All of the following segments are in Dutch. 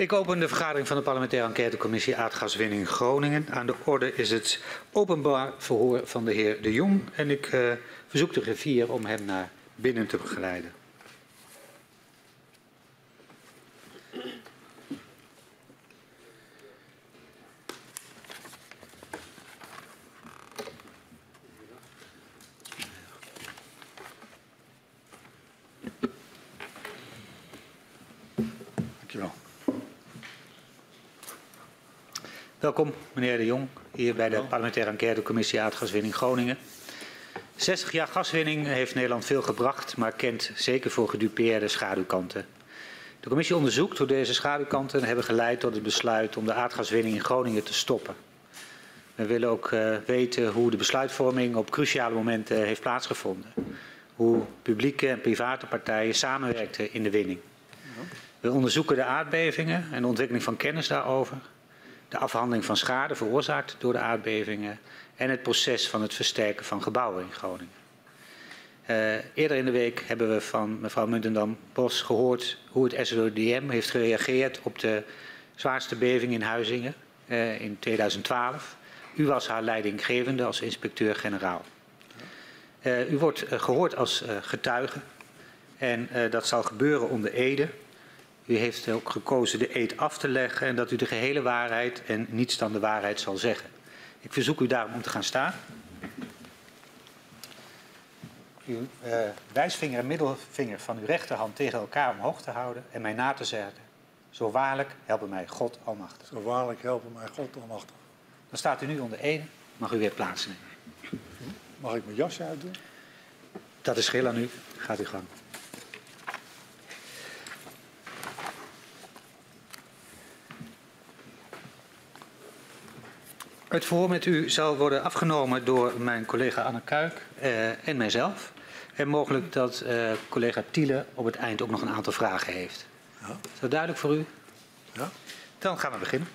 Ik open de vergadering van de parlementaire enquêtecommissie aardgaswinning Groningen. Aan de orde is het openbaar verhoor van de heer De Jong en ik uh, verzoek de griffier om hem naar binnen te begeleiden. Welkom, meneer De Jong, hier bij de parlementaire enquêtecommissie Aardgaswinning Groningen. 60 jaar gaswinning heeft Nederland veel gebracht, maar kent zeker voor gedupeerde schaduwkanten. De commissie onderzoekt hoe deze schaduwkanten hebben geleid tot het besluit om de aardgaswinning in Groningen te stoppen. We willen ook uh, weten hoe de besluitvorming op cruciale momenten heeft plaatsgevonden. Hoe publieke en private partijen samenwerkten in de winning. We onderzoeken de aardbevingen en de ontwikkeling van kennis daarover de afhandeling van schade veroorzaakt door de aardbevingen en het proces van het versterken van gebouwen in Groningen. Uh, eerder in de week hebben we van mevrouw Muntendam-Bos gehoord hoe het SODM heeft gereageerd op de zwaarste beving in Huizingen uh, in 2012. U was haar leidinggevende als inspecteur-generaal. Uh, u wordt gehoord als getuige en dat zal gebeuren onder Ede. U heeft ook gekozen de eed af te leggen en dat u de gehele waarheid en niets dan de waarheid zal zeggen. Ik verzoek u daarom om te gaan staan. Uw uh, wijsvinger en middelvinger van uw rechterhand tegen elkaar omhoog te houden en mij na te zeggen. Zo waarlijk helpen mij God Almachtig. Zo waarlijk helpen mij God Almachtig. Dan staat u nu onder ede. Mag u weer plaatsnemen. Mag ik mijn jasje uitdoen? Dat is schil aan u. Gaat u gang. Het verhoor met u zal worden afgenomen door mijn collega Anne Kuik uh, en mijzelf. En mogelijk dat uh, collega Tiele op het eind ook nog een aantal vragen heeft. Ja. Is dat duidelijk voor u? Ja. Dan gaan we beginnen.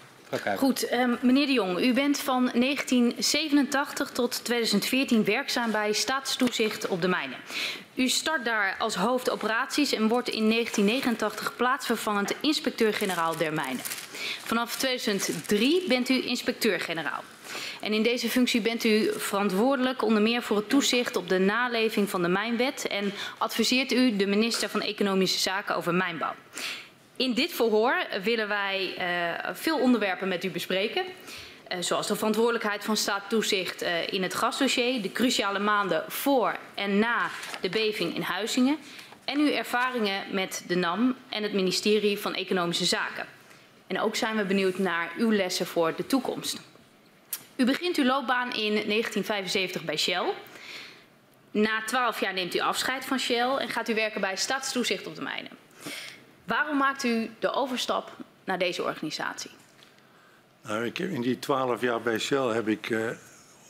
Goed, um, meneer de Jong, u bent van 1987 tot 2014 werkzaam bij staatstoezicht op de mijnen. U start daar als hoofd operaties en wordt in 1989 plaatsvervangend inspecteur-generaal der mijnen. Vanaf 2003 bent u inspecteur-generaal. En in deze functie bent u verantwoordelijk onder meer voor het toezicht op de naleving van de mijnwet en adviseert u de minister van Economische Zaken over mijnbouw. In dit verhoor willen wij uh, veel onderwerpen met u bespreken. Uh, zoals de verantwoordelijkheid van staattoezicht uh, in het gasdossier, de cruciale maanden voor en na de beving in Huizingen en uw ervaringen met de NAM en het ministerie van Economische Zaken. En ook zijn we benieuwd naar uw lessen voor de toekomst. U begint uw loopbaan in 1975 bij Shell. Na 12 jaar neemt u afscheid van Shell en gaat u werken bij Staatstoezicht op de mijnen. Waarom maakt u de overstap naar deze organisatie? Nou, ik in die 12 jaar bij Shell heb ik uh,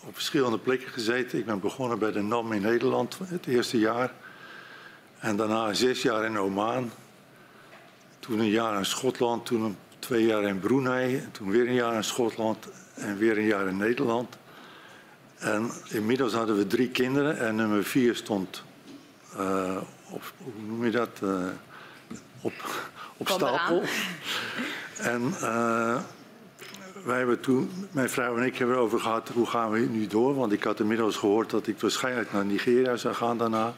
op verschillende plekken gezeten. Ik ben begonnen bij de NAM in Nederland het eerste jaar. En daarna zes jaar in Oman. Toen een jaar in Schotland, toen een, twee jaar in Brunei. Toen weer een jaar in Schotland en weer een jaar in Nederland. En inmiddels hadden we drie kinderen en nummer vier stond, uh, op, hoe noem je dat, uh, op, op stapel. En uh, wij hebben toen, mijn vrouw en ik hebben erover gehad, hoe gaan we nu door? Want ik had inmiddels gehoord dat ik waarschijnlijk naar Nigeria zou gaan daarna.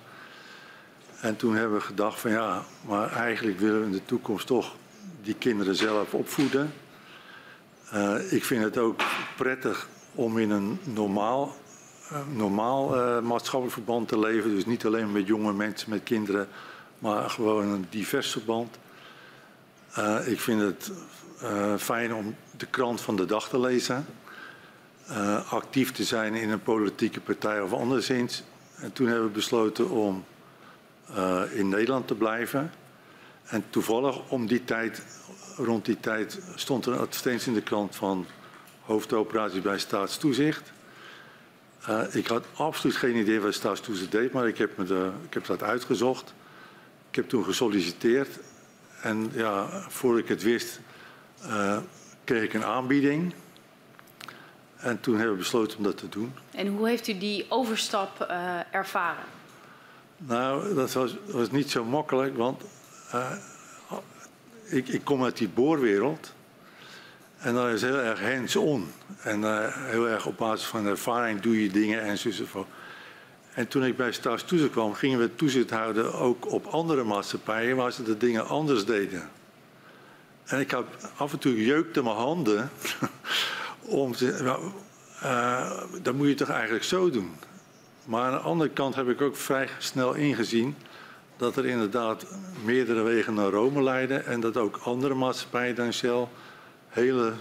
En toen hebben we gedacht van ja, maar eigenlijk willen we in de toekomst toch die kinderen zelf opvoeden. Uh, ik vind het ook prettig om in een normaal, uh, normaal uh, maatschappelijk verband te leven. Dus niet alleen met jonge mensen, met kinderen, maar gewoon een divers verband. ik vind het fijn om de krant van de dag te lezen. actief te zijn in een politieke partij of anderszins. En toen hebben we besloten om in Nederland te blijven. En toevallig om die tijd rond die tijd stond er een advertentie in de krant van hoofdoperaties bij staatstoezicht. Uh, ik had absoluut geen idee wat staatstoezicht deed, maar ik heb, me de, ik heb dat uitgezocht. Ik heb toen gesolliciteerd en ja, voordat ik het wist, uh, kreeg ik een aanbieding. En toen hebben we besloten om dat te doen. En hoe heeft u die overstap uh, ervaren? Nou, dat was, was, niet zo makkelijk, want ik, ik kom uit die boorwereld. En dat is heel erg hands-on. En uh, heel erg op basis van ervaring doe je dingen en zo enzovoort. En toen ik bij Staatstoezicht kwam, gingen we toezicht houden ook op andere maatschappijen waar ze de dingen anders deden. En ik had af en toe jeukte mijn handen om te. Uh, dat moet je toch eigenlijk zo doen. Maar aan de andere kant heb ik ook vrij snel ingezien dat er inderdaad meerdere wegen naar Rome leiden en dat ook andere maatschappijen dan Shell hele,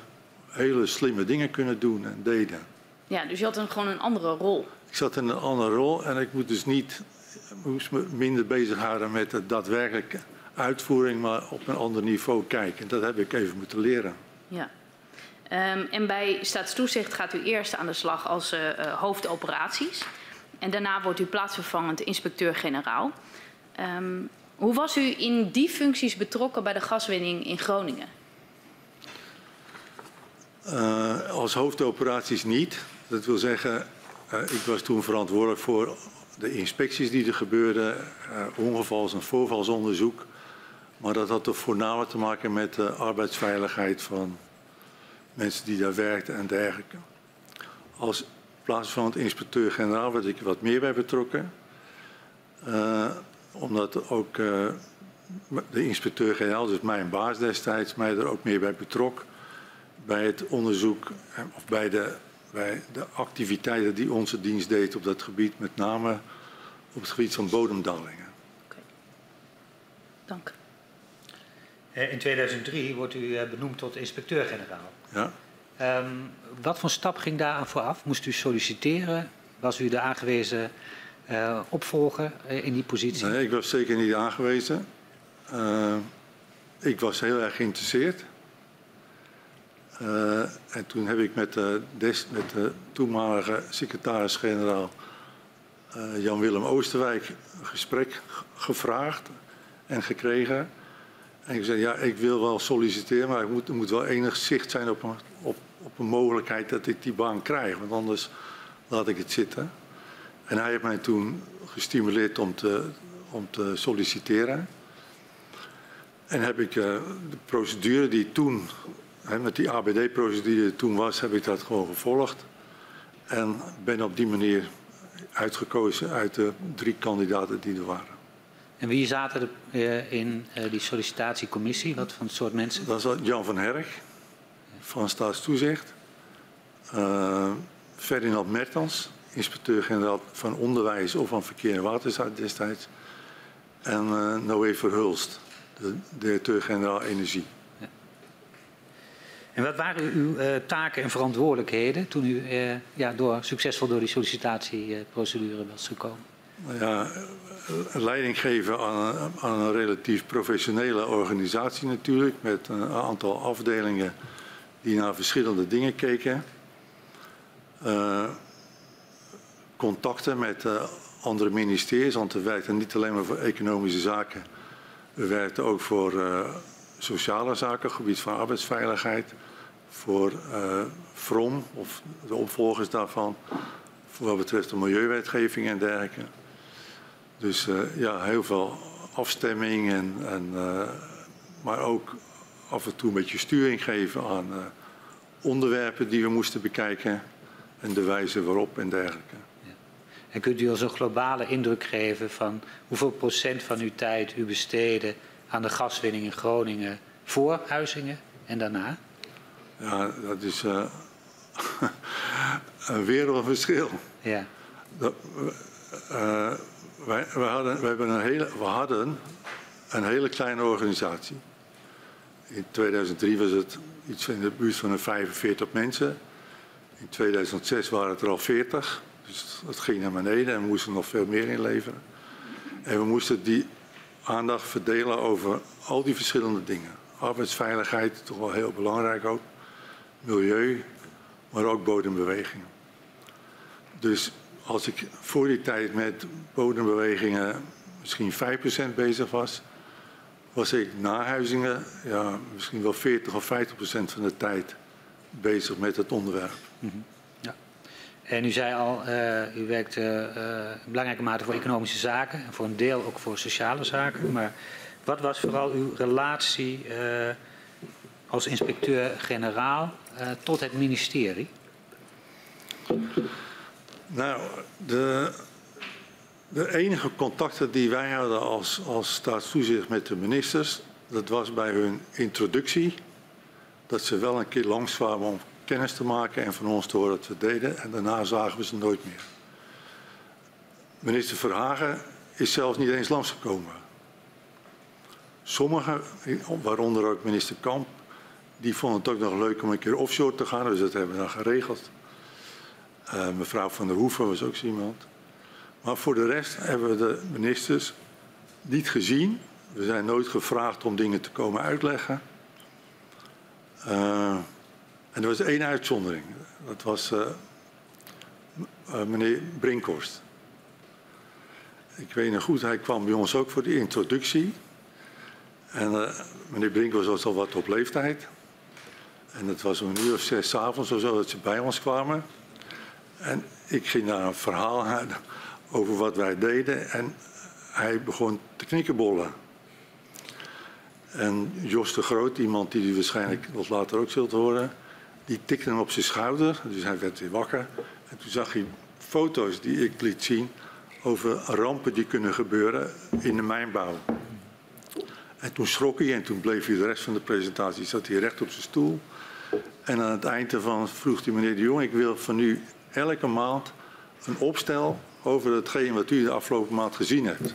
hele slimme dingen kunnen doen en deden. Ja, dus je had een, gewoon een andere rol. Ik zat in een andere rol en ik moet dus niet, moest me minder bezighouden met de daadwerkelijke uitvoering, maar op een ander niveau kijken. Dat heb ik even moeten leren. Ja. Um, en bij staatstoezicht gaat u eerst aan de slag als uh, uh, hoofdoperaties. En daarna wordt u plaatsvervangend inspecteur-generaal. Um, hoe was u in die functies betrokken bij de gaswinning in Groningen? Uh, als hoofdoperaties niet. Dat wil zeggen, uh, ik was toen verantwoordelijk voor de inspecties die er gebeurden, uh, ongevals- en voorvalsonderzoek. Maar dat had toch voornamelijk te maken met de arbeidsveiligheid van mensen die daar werkten en dergelijke. Als plaatsvervangend inspecteur-generaal werd ik wat meer bij betrokken. Omdat ook uh, de inspecteur-generaal, dus mijn baas destijds, mij er ook meer bij betrok. Bij het onderzoek of bij de, bij de activiteiten die onze dienst deed op dat gebied, met name op het gebied van bodemdalingen. Okay. Dank. In 2003 wordt u benoemd tot inspecteur-generaal. Ja. Um, wat voor stap ging daar aan vooraf? Moest u solliciteren? Was u de aangewezen uh, opvolger uh, in die positie? Nee, ik was zeker niet aangewezen. Uh, ik was heel erg geïnteresseerd. en toen heb ik met de, met de toenmalige secretaris-generaal Jan-Willem Oosterwijk een gesprek gevraagd en gekregen. En ik zei, ja, ik wil wel solliciteren, maar moet, er moet wel enig zicht zijn op op, op een mogelijkheid dat ik die baan krijg. Want anders laat ik het zitten. En hij heeft mij toen gestimuleerd om te, om te solliciteren. En heb ik uh, de procedure die toen, hè, met die ABD-procedure die toen was, heb ik dat gewoon gevolgd. En ben op die manier uitgekozen uit de drie kandidaten die er waren. En wie zaten er uh, in uh, die sollicitatiecommissie? Wat voor soort mensen? Dat was Jan van Herk van Staatstoezicht. Uh, Ferdinand Mertens, inspecteur-generaal van Onderwijs of van Verkeer en Waterstaat destijds. En uh, Noé Verhulst, de directeur-generaal Energie. Ja. En wat waren uw uh, taken en verantwoordelijkheden toen u ja, door, succesvol door die sollicitatieprocedure was gekomen? Ja, leiding geven aan, aan, een relatief professionele organisatie natuurlijk, met een aantal afdelingen die naar verschillende dingen keken. Uh, contacten met uh, andere ministeries, want we werkten niet alleen maar voor economische zaken, we werkten ook voor uh, sociale zaken, gebied van arbeidsveiligheid, voor FROM of de opvolgers daarvan, voor wat betreft de milieuwetgeving en dergelijke. Dus ja, heel veel afstemming, en, en, maar ook af en toe een beetje sturing geven aan onderwerpen die we moesten bekijken en de wijze waarop en dergelijke. En kunt u ons een globale indruk geven van hoeveel procent van uw tijd u besteedde aan de gaswinning in Groningen voor Huizingen en daarna? Ja, dat is een wereldverschil. Ja. Dat, wij, wij, hadden, wij hebben een hele, we hadden een hele kleine organisatie. In 2003 was het iets in de buurt van een 45 mensen. In 2006 waren het er al 40. Dus dat ging naar beneden en we moesten nog veel meer inleveren. En we moesten die aandacht verdelen over al die verschillende dingen. Arbeidsveiligheid, toch wel heel belangrijk ook. Milieu, maar ook bodembewegingen. Dus als ik voor die tijd met bodembewegingen misschien 5% bezig was, was ik na Huizingen ja, misschien wel 40 of 50% van de tijd bezig met het onderwerp. -hmm. En u zei al, uh, u werkt in belangrijke mate voor economische zaken en voor een deel ook voor sociale zaken. Maar Wat was vooral uw relatie als inspecteur-generaal tot het ministerie? Nou, de, de enige contacten die wij hadden als, als staatstoezicht met de ministers, dat was bij hun introductie. Dat ze wel een keer langs kwamen om kennis te maken en van ons te horen wat we deden. En daarna zagen we ze nooit meer. Minister Verhagen is zelfs niet eens langsgekomen. Sommigen, waaronder ook minister Kamp, die vonden het ook nog leuk om een keer offshore te gaan. Dus dat hebben we dan geregeld. Uh, mevrouw van der Hoeven was ook zo iemand. Maar voor de rest hebben we de ministers niet gezien. We zijn nooit gevraagd om dingen te komen uitleggen. Uh, en er was één uitzondering. Dat was uh, uh, meneer Brinkhorst. Ik weet nog goed, hij kwam bij ons ook voor de introductie. En uh, meneer Brinkhorst was al wat op leeftijd. En het was een uur of zes avonds zo dat ze bij ons kwamen. En ik ging daar een verhaal aan over wat wij deden. En hij begon te knikkenbollen. En Jos de Groot, iemand die u waarschijnlijk wat later ook zult horen, die tikte hem op zijn schouder. Dus hij werd weer wakker. En toen zag hij foto's die ik liet zien over rampen die kunnen gebeuren in de mijnbouw. En toen schrok hij en toen bleef hij de rest van de presentatie, zat hij recht op zijn stoel. En aan het eind ervan vroeg hij meneer de Jong, ik wil van u elke maand een opstel over hetgeen wat u de afgelopen maand gezien hebt.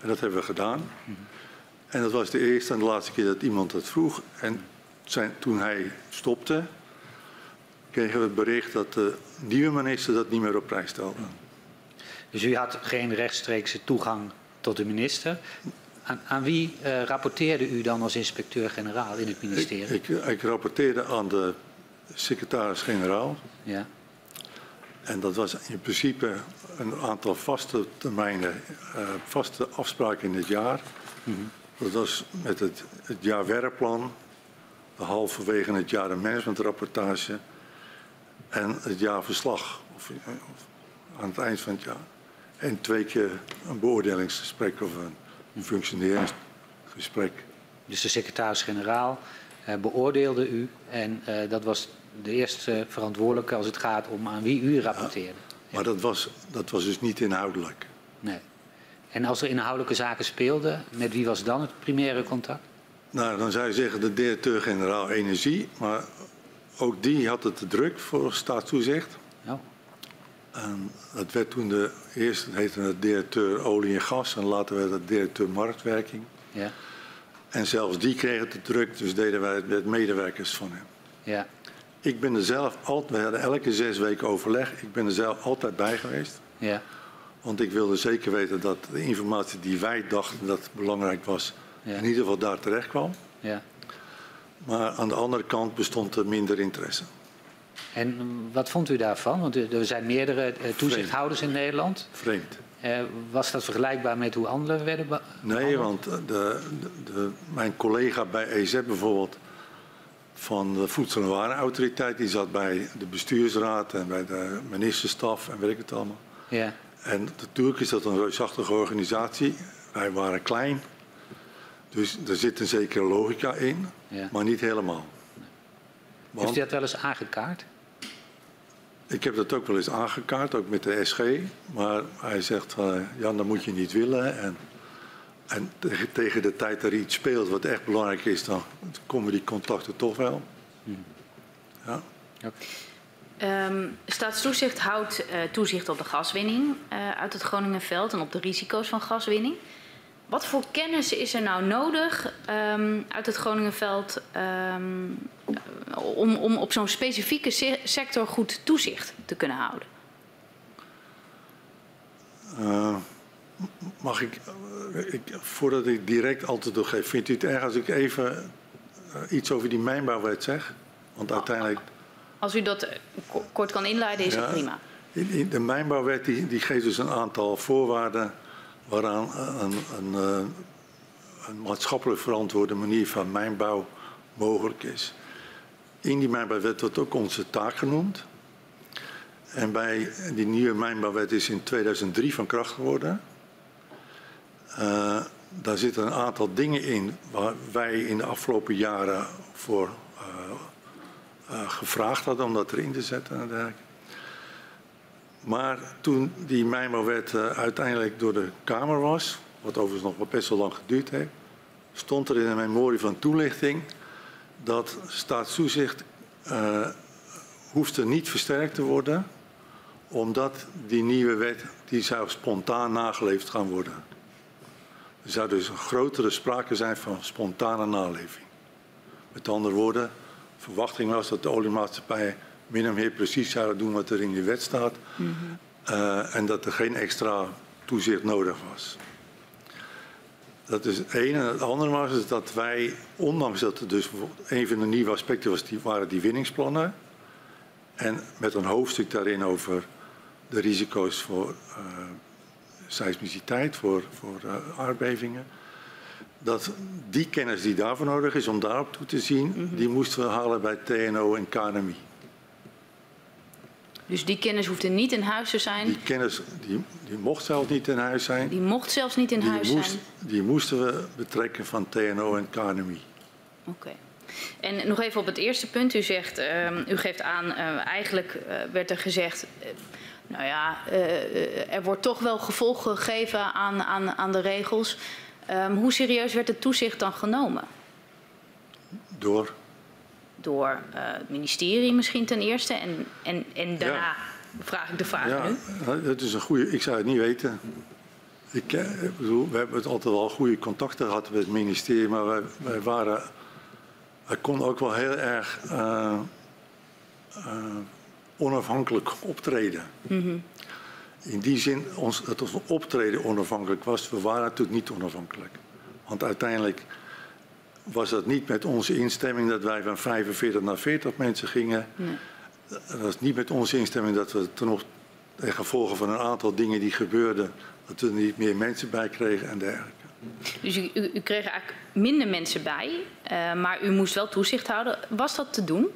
En dat hebben we gedaan. En dat was de eerste en de laatste keer dat iemand dat vroeg. En zijn, toen hij stopte, kregen we het bericht dat de nieuwe minister dat niet meer op prijs stelde. Dus u had geen rechtstreekse toegang tot de minister. Aan, aan wie uh, rapporteerde u dan als inspecteur-generaal in het ministerie? Ik, ik, ik rapporteerde aan de secretaris-generaal. Ja. En dat was in principe een aantal vaste termijnen, uh, vaste afspraken in het jaar. Mm -hmm. Dat was met het, het jaarwerkplan, halverwege het jaar een managementrapportage en het jaarverslag of, of, aan het eind van het jaar. En twee keer een beoordelingsgesprek of een functioneringsgesprek. Dus de secretaris-generaal uh, beoordeelde u en uh, dat was de eerste verantwoordelijke als het gaat om aan wie u rapporteerde. Ja, maar dat was, dat was dus niet inhoudelijk. Nee. En als er inhoudelijke zaken speelden, met wie was dan het primaire contact? Nou, dan zou je zeggen de directeur-generaal Energie. Maar ook die had het te druk voor staatstoezicht. Oh. En het werd toen de eerste heette het directeur olie en gas en later werd het directeur marktwerking. Ja. En zelfs die kregen het te druk, dus deden wij het met medewerkers van hem. Ja. Ik ben er zelf altijd, we hadden elke zes weken overleg, ik ben er zelf altijd bij geweest. Ja. Want ik wilde zeker weten dat de informatie die wij dachten dat belangrijk was, ja. in ieder geval daar terecht kwam. Ja. Maar aan de andere kant bestond er minder interesse. En wat vond u daarvan? Want er zijn meerdere toezichthouders Vreemd. in Nederland. Vreemd. Uh, was dat vergelijkbaar met hoe anderen werden behandeld? Nee, want de, de, de, mijn collega bij EZ bijvoorbeeld van de Voedsel- en Warenautoriteit, die zat bij de bestuursraad en bij de ministerstaf en weet ik het allemaal. Ja. En natuurlijk is dat een reusachtige organisatie. Wij waren klein. Dus er zit een zekere logica in, ja. maar niet helemaal. Want, Heeft u dat wel eens aangekaart? Ik heb dat ook wel eens aangekaart, ook met de SG. Maar hij zegt, uh, Jan, dat moet je niet willen. En, en tegen, tegen de tijd dat er iets speelt wat echt belangrijk is, dan komen die contacten toch wel. Hmm. Ja. Okay. Um, Staatstoezicht houdt uh, toezicht op de gaswinning uh, uit het Groningenveld en op de risico's van gaswinning. Wat voor kennis is er nou nodig um, uit het Groningenveld um, om, om op zo'n specifieke se sector goed toezicht te kunnen houden? Uh, mag ik, ik, voordat ik direct antwoord doorgeef, vindt u het erg als ik even iets over die mijnbouwwet zeg? Want uiteindelijk... Als u dat kort kan inleiden, is ja, dat prima. De mijnbouwwet die, die geeft dus een aantal voorwaarden waaraan een, een, een, maatschappelijk verantwoorde manier van mijnbouw mogelijk is. In die mijnbouwwet wordt ook onze taak genoemd. En bij die nieuwe mijnbouwwet is in 2003 van kracht geworden. Uh, daar zitten een aantal dingen in waar wij in de afgelopen jaren voor uh, gevraagd hadden om dat erin te zetten en dergelijke. Maar toen die Mijmerwet uh, uiteindelijk door de Kamer was, wat overigens nog wel best wel lang geduurd heeft, stond er in een memorie van toelichting dat staatstoezicht uh, hoefde niet versterkt te worden, omdat die nieuwe wet die zou spontaan nageleefd gaan worden. Er zou dus een grotere sprake zijn van spontane naleving. Met andere woorden, verwachting was dat de oliemaatschappijen min of meer precies zouden doen wat er in de wet staat. Mm -hmm. uh, en dat er geen extra toezicht nodig was. Dat is het ene. En het andere was is dat wij, ondanks dat er dus een van de nieuwe aspecten was, die, waren die winningsplannen. En met een hoofdstuk daarin over de risico's voor uh, seismiciteit, voor, voor uh, aardbevingen. Dat die kennis die daarvoor nodig is om daarop toe te zien, mm -hmm. die moesten we halen bij TNO en KNMI. Dus die kennis hoefde niet in huis te zijn? Die kennis die, die mocht zelfs niet in huis zijn. Die mocht zelfs niet in die huis moest, zijn? Die moesten we betrekken van TNO en KNMI. Oké. Okay. En nog even op het eerste punt. U zegt, uh, u geeft aan, uh, eigenlijk uh, werd er gezegd, uh, nou ja, er wordt toch wel gevolg gegeven aan, aan, aan de regels. Um, hoe serieus werd het toezicht dan genomen? Door? Door het ministerie misschien ten eerste en, en, en daarna ja. vraag ik de vraag ja, nu. Het is een goede, ik zou het niet weten. Ik, ik bedoel, we hebben het altijd wel goede contacten gehad met het ministerie, maar wij, wij waren hij kon ook wel heel erg uh, uh, onafhankelijk optreden. Mm -hmm. In die zin ons, dat ons optreden onafhankelijk was. We waren natuurlijk niet onafhankelijk. Want uiteindelijk was dat niet met onze instemming dat wij van 45 naar 40 mensen gingen. Nee. Dat was niet met onze instemming dat we ten, op, ten gevolge van een aantal dingen die gebeurden, dat we er niet meer mensen bij kregen en dergelijke. Dus u, u, u kreeg eigenlijk minder mensen bij, uh, maar u moest wel toezicht houden. Was dat te doen?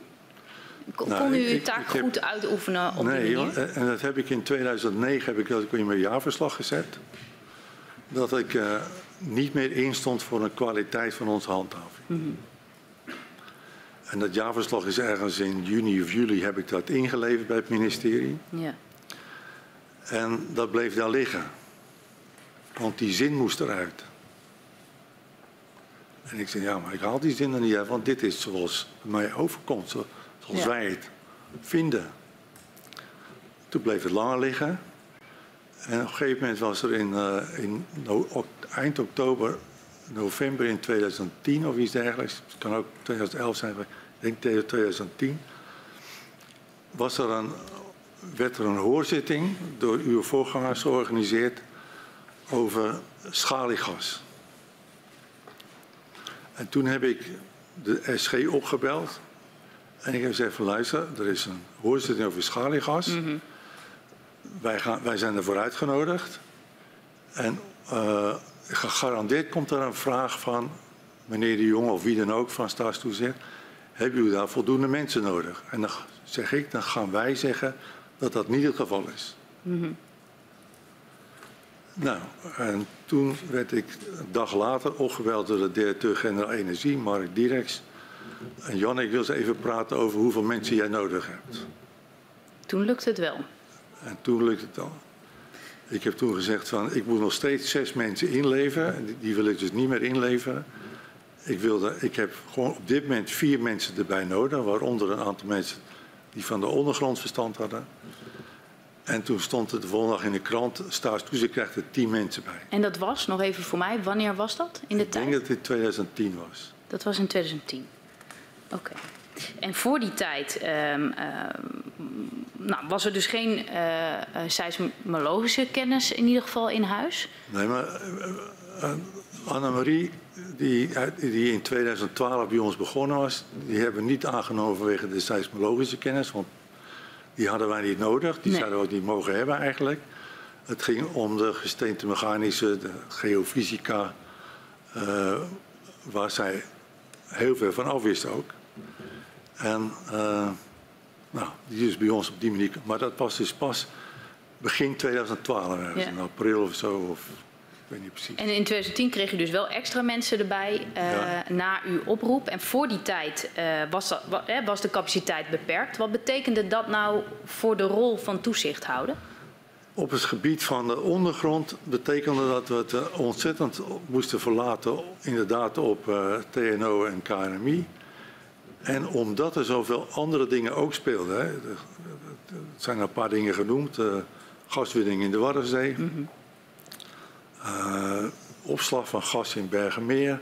Kon nou, u uw taak goed uitoefenen op nee, die manier? Nee, en dat heb ik in 2009 heb ik dat in mijn jaarverslag gezet. Dat ik uh, niet meer instond voor de kwaliteit van onze handhaving. Mm -hmm. En dat jaarverslag is ergens in juni of juli heb ik dat ingeleverd bij het ministerie. Ja. En dat bleef daar liggen. Want die zin moest eruit. En ik zei, ja, maar ik haal die zin er niet uit, want dit is zoals het mij overkomt, zoals ja. wij het vinden. Toen bleef het langer liggen. En op een gegeven moment was er in, uh, in eind oktober, november in 2010 of iets dergelijks, het kan ook 2011 zijn, ik denk 2010, was er een, werd er een hoorzitting door uw voorgangers georganiseerd over schaliegas. En toen heb ik de SG opgebeld. En ik heb gezegd van luister, er is een hoorzitting over schaliegas. Mm -hmm. wij, gaan, wij zijn ervoor uitgenodigd. En uh, gegarandeerd komt er een vraag van meneer de Jong of wie dan ook van staatstoezicht. Hebben jullie daar voldoende mensen nodig? En dan zeg ik, dan gaan wij zeggen dat dat niet het geval is. Mm -hmm. Nou, en toen werd ik een dag later opgebeld door de directeur-generaal Energie, Mark Direks. En Jan, ik wil eens even praten over hoeveel mensen jij nodig hebt. Toen lukte het wel. En toen lukte het al. Ik heb toen gezegd van, ik moet nog steeds zes mensen inleveren. Die wil ik dus niet meer inleveren. Ik, wilde, ik heb gewoon op dit moment vier mensen erbij nodig, waaronder een aantal mensen die van de ondergrond verstand hadden. En toen stond het de volgende dag in de krant, staatstoezicht krijgt er tien mensen bij. En dat was, nog even voor mij, wanneer was dat in de ik tijd? Ik denk dat het in 2010 was. Dat was in 2010. Oké. Okay. En voor die tijd um, uh, nou, was er dus geen uh, seismologische kennis in ieder geval in huis? Nee, maar uh, Annemarie, die, die in 2012 bij ons begonnen was, die hebben we niet aangenomen vanwege de seismologische kennis. Want die hadden wij niet nodig, die nee. zouden we ook niet mogen hebben eigenlijk. Het ging om de gesteentemechanische, de geofysica, uh, waar zij heel veel van afwisten ook. En uh, nou, die is bij ons op die manier, maar dat was dus pas begin 2012, ergens, ja. in april of zo. Of... weet niet precies. En in 2010 kreeg u dus wel extra mensen erbij uh, ja. na uw oproep. En voor die tijd uh, was, dat, was de capaciteit beperkt. Wat betekende dat nou voor de rol van toezicht houden? Op het gebied van de ondergrond betekende dat we het ontzettend moesten verlaten, inderdaad op uh, TNO en KNMI. En omdat er zoveel andere dingen ook speelden, hè, er zijn een paar dingen genoemd, uh, gaswinning in de Waddenzee, mm -hmm. uh, opslag van gas in Bergenmeer,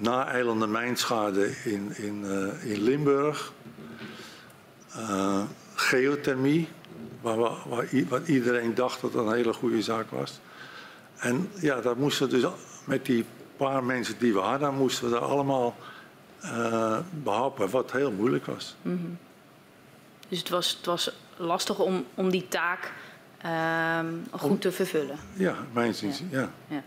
na-eilende mijnschade in, in, in Limburg. Uh, geothermie, waar, waar, waar, iedereen dacht dat dat een hele goede zaak was. En ja, dat moesten dus met die paar mensen die we hadden, moesten we dat allemaal uh, behappen, wat heel moeilijk was. Mm -hmm. Dus het was, het was lastig om, om die taak uh, goed om, te vervullen? Ja, mijn zin, ja. ja. ja.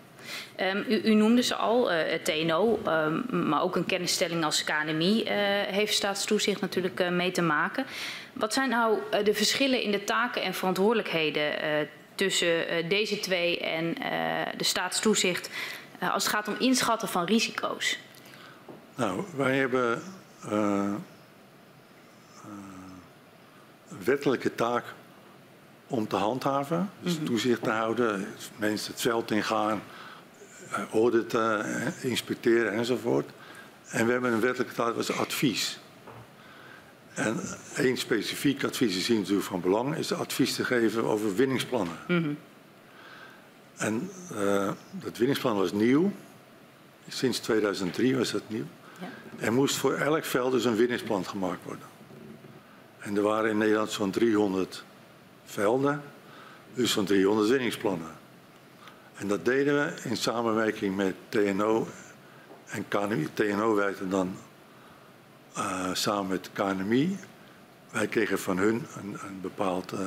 Um, u, u, noemde ze al, uh, het TNO, um, maar ook een kennisstelling als KNMI uh, heeft staatstoezicht natuurlijk uh, mee te maken. Wat zijn nou de verschillen in de taken en verantwoordelijkheden tussen deze twee en de staatstoezicht als het gaat om inschatten van risico's? Nou, wij hebben een wettelijke taak om te handhaven, dus mm -hmm. toezicht te houden, mensen het veld ingaan, auditen, inspecteren enzovoort. En we hebben een wettelijke taak als advies. En één specifiek advies is hier natuurlijk van belang, is advies te geven over winningsplannen. Mm -hmm. En uh, dat winningsplan was nieuw. Sinds 2003 was dat nieuw. Ja. Er moest voor elk veld dus een winningsplan gemaakt worden. En er waren in Nederland zo'n 300 velden, dus zo'n 300 winningsplannen. En dat deden we in samenwerking met TNO en KNMI. TNO werkte dan uh, samen met KNMI. Wij kregen van hun een, een bepaald uh,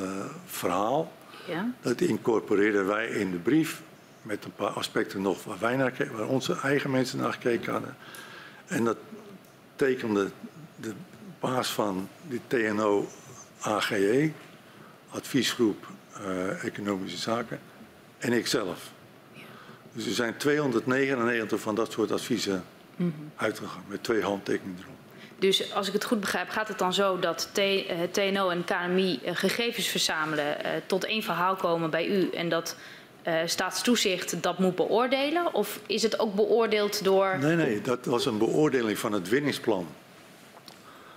verhaal. Ja. Dat incorporeerden wij in de brief met een paar aspecten nog waar, wij naar, waar onze eigen mensen naar gekeken hadden. En dat tekende de baas van die TNO AGE, adviesgroep uh, Economische Zaken, en ikzelf. Dus er zijn 299 van dat soort adviezen mm -hmm. uitgegaan met twee handtekeningen erop. Dus als ik het goed begrijp, gaat het dan zo dat TNO en KNMI gegevens verzamelen, uh, tot één verhaal komen bij u en dat staatstoezicht dat moet beoordelen? Of is het ook beoordeeld door. Nee, nee, dat was een beoordeling van het winningsplan.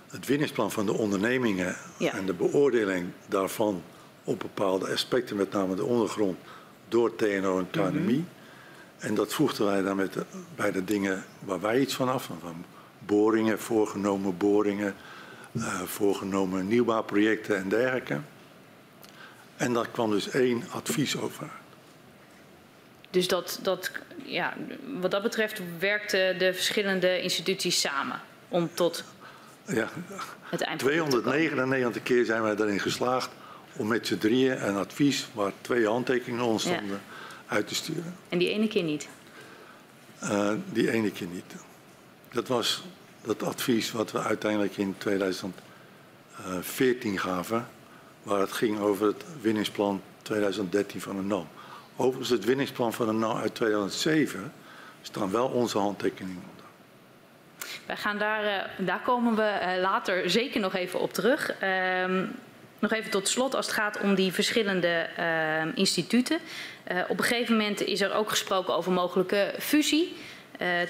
Het winningsplan van de ondernemingen ja. en de beoordeling daarvan op bepaalde aspecten, met name de ondergrond, door TNO en KNMI. Mm -hmm. En dat voegden wij dan met de, bij de dingen waar wij iets van af van boringen, voorgenomen boringen, uh, voorgenomen nieuwbouwprojecten en dergelijke. En daar kwam dus één advies over. Dus dat, dat, ja, wat dat betreft werkten de verschillende instituties samen om tot ja, het eind 299 keer zijn wij daarin geslaagd om met z'n drieën een advies waar twee handtekeningen onder stonden. Ja uit te sturen. En die ene keer niet? Uh, die ene keer niet. Dat was dat advies wat we uiteindelijk in 2014 gaven, waar het ging over het winningsplan 2013 van de NAM. Overigens, het winningsplan van de NAM uit 2007 staan wel onze handtekeningen onder. Wij gaan daar, uh, daar komen we uh, later zeker nog even op terug. Uh, nog even tot slot als het gaat om die verschillende uh, instituten. Uh, op een gegeven moment is er ook gesproken over mogelijke fusie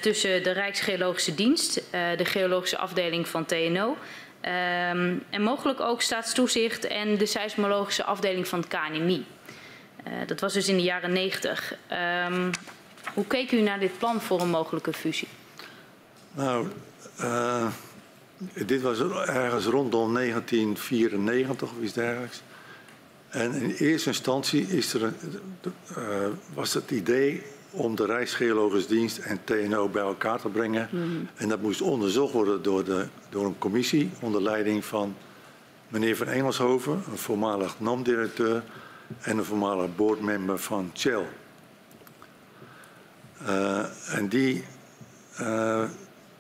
tussen de Rijksgeologische Dienst, de geologische afdeling van TNO um, en mogelijk ook staatstoezicht en de seismologische afdeling van het KNMI. dat was dus in de jaren 90. Um, hoe keek u naar dit plan voor een mogelijke fusie? Nou, dit was ergens rondom 1994 of iets dergelijks. En in eerste instantie is er was het idee om de Rijksgeologische Dienst en TNO bij elkaar te brengen. Mm. En dat moest onderzocht worden door, de, door een commissie onder leiding van meneer Van Engelshoven, een voormalig NAM-directeur en een voormalig boardmember van Shell. Uh, en die uh,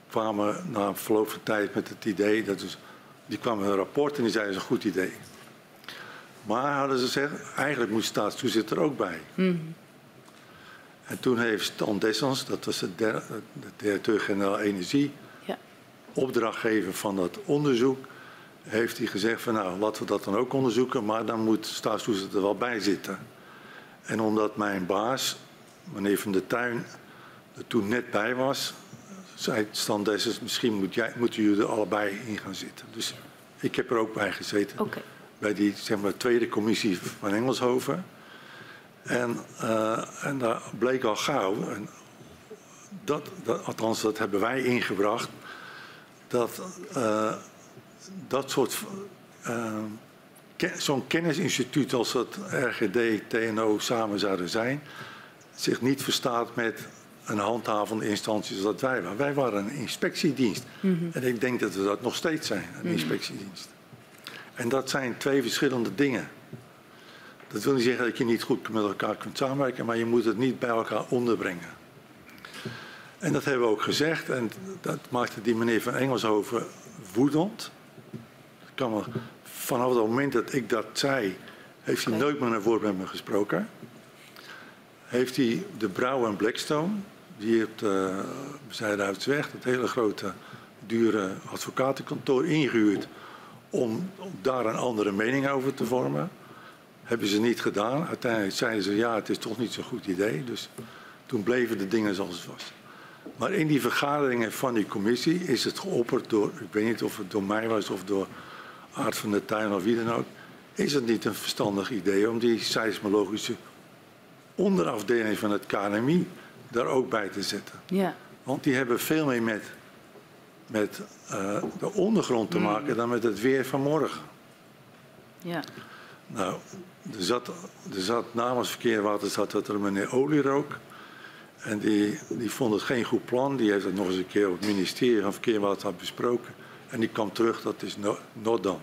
kwamen na verloop van tijd met het idee, dat dus, die kwamen een rapport en die zeiden dat is een goed idee. Maar hadden ze gezegd, eigenlijk moet staatstoezicht er ook bij. En toen heeft Stan Dessens, dat was de, de directeur-generaal Energie, Ja. opdrachtgever van dat onderzoek, heeft hij gezegd van nou, laten we dat dan ook onderzoeken, maar dan moet staatstoezicht er wel bij zitten. En omdat mijn baas, meneer Van der Tuin, er toen net bij was, zei Stan Dessens, misschien moet jij, moeten jullie er allebei in gaan zitten. Dus ik heb er ook bij gezeten bij die zeg maar, tweede commissie van Engelshoven. En, eh, en daar bleek al gauw, en dat, dat, althans dat hebben wij ingebracht, dat eh, dat soort, eh, zo'n kennisinstituut als dat RGD, TNO samen zouden zijn, zich niet verstaat met een handhavende instantie zoals dat wij waren. Wij waren een inspectiedienst. En ik denk dat we dat nog steeds zijn, een inspectiedienst. En dat zijn twee verschillende dingen. Dat wil niet zeggen dat je niet goed met elkaar kunt samenwerken, maar je moet het niet bij elkaar onderbrengen. En dat hebben we ook gezegd en dat maakte die meneer van Engelshoven woedend. Kan me- vanaf het moment dat ik dat zei, heeft hij nooit meer een woord met me gesproken. Heeft hij de Brouw en Blackstone, die op de Zuidhuidsweg, dat hele grote, dure advocatenkantoor, ingehuurd om daar een andere mening over te vormen. Hebben ze niet gedaan. Uiteindelijk zeiden ze ja, het is toch niet zo'n goed idee. Dus toen bleven de dingen zoals het was. Maar in die vergaderingen van die commissie is het geopperd door, ik weet niet of het door mij was of door Aart van der Tuin of wie dan ook, is het niet een verstandig idee om die seismologische onderafdeling van het KNMI daar ook bij te zetten. Ja. Want die hebben veel meer met, met eh, de ondergrond te maken dan met het weer van morgen. Ja. Nou, er zat, er zat namens Verkeerwaterstaat zat er een meneer Olierook. En die, die vond het geen goed plan. Die heeft het nog eens een keer op het ministerie van Verkeerwaterstaat besproken. En die kwam terug, dat is no- not done.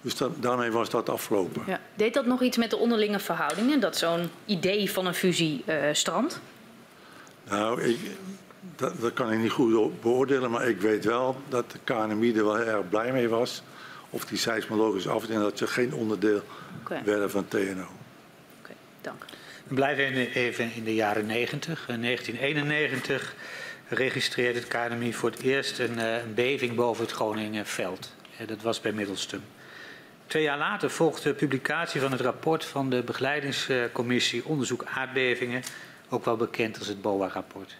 Dus dat, daarmee was dat afgelopen. Ja. Deed dat nog iets met de onderlinge verhoudingen, dat zo'n idee van een fusie eh strandt? Nou, ik, dat, dat kan ik niet goed beoordelen, maar ik weet wel dat de KNMI er wel erg blij mee was. Of die seismologische afdeling, dat ze geen onderdeel werden van TNO. Oké, dank. We blijven even in de jaren 90. In 1991 registreerde het KNMI voor het eerst een, eh, een beving boven het Groningenveld. Dat was bij Middelstum. Twee jaar later volgde de publicatie van het rapport van de begeleidingscommissie Onderzoek Aardbevingen, ook wel bekend als het BOA-rapport.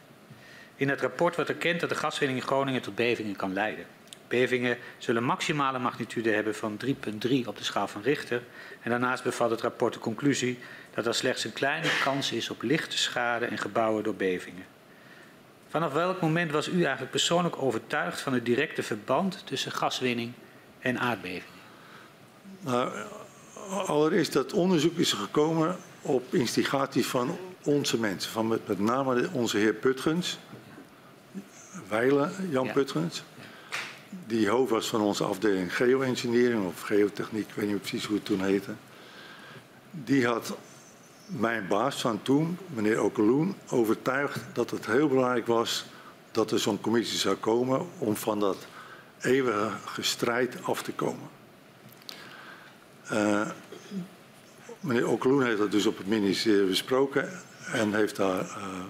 In het rapport wordt erkend dat de gaswinning in Groningen tot bevingen kan leiden. Bevingen zullen maximale magnitude hebben van 3,3 op de schaal van Richter. En daarnaast bevat het rapport de conclusie dat er slechts een kleine kans is op lichte schade en gebouwen door bevingen. Vanaf welk moment was u eigenlijk persoonlijk overtuigd van het directe verband tussen gaswinning en aardbevingen? Nou, allereerst dat onderzoek is gekomen op instigatie van onze mensen. Van met, met name onze heer Putgens, Weilen, Jan Ja. Putgens. Die hoofd was van onze afdeling geoengineering of geotechniek, ik weet niet precies hoe het toen heette. Die had mijn baas van toen, meneer Okeloen, overtuigd dat het heel belangrijk was dat er zo'n commissie zou komen om van dat eeuwige gestrijd af te komen. Eh, meneer Okeloen heeft dat dus op het ministerie besproken en heeft daar eh,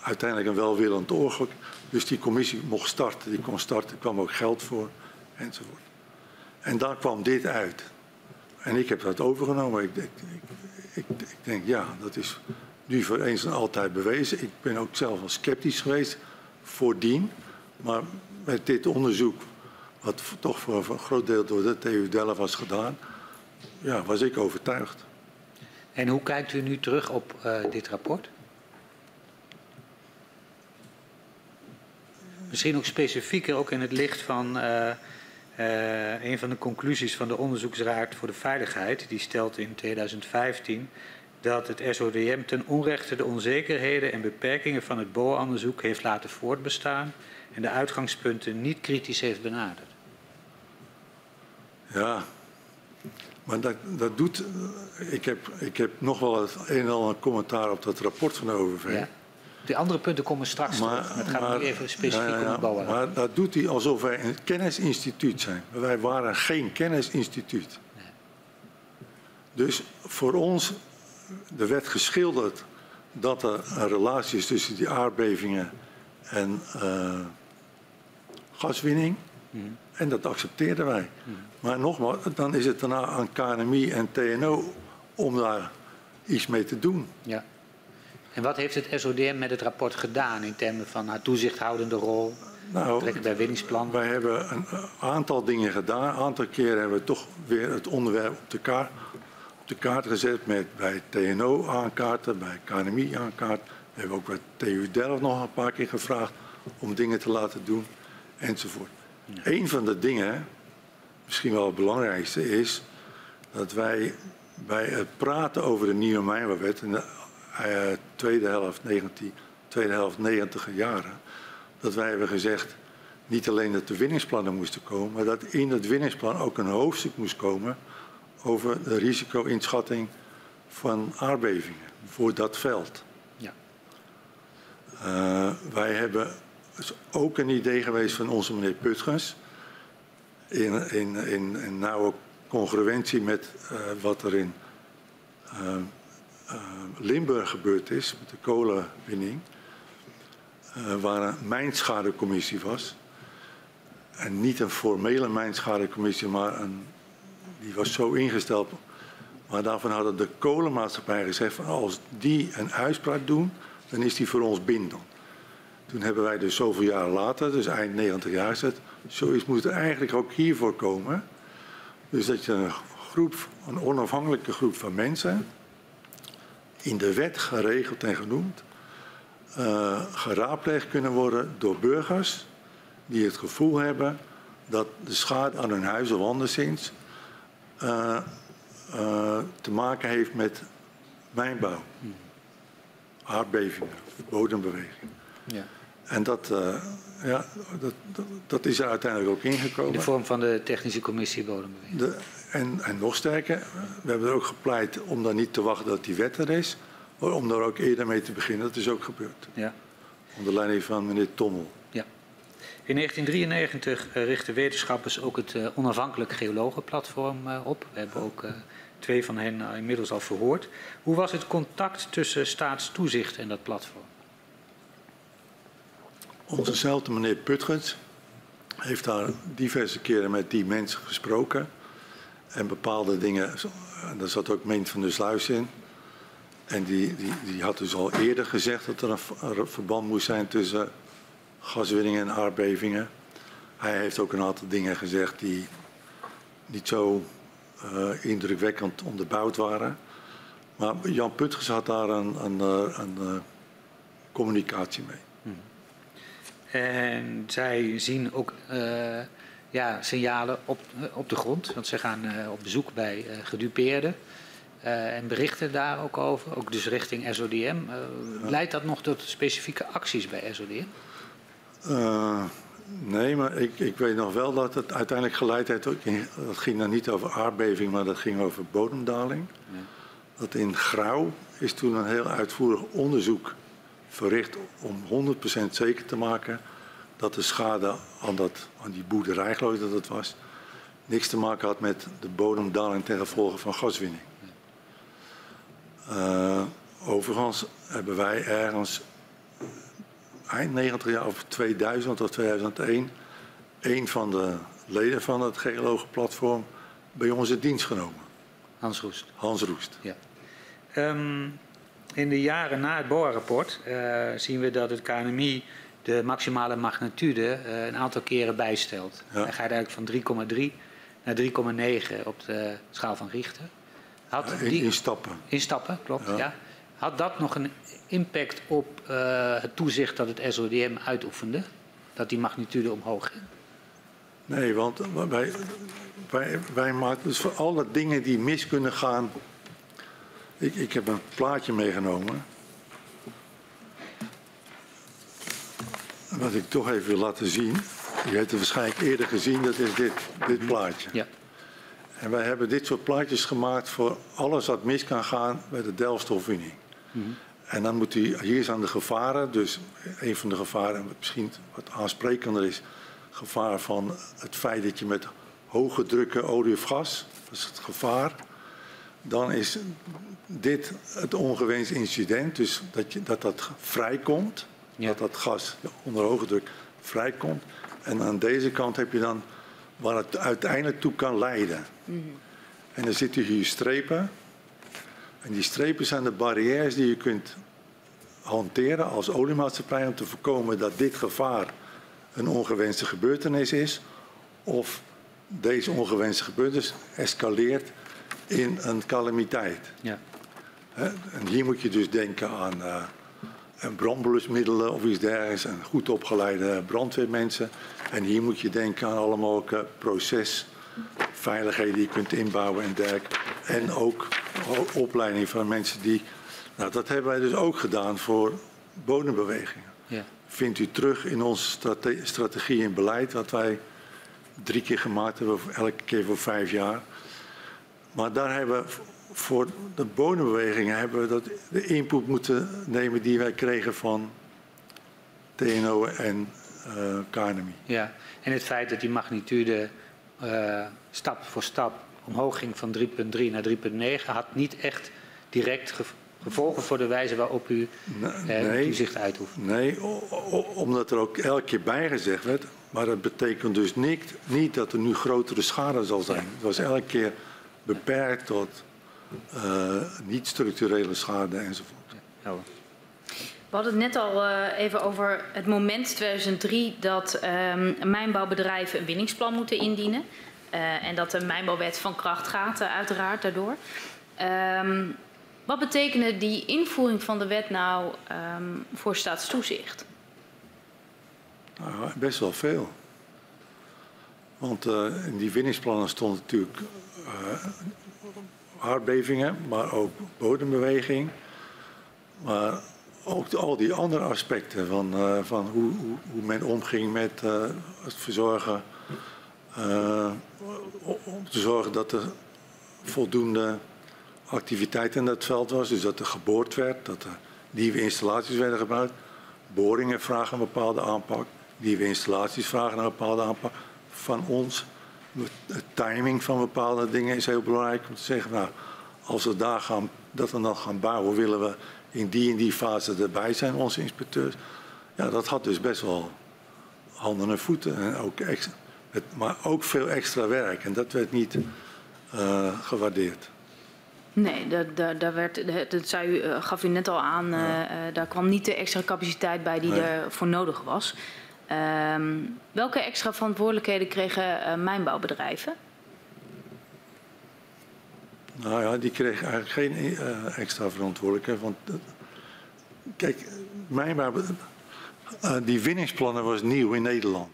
uiteindelijk een welwillend oor. Dus die commissie mocht starten, die kon starten, er kwam ook geld voor enzovoort. En daar kwam dit uit. En ik heb dat overgenomen. Ik, ik, ik, ik, denk, ja, dat is nu voor eens en altijd bewezen. Ik ben ook zelf wel sceptisch geweest voordien. Maar met dit onderzoek, wat toch voor een groot deel door de TU Delft was gedaan, ja, was ik overtuigd. En hoe kijkt u nu terug op eh, dit rapport? Misschien ook specifieker, ook in het licht van eh, eh, een van de conclusies van de Onderzoeksraad voor de Veiligheid. Die stelt in 2015 dat het SODM ten onrechte de onzekerheden en beperkingen van het BOA-onderzoek heeft laten voortbestaan en de uitgangspunten niet kritisch heeft benaderd. Ja, maar dat, dat doet. Ik heb, ik heb nog wel het een en ander commentaar op dat rapport van de OVV. Ja. De andere punten komen straks terug. Maar het gaat nu even specifiek ja, ja, om het BOA. Maar dat doet hij alsof wij een kennisinstituut zijn. Wij waren geen kennisinstituut. Dus voor ons, er werd geschilderd dat er een relatie is tussen die aardbevingen en uh, gaswinning. Mm. En dat accepteerden wij. Mm. Maar nogmaals, dan is het daarna aan KNMI en TNO om daar iets mee te doen. Ja. En wat heeft het SODM met het rapport gedaan in termen van haar toezichthoudende rol? Nou, bij winningsplan? Wij hebben een aantal dingen gedaan. Een aantal keren hebben we toch weer het onderwerp op de kaart, op de kaart gezet met bij TNO aankaarten, bij KNMI aankaarten. We hebben ook bij TU Delft nog een paar keer gevraagd om dingen te laten doen enzovoort. Ja. Een van de dingen, misschien wel het belangrijkste, is dat wij bij het praten over de nieuwe mijnbouwwet de uh, tweede helft 19, tweede helft 90 jaren, dat wij hebben gezegd niet alleen dat de winningsplannen moesten komen, maar dat in het winningsplan ook een hoofdstuk moest komen over de risico-inschatting van aardbevingen voor dat veld. Ja. Uh, wij hebben is ook een idee geweest van onze meneer Putgens. In, in, in, in nauwe congruentie met uh, wat er in uh, Limburg gebeurd is met de kolenwinning. waar een mijnschadecommissie was. En niet een formele mijnschadecommissie, maar een, die was zo ingesteld. Maar daarvan hadden de kolenmaatschappij gezegd van als die een uitspraak doen, dan is die voor ons bindend. Toen hebben wij dus zoveel jaar later, dus eind 90 jaar gezet, zoiets moet er eigenlijk ook hiervoor komen. Dus dat je een groep, een onafhankelijke groep van mensen, in de wet geregeld en genoemd, uh, geraadpleegd kunnen worden door burgers die het gevoel hebben dat de schade aan hun huis of anderszins uh, uh, te maken heeft met mijnbouw, aardbevingen, bodembeweging. Ja. En dat, uh, ja, dat, dat, dat, is er uiteindelijk ook ingekomen. In de vorm van de technische commissie bodembeweging. En, en nog sterker, we hebben er ook gepleit om dan niet te wachten dat die wet er is, maar om daar ook eerder mee te beginnen. Dat is ook gebeurd. Ja. Onder leiding van meneer Tommel. Ja. In 1993 uh, richten wetenschappers ook het uh, onafhankelijk geologenplatform uh, op. We hebben ook twee van hen inmiddels al verhoord. Hoe was het contact tussen staatstoezicht en dat platform? Onzezelfde meneer Putgens heeft daar diverse keren met die mensen gesproken. En bepaalde dingen, en daar zat ook Meent van der Sluis in. En die, die, die had dus al eerder gezegd dat er een verband moest zijn tussen gaswinningen en aardbevingen. Hij heeft ook een aantal dingen gezegd die niet zo uh, indrukwekkend onderbouwd waren. Maar Jan Putgens had daar een, een, een, een communicatie mee. En zij zien ook ja, signalen op, op de grond. Want ze gaan uh, op bezoek bij uh, gedupeerden. en berichten daar ook over. Ook dus richting SODM. Leidt dat nog tot specifieke acties bij SODM? nee, maar ik, ik weet nog wel dat het uiteindelijk geleid heeft. Dat ging dan niet over aardbeving, maar dat ging over bodemdaling. Ja. Dat in Grauw is toen een heel uitvoerig onderzoek verricht om 100% zeker te maken dat de schade aan, dat, aan die boerderij, geloof ik dat het was, niks te maken had met de bodemdaling ten gevolge van gaswinning. Uh, overigens hebben wij ergens eind 90 jaar of 2000 of 2001 een van de leden van het geologenplatform bij ons in dienst genomen. Hans Roest. Hans Roest. Ja. Um, in de jaren na het BOA-rapport uh, zien we dat het KNMI de maximale magnitude uh, een aantal keren bijstelt. Ja. Dan ga je eigenlijk van 3,3 naar 3,9 op de schaal van Richter. Had ja, in, die, in, stappen. In stappen, klopt. Ja. ja. Had dat nog een impact op uh, het toezicht dat het SODM uitoefende? Dat die magnitude omhoog ging? Nee, want wij, wij, wij maken dus voor alle dingen die mis kunnen gaan ik, ik heb een plaatje meegenomen. Wat ik toch even wil laten zien. Je hebt het waarschijnlijk eerder gezien, dat is dit, dit plaatje. Ja. En wij hebben dit soort plaatjes gemaakt voor alles wat mis kan gaan bij de delfstofwinning. Mm -hmm. En dan moet u, hier zijn de gevaren, dus een van de gevaren, misschien wat aansprekender is, gevaar van het feit dat je met hoge drukken olie of gas, dat is het gevaar. dan is dit het ongewenst incident. Dus dat je, dat, dat vrijkomt, Ja. dat dat gas onder hoge druk vrijkomt. En aan deze kant heb je dan waar het uiteindelijk toe kan leiden. En dan zitten hier strepen. En die strepen zijn de barrières die je kunt hanteren als oliemaatschappij om te voorkomen dat dit gevaar een ongewenste gebeurtenis is. Of deze ongewenste gebeurtenis escaleert in een calamiteit. Ja. En hier moet je dus denken aan eh, een brandblusmiddelen of iets dergelijks. En goed opgeleide brandweermensen. En hier moet je denken aan alle mogelijke procesveiligheden die je kunt inbouwen en dergelijke. En ook opleiding van mensen die... Nou, dat hebben wij dus ook gedaan voor bodembewegingen. Ja. Vindt u terug in onze strate- strategie en beleid, wat wij drie keer gemaakt hebben, elke keer voor vijf jaar. Maar daar hebben we voor de bodembewegingen hebben we dat, de input moeten nemen die wij kregen van TNO en KNMI. Ja, en het feit dat die magnitude eh, stap voor stap omhoog ging van 3,3 naar 3,9 had niet echt direct gev- gevolgen voor de wijze waarop u Nee, eh, nee. toezicht uitoefent. Nee, o- o- omdat er ook elke keer bijgezegd werd. Maar dat betekent dus niet, niet dat er nu grotere schade zal zijn. Het was elke keer beperkt tot niet-structurele schade enzovoort. We hadden het net al eh, even over het moment 2003 dat ehm, mijnbouwbedrijven een winningsplan moeten indienen. Eh, en dat de mijnbouwwet van kracht gaat, eh, uiteraard daardoor. Ehm, wat betekende die invoering van de wet nou ehm, voor staatstoezicht? Nou, best wel veel. Want eh, in die winningsplannen stond natuurlijk eh, aardbevingen, maar ook bodembeweging. Maar ook al die andere aspecten van, eh, van hoe, hoe, hoe men omging met eh, het verzorgen. eh, om te zorgen dat er voldoende activiteit in dat veld was. Dus dat er geboord werd, dat er nieuwe installaties werden gebruikt. Boringen vragen een bepaalde aanpak. Nieuwe installaties vragen een bepaalde aanpak van ons. De timing van bepaalde dingen is heel belangrijk om te zeggen, nou, als we daar gaan, dat we dan gaan bouwen, willen we in die en die fase erbij zijn, onze inspecteurs. Ja, dat had dus best wel handen en voeten. En ook extra, maar ook veel extra werk. En dat werd niet eh, gewaardeerd. Nee, daar, daar, daar werd, dat zei u, eh, gaf u net al aan, eh, daar kwam niet de extra capaciteit bij die Nee. er voor nodig was. Ehm, welke extra verantwoordelijkheden kregen eh, mijnbouwbedrijven? Nou ja, die kreeg eigenlijk geen eh, extra verantwoordelijkheid. Want eh, kijk, mijn, eh, die winningsplannen was nieuw in Nederland.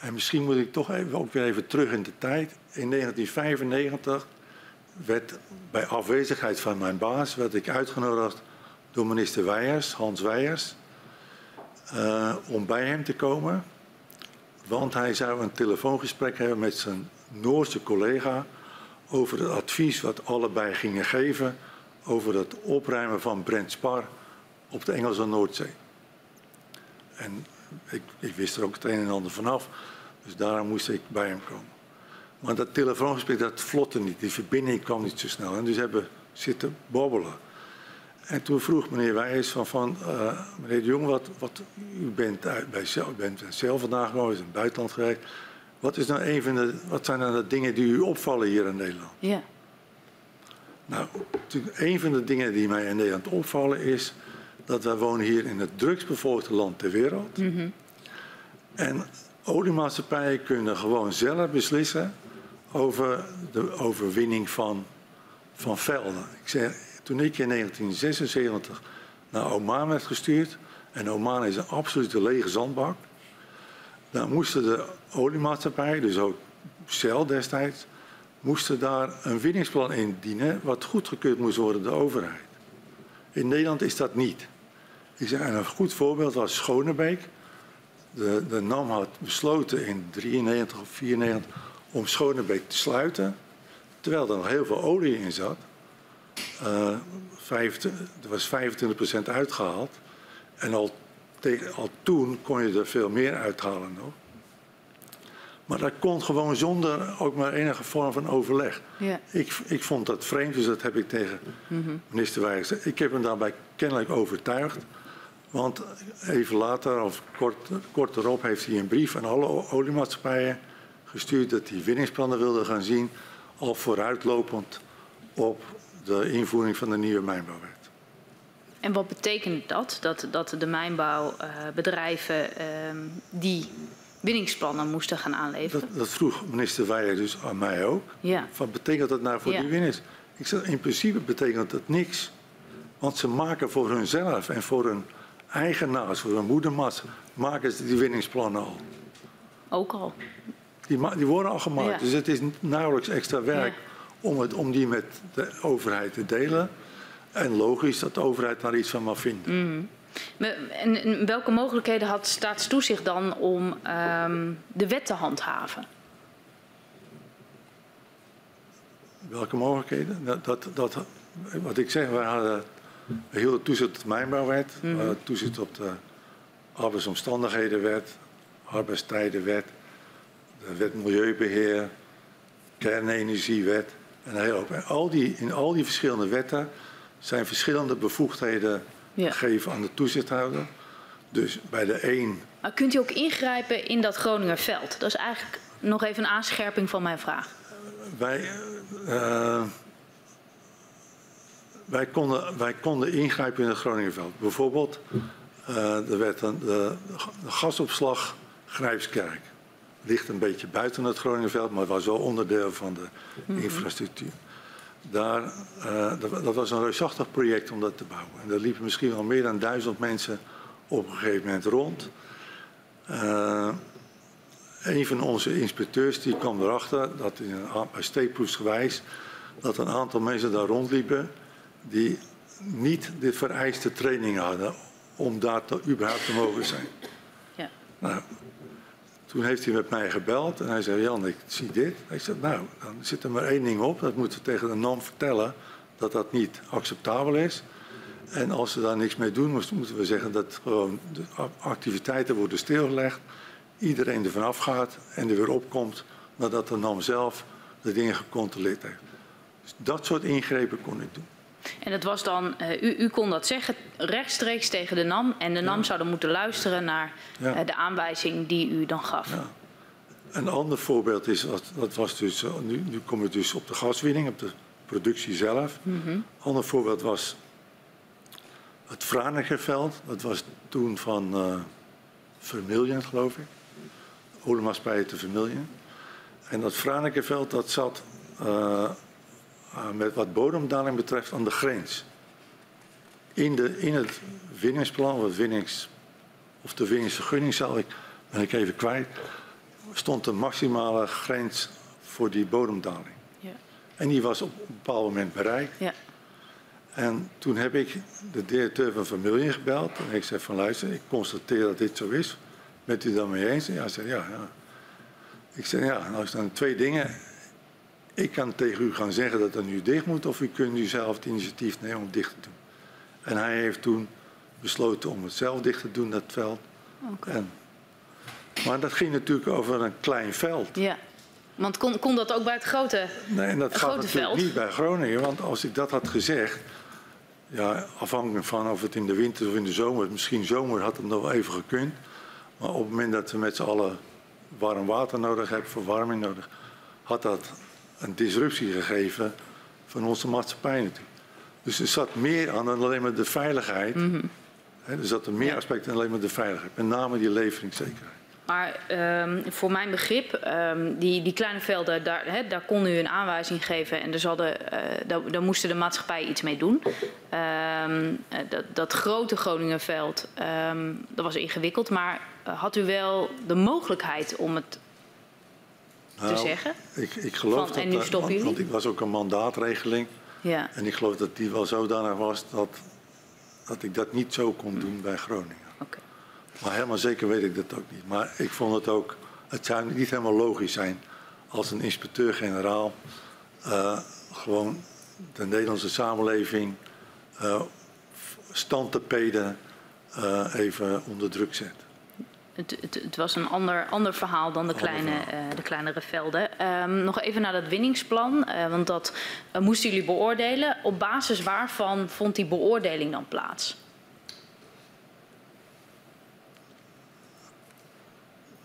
En misschien moet ik toch even, ook weer even terug in de tijd. In 1995 werd bij afwezigheid van mijn baas werd ik uitgenodigd door minister Weijers, Hans Weijers, eh, om bij hem te komen. Want hij zou een telefoongesprek hebben met zijn Noorse collega over het advies wat allebei gingen geven over het opruimen van Brent Spar op de Engelse Noordzee. En ik, ik wist er ook het een en ander vanaf, dus daarom moest ik bij hem komen. Maar dat telefoongesprek dat vlotte niet, die verbinding kwam niet zo snel. En dus hebben zitten bobbelen. En toen vroeg meneer Wijs van, van eh, meneer de Jong, wat, wat, u bent, uit, bij u bent Shell vandaag gekomen, u in het buitenland gewerkt. Wat, is nou een van de, wat zijn nou de dingen die u opvallen hier in Nederland? Ja. Nou, een van de dingen die mij in Nederland opvallen is dat wij wonen hier in het drugsbevolkte land ter wereld. En oliemaatschappijen kunnen gewoon zelf beslissen over de overwinning van, van velden. Ik zeg, toen ik in 1976 naar Oman werd gestuurd, en Oman is een absolute lege zandbak, dan moesten de oliemaatschappijen, dus ook Shell destijds, moesten daar een winningsplan indienen wat goedgekeurd moest worden door de overheid. In Nederland is dat niet. Ik zeg, en een goed voorbeeld was Schonebeek. De, de NAM had besloten in 93 of 94 om Schonebeek te sluiten, terwijl er nog heel veel olie in zat. 25 er was 25% uitgehaald. En al, al toen kon je er veel meer uithalen nog. Maar dat kon gewoon zonder ook maar enige vorm van overleg. Ja. Ik, ik vond dat vreemd, dus dat heb ik tegen minister Wijs gezegd. Ik heb hem daarbij kennelijk overtuigd. Want even later, of kort, kort erop, heeft hij een brief aan alle oliemaatschappijen gestuurd dat hij winningsplannen wilde gaan zien, al vooruitlopend op de invoering van de nieuwe mijnbouwwet. En wat betekent dat? Dat, dat de mijnbouwbedrijven ehm, die winningsplannen moesten gaan aanleveren? Dat, dat vroeg minister Weijer dus aan mij ook. Ja. Wat betekent dat nou voor Ja. die winnaars? Ik zeg, in principe betekent dat niks. Want ze maken voor hunzelf en voor hun eigenaars, voor hun moedermats, maken ze die winningsplannen al. Ook al. Die, die worden al gemaakt. Ja. Dus het is nauwelijks extra werk Ja. Om, het, om die met de overheid te delen. En logisch dat de overheid daar iets van mag vinden. Me- En, welke mogelijkheden had staatstoezicht dan om ehm, de wet te handhaven? Welke mogelijkheden? Dat, dat, dat, wat ik zeg, we hadden hielden toezicht op de mijnbouwwet, we hadden toezicht op de arbeidsomstandighedenwet, arbeidstijdenwet, de wet milieubeheer, kernenergiewet en een hele hoop. En al die, in al die verschillende wetten zijn verschillende bevoegdheden Ja. gegeven aan de toezichthouder. Dus bij de een Maar kunt u ook ingrijpen in dat Groningerveld? Dat is eigenlijk nog even een aanscherping van mijn vraag. Wij, eh, wij, konden, wij konden ingrijpen in het Groningenveld. Bijvoorbeeld, er werd een, de, de gasopslag Grijpskerk. Ligt een beetje buiten het Groningenveld, maar was wel onderdeel van de infrastructuur. Daar, eh, dat, dat was een reusachtig project om dat te bouwen. En daar liepen misschien wel meer dan duizend mensen op een gegeven moment rond. Eh, een van onze inspecteurs die kwam erachter dat in een, bij steekproefsgewijs dat een aantal mensen daar rondliepen die niet de vereiste training hadden om daar te, überhaupt te mogen zijn. Ja. Nou, toen heeft hij met mij gebeld en hij zei, Jan, ik zie dit. Ik zei, nou, dan zit er maar één ding op. Dat moeten we tegen de NAM vertellen dat dat niet acceptabel is. En als ze daar niks mee doen, moeten we zeggen dat gewoon de activiteiten worden stilgelegd. Iedereen er vanaf gaat en er weer opkomt nadat de NAM zelf de dingen gecontroleerd heeft. Dus dat soort ingrepen kon ik doen. En dat was dan, eh, u, u kon dat zeggen rechtstreeks tegen de NAM. En de NAM zou dan moeten luisteren naar Ja. eh, de aanwijzing die u dan gaf. Ja. Een ander voorbeeld is, wat- dat was dus, eh, nu, nu kom ik dus op de gaswinning, op de productie zelf. Een ander voorbeeld was het Franekerveld. Dat was toen van Vermilion, geloof ik. Oliemaatschappij te Vermilion. En dat Franekerveld, dat zat met wat bodemdaling betreft aan de grens. In, de, in het winningsplan, of, het winnings, of de winningsvergunning zal ik, ben ik even kwijt, stond de maximale grens voor die bodemdaling. Ja. En die was op een bepaald moment bereikt. Ja. En toen heb ik de directeur van Vermilion gebeld. En ik zei van luister, ik constateer dat dit zo is. Bent u dan mee eens? En hij zei ja, ja. Ik zei ja, nou dan twee dingen. Ik kan tegen u gaan zeggen dat het nu dicht moet. Of u kunt u zelf het initiatief nemen om het dicht te doen. En hij heeft toen besloten om het zelf dicht te doen, dat veld. En, maar dat ging natuurlijk over een klein veld. ja. Want kon, kon dat ook bij het grote... Nee, en dat gaat natuurlijk veld. niet bij Groningen. Want als ik dat had gezegd, ja, afhankelijk van of het in de winter of in de zomer, misschien zomer had het nog wel even gekund. Maar op het moment dat we met z'n allen warm water nodig hebben, verwarming nodig, had dat een disruptie gegeven van onze maatschappij natuurlijk. Dus er zat meer aan dan alleen maar de veiligheid. Hè, er zaten meer aspecten dan alleen maar de veiligheid. Met name die leveringszekerheid. Maar ehm, voor mijn begrip, ehm, die, die kleine velden, daar, daar kon u een aanwijzing geven en er hadden, eh, daar, daar moesten de maatschappij iets mee doen. Ehm, eh, dat, dat grote Groningenveld, dat was ingewikkeld, maar eh, had u wel de mogelijkheid om het te Nou, zeggen? Ik, ik geloof Van, dat en nu stoppen want, jullie? want ik was ook een mandaatregeling. Ja, En ik geloof dat die wel zodanig was dat, dat ik dat niet zo kon doen bij Groningen. oké. Maar helemaal zeker weet ik dat ook niet. Maar ik vond het ook, het zou niet helemaal logisch zijn als een inspecteur-generaal eh, gewoon de Nederlandse samenleving uh, standtepeden eh even onder druk zet. Het, het, het was een ander, ander verhaal dan de, kleine, verhaal. eh, de kleinere velden. Ehm, nog even naar dat winningsplan, eh, want dat eh, moesten jullie beoordelen. Op basis waarvan vond die beoordeling dan plaats?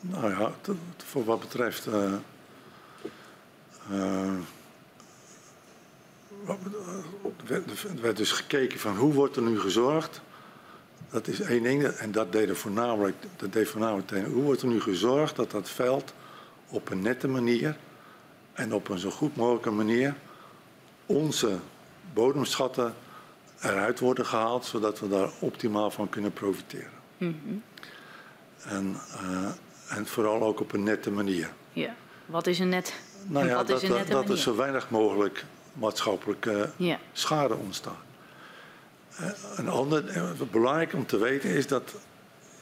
Nou ja, t- t- voor wat betreft. eh, eh, eh, er werd dus gekeken van hoe wordt er nu gezorgd. Dat is één ding. En dat deed, er voornamelijk, dat deed voornamelijk tegen. Hoe wordt er nu gezorgd dat dat veld op een nette manier en op een zo goed mogelijke manier onze bodemschatten eruit worden gehaald, zodat we daar optimaal van kunnen profiteren. En, eh, en vooral ook op een nette manier. Ja. Wat is een net? Nou ja, dat, is nette dat er zo weinig mogelijk maatschappelijke Ja. schade ontstaat. Een ander, eh, wat belangrijk om te weten is dat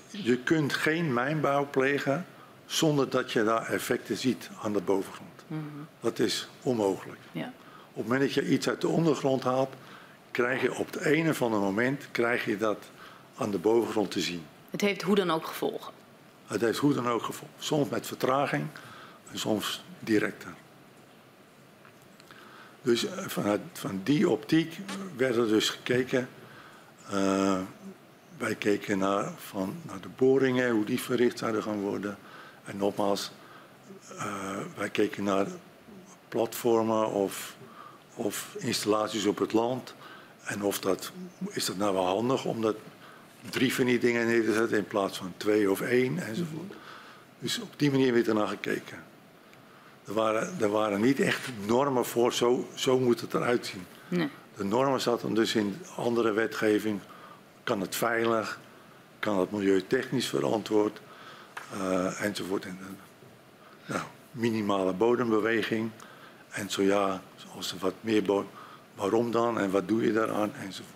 je kunt geen mijnbouw plegen zonder dat je daar effecten ziet aan de bovengrond. Mhm. Dat is onmogelijk. Ja. Op het moment dat je iets uit de ondergrond haalt, krijg je op het een of andere moment krijg je dat aan de bovengrond te zien. Het heeft hoe dan ook gevolgen. Het heeft hoe dan ook gevolgen. Soms met vertraging en soms directer. Dus eh, vanuit van die optiek werd er dus gekeken. Eh, wij keken naar, van, naar de boringen, hoe die verricht zouden gaan worden. En nogmaals, eh, wij keken naar platformen of, of installaties op het land. En of dat, is dat nou wel handig om dat drie van die dingen neer te zetten in plaats van twee of één enzovoort. Dus op die manier werd er naar gekeken. Er waren, er waren niet echt normen voor, zo, zo moet het eruit zien. Nee. De normen zaten dus in andere wetgeving. Kan het veilig? Kan het milieutechnisch verantwoord? eh, enzovoort. En, eh, nou, minimale bodembeweging. En zo ja, als er wat meer bo- waarom dan en wat doe je daaraan enzovoort.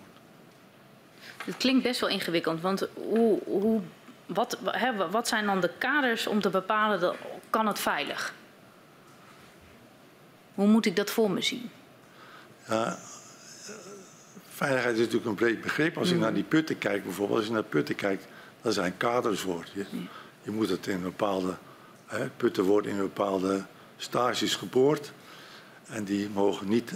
Het klinkt best wel ingewikkeld, want hoe, hoe, wat, hè, wat zijn dan de kaders om te bepalen, dat, kan het veilig? Hoe moet ik dat voor me zien? Ja, veiligheid is natuurlijk een breed begrip. Als je naar die putten kijkt bijvoorbeeld, als je naar putten kijkt, daar zijn kaders voor. Je, je moet het in bepaalde, hè, putten worden in bepaalde stages geboord. En die mogen niet,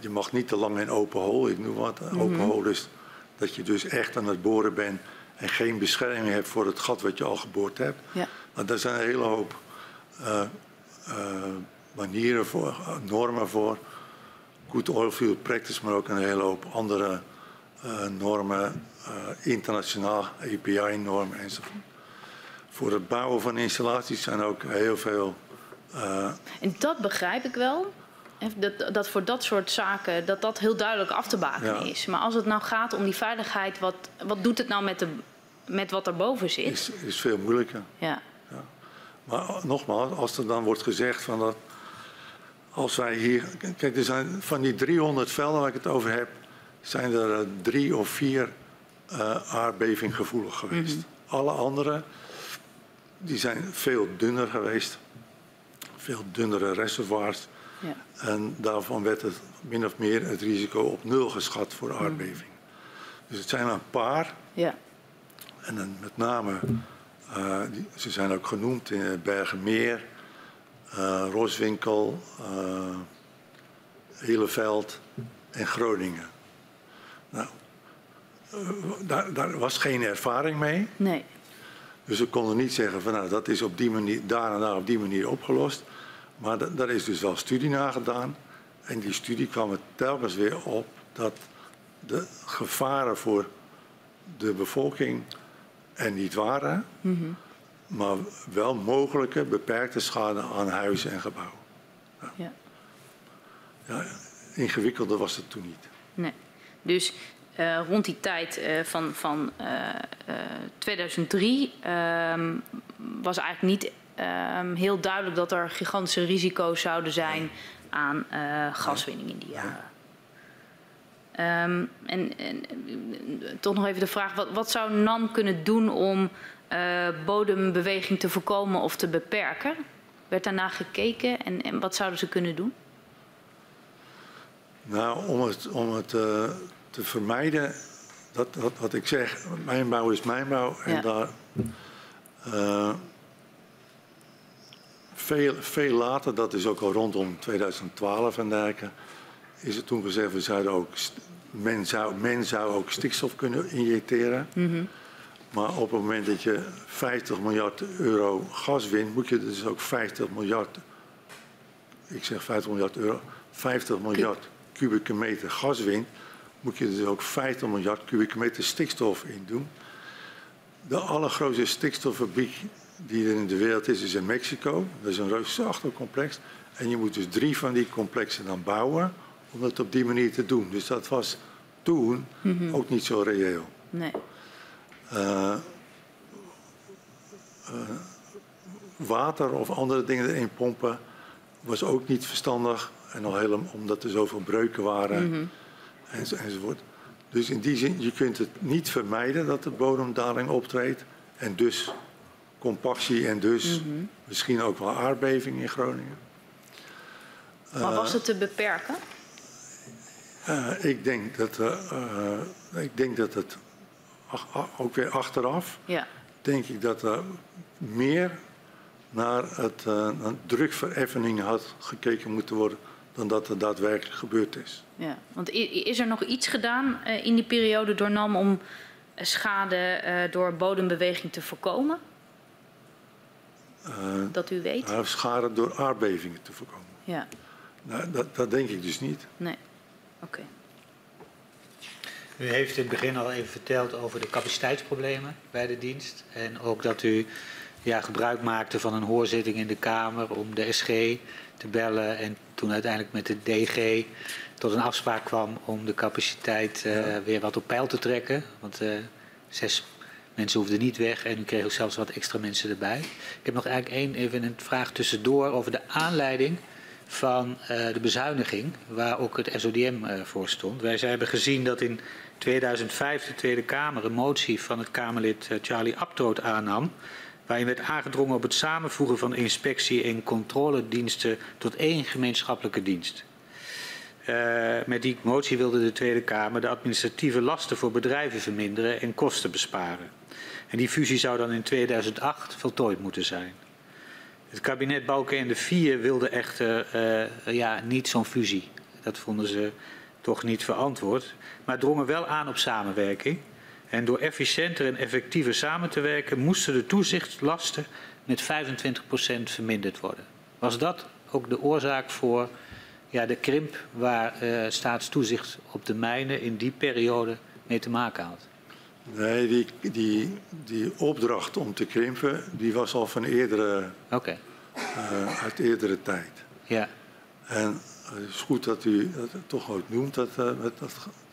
je- mag niet te lang in open hol, ik noem wat. Open hol is dat je dus echt aan het boren bent en geen bescherming hebt voor het gat wat je al geboord hebt. Ja. Nou, daar zijn een hele hoop eh, eh, manieren voor, normen voor. Good oilfield practice, maar ook een hele hoop andere eh, normen, eh, internationaal API-normen enzovoort. Voor het bouwen van installaties zijn ook heel veel. eh, En dat begrijp ik wel. Dat, dat voor dat soort zaken dat dat heel duidelijk af te bakenen Ja. is. Maar als het nou gaat om die veiligheid, wat, wat doet het nou met, de, met wat erboven zit? is, is veel moeilijker. Ja. Maar nogmaals, als er dan wordt gezegd van dat. Als wij hier. Kijk, er zijn van die 300 velden waar ik het over heb. zijn er eh, drie of vier aardbevinggevoelig geweest. Alle andere. die zijn veel dunner geweest. Veel dunnere reservoirs. Ja. En daarvan werd het min of meer het risico op nul geschat voor aardbeving. Dus het zijn maar een paar. Ja. En dan met name, eh, die, ze zijn ook genoemd in Bergenmeer, eh, Roswinkel, eh Heleveld en Groningen. Nou, eh, daar, daar was geen ervaring mee. Nee. Dus we konden niet zeggen van nou dat is op die manier, daar en daar op die manier opgelost. Maar da- daar is dus wel studie naar gedaan. En die studie kwam er telkens weer op dat de gevaren voor de bevolking er niet waren. Maar wel mogelijke beperkte schade aan huizen en gebouwen. Ja. Ja, ingewikkelder was het toen niet. Nee. Dus eh, rond die tijd eh, van, van eh, eh, 2003 ehm, was eigenlijk niet ehm, heel duidelijk dat er gigantische risico's zouden zijn aan gaswinning in die jaren. Ehm, en, en toch nog even de vraag, wat, wat zou NAM kunnen doen om eh, bodembeweging te voorkomen of te beperken? Werd daarna gekeken en, en wat zouden ze kunnen doen? Nou, om het, om het eh, te vermijden, dat, dat wat ik zeg, mijnbouw is mijnbouw. En Ja. daar Uh, veel, veel later, dat is ook al rondom 2012 en dergelijke, is het toen gezegd, we zouden ook, men, zou, men zou ook stikstof kunnen injecteren. Mm -hmm. Maar op het moment dat je 50 miljard euro gas wint, moet je dus ook 50 miljard, ik zeg 50 miljard euro, 50 miljard kubieke meter gas wint, moet je dus ook 50 miljard kubieke meter stikstof in doen. De allergrootste stikstoffabriek die er in de wereld is, is in Mexico. Dat is een reusachtig complex. En je moet dus drie van die complexen dan bouwen om dat op die manier te doen. Dus dat was toen mm -hmm. ook niet zo reëel. Nee. Uh, uh, water of andere dingen erin pompen was ook niet verstandig. En al helemaal omdat er zoveel breuken waren mm -hmm. enzo, enzovoort. Dus in die zin, je kunt het niet vermijden dat de bodemdaling optreedt. En dus compactie en dus mm -hmm. misschien ook wel aardbeving in Groningen. Maar was het te beperken? Uh, ik, denk dat, uh, ik denk dat het ook weer achteraf, ja. denk ik dat er meer naar het uh, drukvereffening had gekeken moeten worden dan dat er daadwerkelijk gebeurd is. Ja, want is er nog iets gedaan in die periode door NAM om schade door bodembeweging te voorkomen? dat u weet? Nou, schade door aardbevingen te voorkomen. Ja. Nou, dat, dat denk ik dus niet. Nee, oké. Okay. U heeft in het begin al even verteld over de capaciteitsproblemen bij de dienst. En ook dat u ja, gebruik maakte van een hoorzitting in de Kamer om de SG te bellen. En toen uiteindelijk met de DG tot een afspraak kwam om de capaciteit uh, ja. weer wat op peil te trekken. Want uh, zes mensen hoefden niet weg en u kreeg ook zelfs wat extra mensen erbij. Ik heb nog eigenlijk één even een vraag tussendoor over de aanleiding van uh, de bezuiniging, waar ook het SODM voor stond. Wij hebben gezien dat in 2005 de Tweede Kamer een motie van het Kamerlid uh, Charlie Abtroot aannam, waarin werd aangedrongen op het samenvoegen van inspectie- en controlediensten tot één gemeenschappelijke dienst. met die motie wilde de Tweede Kamer de administratieve lasten voor bedrijven verminderen en kosten besparen. En die fusie zou dan in 2008 voltooid moeten zijn. Het kabinet Balkenende 4 wilde echter uh, ja, niet zo'n fusie. Dat vonden ze toch niet verantwoord. Maar drongen wel aan op samenwerking. En door efficiënter en effectiever samen te werken moesten de toezichtslasten met 25% verminderd worden. Was dat ook de oorzaak voor ja, de krimp waar uh, staatstoezicht op de mijnen in die periode mee te maken had? Nee, die, die, die opdracht om te krimpen, die was al van eerdere, okay. uh, uit eerdere tijd. Ja. En het is goed dat u dat toch ook noemt, dat, uh, dat,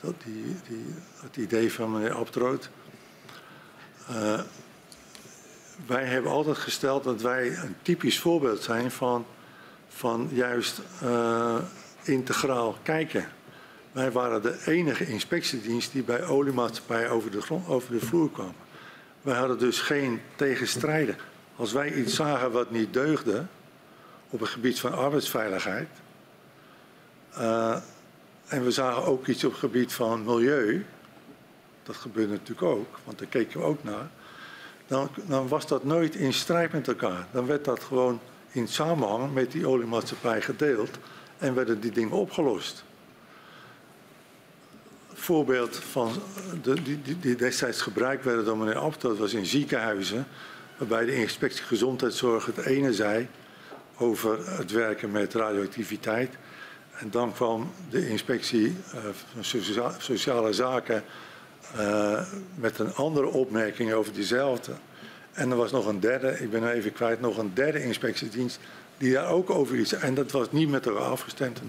dat, die, die, het idee van meneer Abtroot. Uh, wij hebben altijd gesteld dat wij een typisch voorbeeld zijn van, van juist integraal kijken. Wij waren de enige inspectiedienst die bij oliemaatschappijen over de, grond, over de vloer kwam. Wij hadden dus geen tegenstrijden. Als wij iets zagen wat niet deugde op het gebied van arbeidsveiligheid. Uh, en we zagen ook iets op het gebied van milieu. Dat gebeurde natuurlijk ook, want daar keken we ook naar. Dan, dan was dat nooit in strijd met elkaar. Dan werd dat gewoon in samenhang met die oliemaatschappij gedeeld en werden die dingen opgelost voorbeeld van de, die, die, die, destijds gebruikt werden door meneer Abt, dat was in ziekenhuizen, waarbij de inspectie gezondheidszorg het ene zei over het werken met radioactiviteit. En dan kwam de inspectie uh, van sociale zaken uh, met een andere opmerking over diezelfde. En er was nog een derde, ik ben even kwijt, nog een derde inspectiedienst die daar ook over iets. En dat was niet met elkaar afgestemd.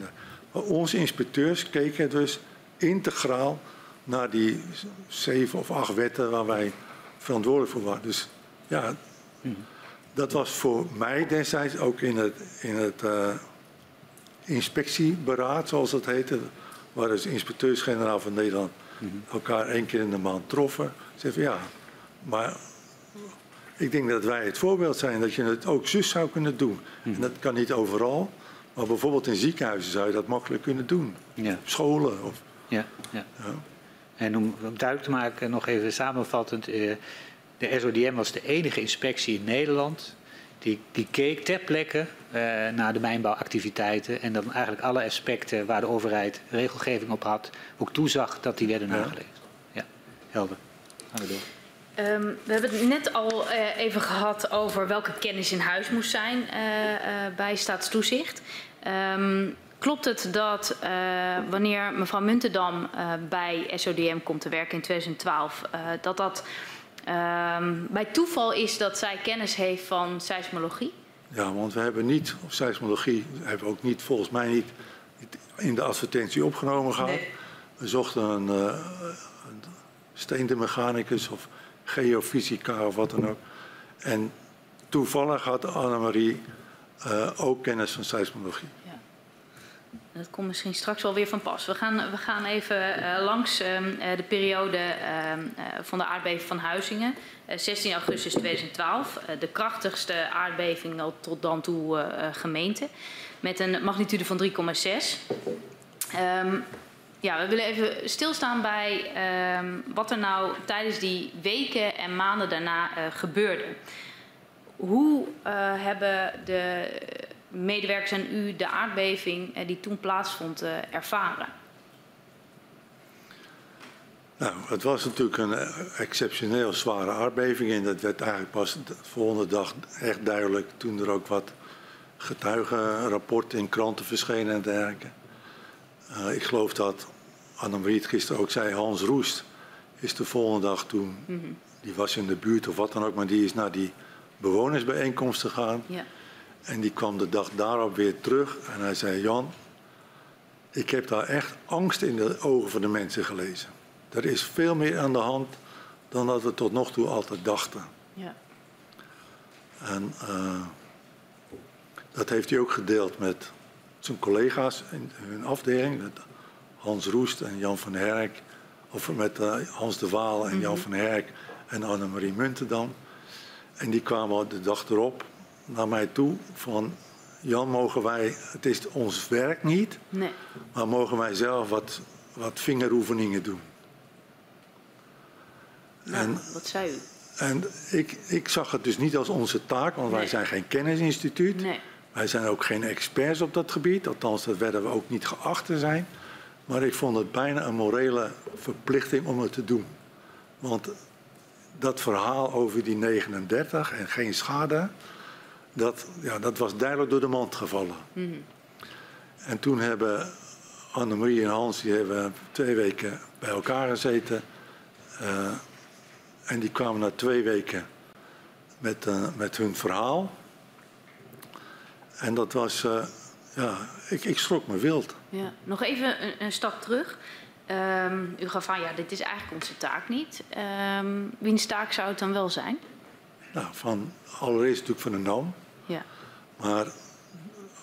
Maar onze inspecteurs keken dus integraal naar die zeven of acht wetten waar wij verantwoordelijk voor waren. Dus ja, dat was voor mij destijds ook in het, in het uh, inspectieberaad, zoals dat heette, waar dus inspecteurs-generaal van Nederland elkaar één keer in de maand troffen. Zeiden ja, maar ik denk dat wij het voorbeeld zijn dat je het ook zus zou kunnen doen. En dat kan niet overal, maar bijvoorbeeld in ziekenhuizen zou je dat makkelijk kunnen doen. Ja. Scholen of ja, ja. En om, om duidelijk te maken, nog even samenvattend. Eh, De SODM was de enige inspectie in Nederland die, die keek ter plekke uh, naar de mijnbouwactiviteiten en dan eigenlijk alle aspecten waar de overheid regelgeving op had, ook toezag dat die werden nageleefd. Ja, helder. Gaan we door. Um, we hebben het net al uh, even gehad over welke kennis in huis moest zijn uh, bij staatstoezicht. Um, klopt het dat wanneer mevrouw Muntendam bij SODM komt te werken in 2012, dat dat um, bij toeval is dat zij kennis heeft van seismologie? Ja, want we hebben niet, of seismologie hebben we ook niet, volgens mij niet, in de advertentie opgenomen gehad. Nee. We zochten een, uh, een steendemechanicus of geofysica of wat dan ook. En toevallig had Annemarie uh, ook kennis van seismologie. Dat komt misschien straks wel weer van pas. We gaan, we gaan even uh, langs uh, de periode uh, van de aardbeving van Huizingen. 16 augustus 2012. de krachtigste aardbeving tot dan toe gemeente. Met een magnitude van 3,6. Um, ehm, ja, we willen even stilstaan bij wat er nou tijdens die weken en maanden daarna gebeurde. Hoe hebben de medewerkers en u de aardbeving eh, die toen plaatsvond eh, ervaren? Nou, het was natuurlijk een eh, exceptioneel zware aardbeving en dat werd eigenlijk pas de volgende dag echt duidelijk toen er ook wat getuigenrapporten in kranten verschenen en dergelijke. Uh, ik geloof dat Annemarie het gisteren ook zei, Hans Roest is de volgende dag toen, mm -hmm. die was in de buurt of wat dan ook, maar die is naar die bewonersbijeenkomst gegaan. Ja. En die kwam de dag daarop weer terug en hij zei: Jan, ik heb daar echt angst in de ogen van de mensen gelezen. Er is veel meer aan de hand dan dat we tot nog toe altijd dachten. Ja. En uh, dat heeft hij ook gedeeld met zijn collega's in hun afdeling, met Hans Roest en Jan van Herk, of met uh, Hans de Waal en mm -hmm. Jan van Herk en Annemarie Muntendam. En die kwamen de dag erop naar mij toe van Jan, mogen wij, het is ons werk niet, nee. maar mogen wij zelf wat, wat vingeroefeningen doen. Nou, en, wat zei u? En ik, ik zag het dus niet als onze taak, want nee. wij zijn geen kennisinstituut. Nee. Wij zijn ook geen experts op dat gebied, althans dat werden we ook niet geacht te zijn. Maar ik vond het bijna een morele verplichting om het te doen. Want dat verhaal over die 39 en geen schade, dat, ja, dat was duidelijk door de mand gevallen. Mm -hmm. En toen hebben Annemarie en Hans die hebben twee weken bij elkaar gezeten. Uh, en die kwamen na twee weken met, uh, met hun verhaal. En dat was, uh, ja, ik, ik schrok me wild. Ja. Nog even een, een stap terug. Um, u gaf aan, ja, dit is eigenlijk onze taak niet. Um, wiens taak zou het dan wel zijn? Nou, van, allereerst natuurlijk van de NAM. Ja. Maar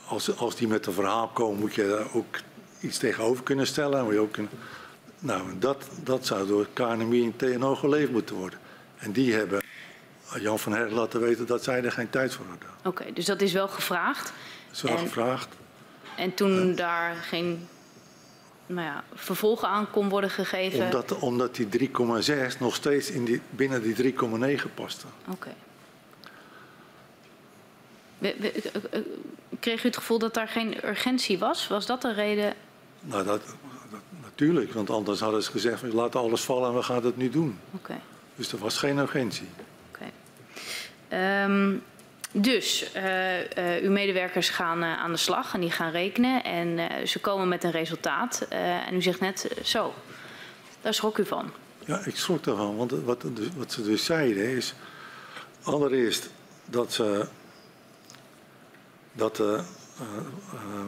als, als die met een verhaal komen, moet je daar ook iets tegenover kunnen stellen. Moet je ook kunnen, nou, dat, dat zou door KNMI in TNO geleefd moeten worden. En die hebben Jan van Her laten weten dat zij er geen tijd voor hadden. Oké, dus dat is wel gevraagd? Dat is wel en, gevraagd. En toen daar geen nou ja, vervolgen aan kon worden gegeven? Omdat, omdat die 3,6 nog steeds in die, binnen die 3,9 paste. Oké. Kreeg u het gevoel dat daar geen urgentie was? Was dat de reden? Nou, dat, dat natuurlijk. Want anders hadden ze gezegd, we laten alles vallen en we gaan het nu doen. Okay. Dus er was geen urgentie. Oké. Okay. Um, dus uh, uh, uw medewerkers gaan uh, aan de slag en die gaan rekenen. En ze komen met een resultaat. en u zegt net, zo, daar schrok u van. Ja, ik schrok ervan. Want wat, wat ze dus zeiden is... Allereerst dat ze dat de, uh,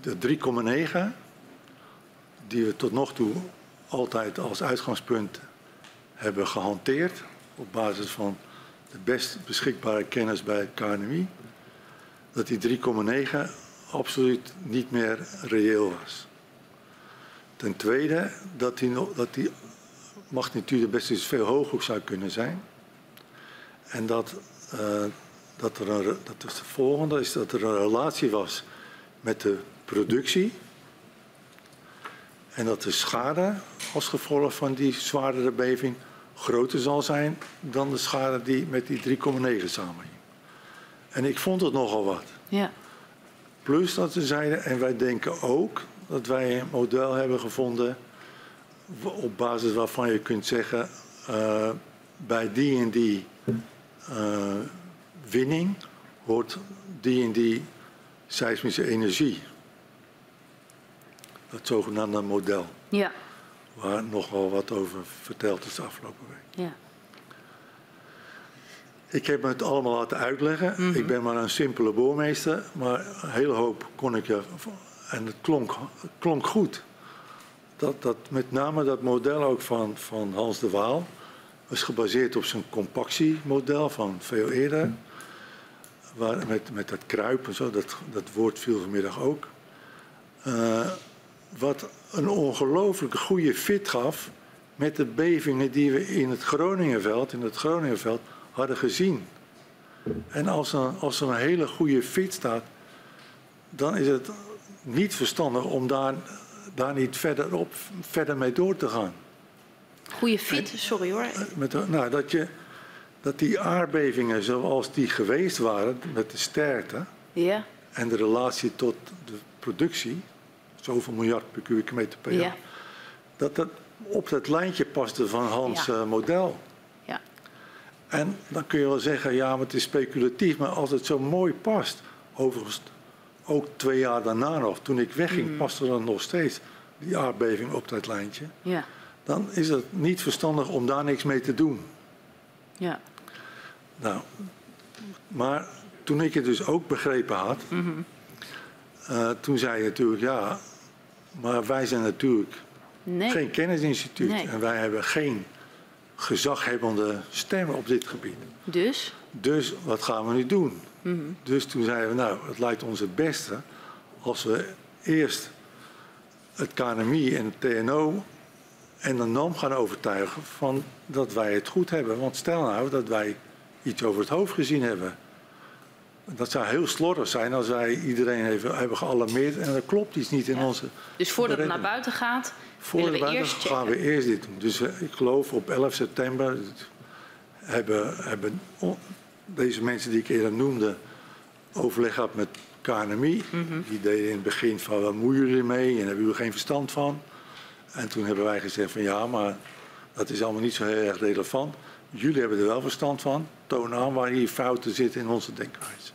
de 3,9, die we tot nog toe altijd als uitgangspunt hebben gehanteerd, op basis van de best beschikbare kennis bij het KNMI, dat die 3,9 absoluut niet meer reëel was. Ten tweede dat die, dat die magnitude best eens veel hoger zou kunnen zijn. En dat dat er een, dat is de volgende, is dat er een relatie was met de productie. En dat de schade als gevolg van die zwaardere beving groter zal zijn dan de schade die met die 3,9 samenhing. En ik vond het nogal wat. Ja. Plus dat ze zeiden, en wij denken ook dat wij een model hebben gevonden op basis waarvan je kunt zeggen, uh, bij die en die uh, winning hoort die en die seismische energie. Dat zogenaamde model. Ja. Waar nogal wat over verteld is de afgelopen week. Ja. Ik heb me het allemaal laten uitleggen. Mhm. Ik ben maar een simpele boormeester, maar een hele hoop kon ik er. En het klonk, het klonk goed. Dat, dat, met name dat model ook van, van Hans de Waal was gebaseerd op zijn compactiemodel van veel eerder. Waar, met, met dat kruip en zo, dat, dat woord viel vanmiddag ook. Uh, wat een ongelooflijk goede fit gaf met de bevingen die we in het Groningenveld, in het Groningenveld hadden gezien. En als er, als er een hele goede fit staat, dan is het niet verstandig om daar, daar niet verder, op, verder mee door te gaan. Goede fit, sorry hoor. Met, nou, dat, je, dat die aardbevingen zoals die geweest waren, met de sterkte ja. en de relatie tot de productie, zoveel miljard per kubieke meter per jaar, Ja. dat dat op dat lijntje paste van Hans Ja. eh, model. Ja. En dan kun je wel zeggen, ja, maar het is speculatief, maar als het zo mooi past, overigens ook twee jaar daarna nog, toen ik wegging, Mhm. paste dan nog steeds die aardbeving op dat lijntje, Ja. dan is het niet verstandig om daar niks mee te doen. Ja. Nou, maar toen ik het dus ook begrepen had, eh, toen zei je natuurlijk, ja, maar wij zijn natuurlijk Nee. geen kennisinstituut Nee. en wij hebben geen gezaghebbende stemmen op dit gebied. Dus? Dus wat gaan we nu doen? Mhm. Dus toen zeiden we, nou, het lijkt ons het beste als we eerst het KNMI en het TNO en de NAM gaan overtuigen van dat wij het goed hebben. Want stel nou dat wij iets over het hoofd gezien hebben. Dat zou heel slordig zijn als wij iedereen even hebben gealarmeerd en er klopt iets niet in Ja. onze... Dus voordat het naar buiten gaat, Voor willen de we buiten eerst gaan checken. we eerst dit doen. Dus eh, ik geloof op 11 september hebben, hebben deze mensen die ik eerder noemde overleg gehad met KNMI. Mhm. Die deden in het begin van wat moeien jullie mee en hebben jullie geen verstand van. En toen hebben wij gezegd van ja, maar dat is allemaal niet zo heel erg relevant. Jullie hebben er wel verstand van. Toon aan waar hier fouten zitten in onze denkwijze.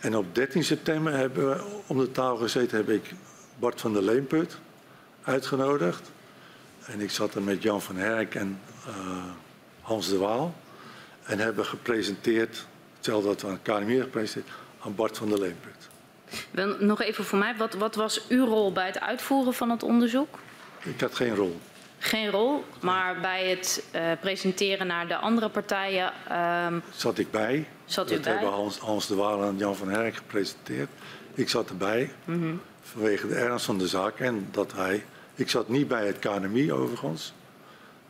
En op 13 september hebben we om de tafel gezeten, heb ik Bart van der Leemput uitgenodigd. En ik zat er met Jan van Herk en eh, Hans de Waal. En hebben gepresenteerd, hetzelfde wat we aan KNMI gepresenteerd, aan Bart van der Leemput. Wel, Nog even voor mij, wat, wat was uw rol bij het uitvoeren van het onderzoek? Ik had geen rol. Geen rol, maar bij het eh, presenteren naar de andere partijen. ehm, Zat ik bij. Zat u dat bij? hebben Hans, Hans de Waal en Jan van Herk gepresenteerd. Ik zat erbij mhm. vanwege de ernst van de zaak. En dat hij, ik zat niet bij het KNMI overigens.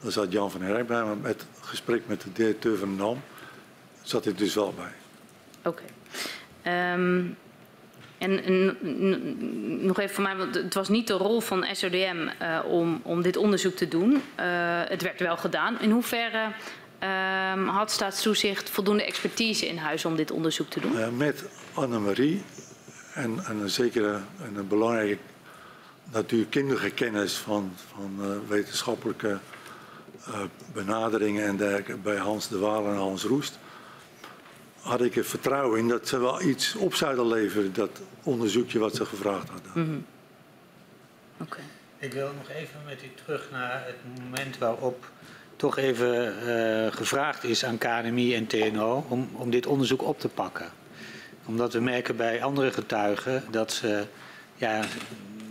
Daar zat Jan van Herk bij, maar met het gesprek met de directeur van de NAM zat ik dus wel bij. Oké. Ehm, en, nog even voor mij, want het was niet de rol van SODM eh, om, om dit onderzoek te doen. Eh, het werd wel gedaan. In hoeverre ehm, had staatstoezicht voldoende expertise in huis om dit onderzoek te doen? Eh, met Annemarie en, en een zekere en een belangrijke natuurkundige kennis van, van wetenschappelijke benaderingen en dergelijke bij Hans de Waal en Hans Roest. Had ik er vertrouwen in dat ze wel iets op zouden leveren, dat onderzoekje wat ze gevraagd hadden. Oké. Ik wil nog even met u terug naar het moment waarop toch even eh, gevraagd is aan KNMI en TNO om, om dit onderzoek op te pakken. Omdat we merken bij andere getuigen dat ze ja,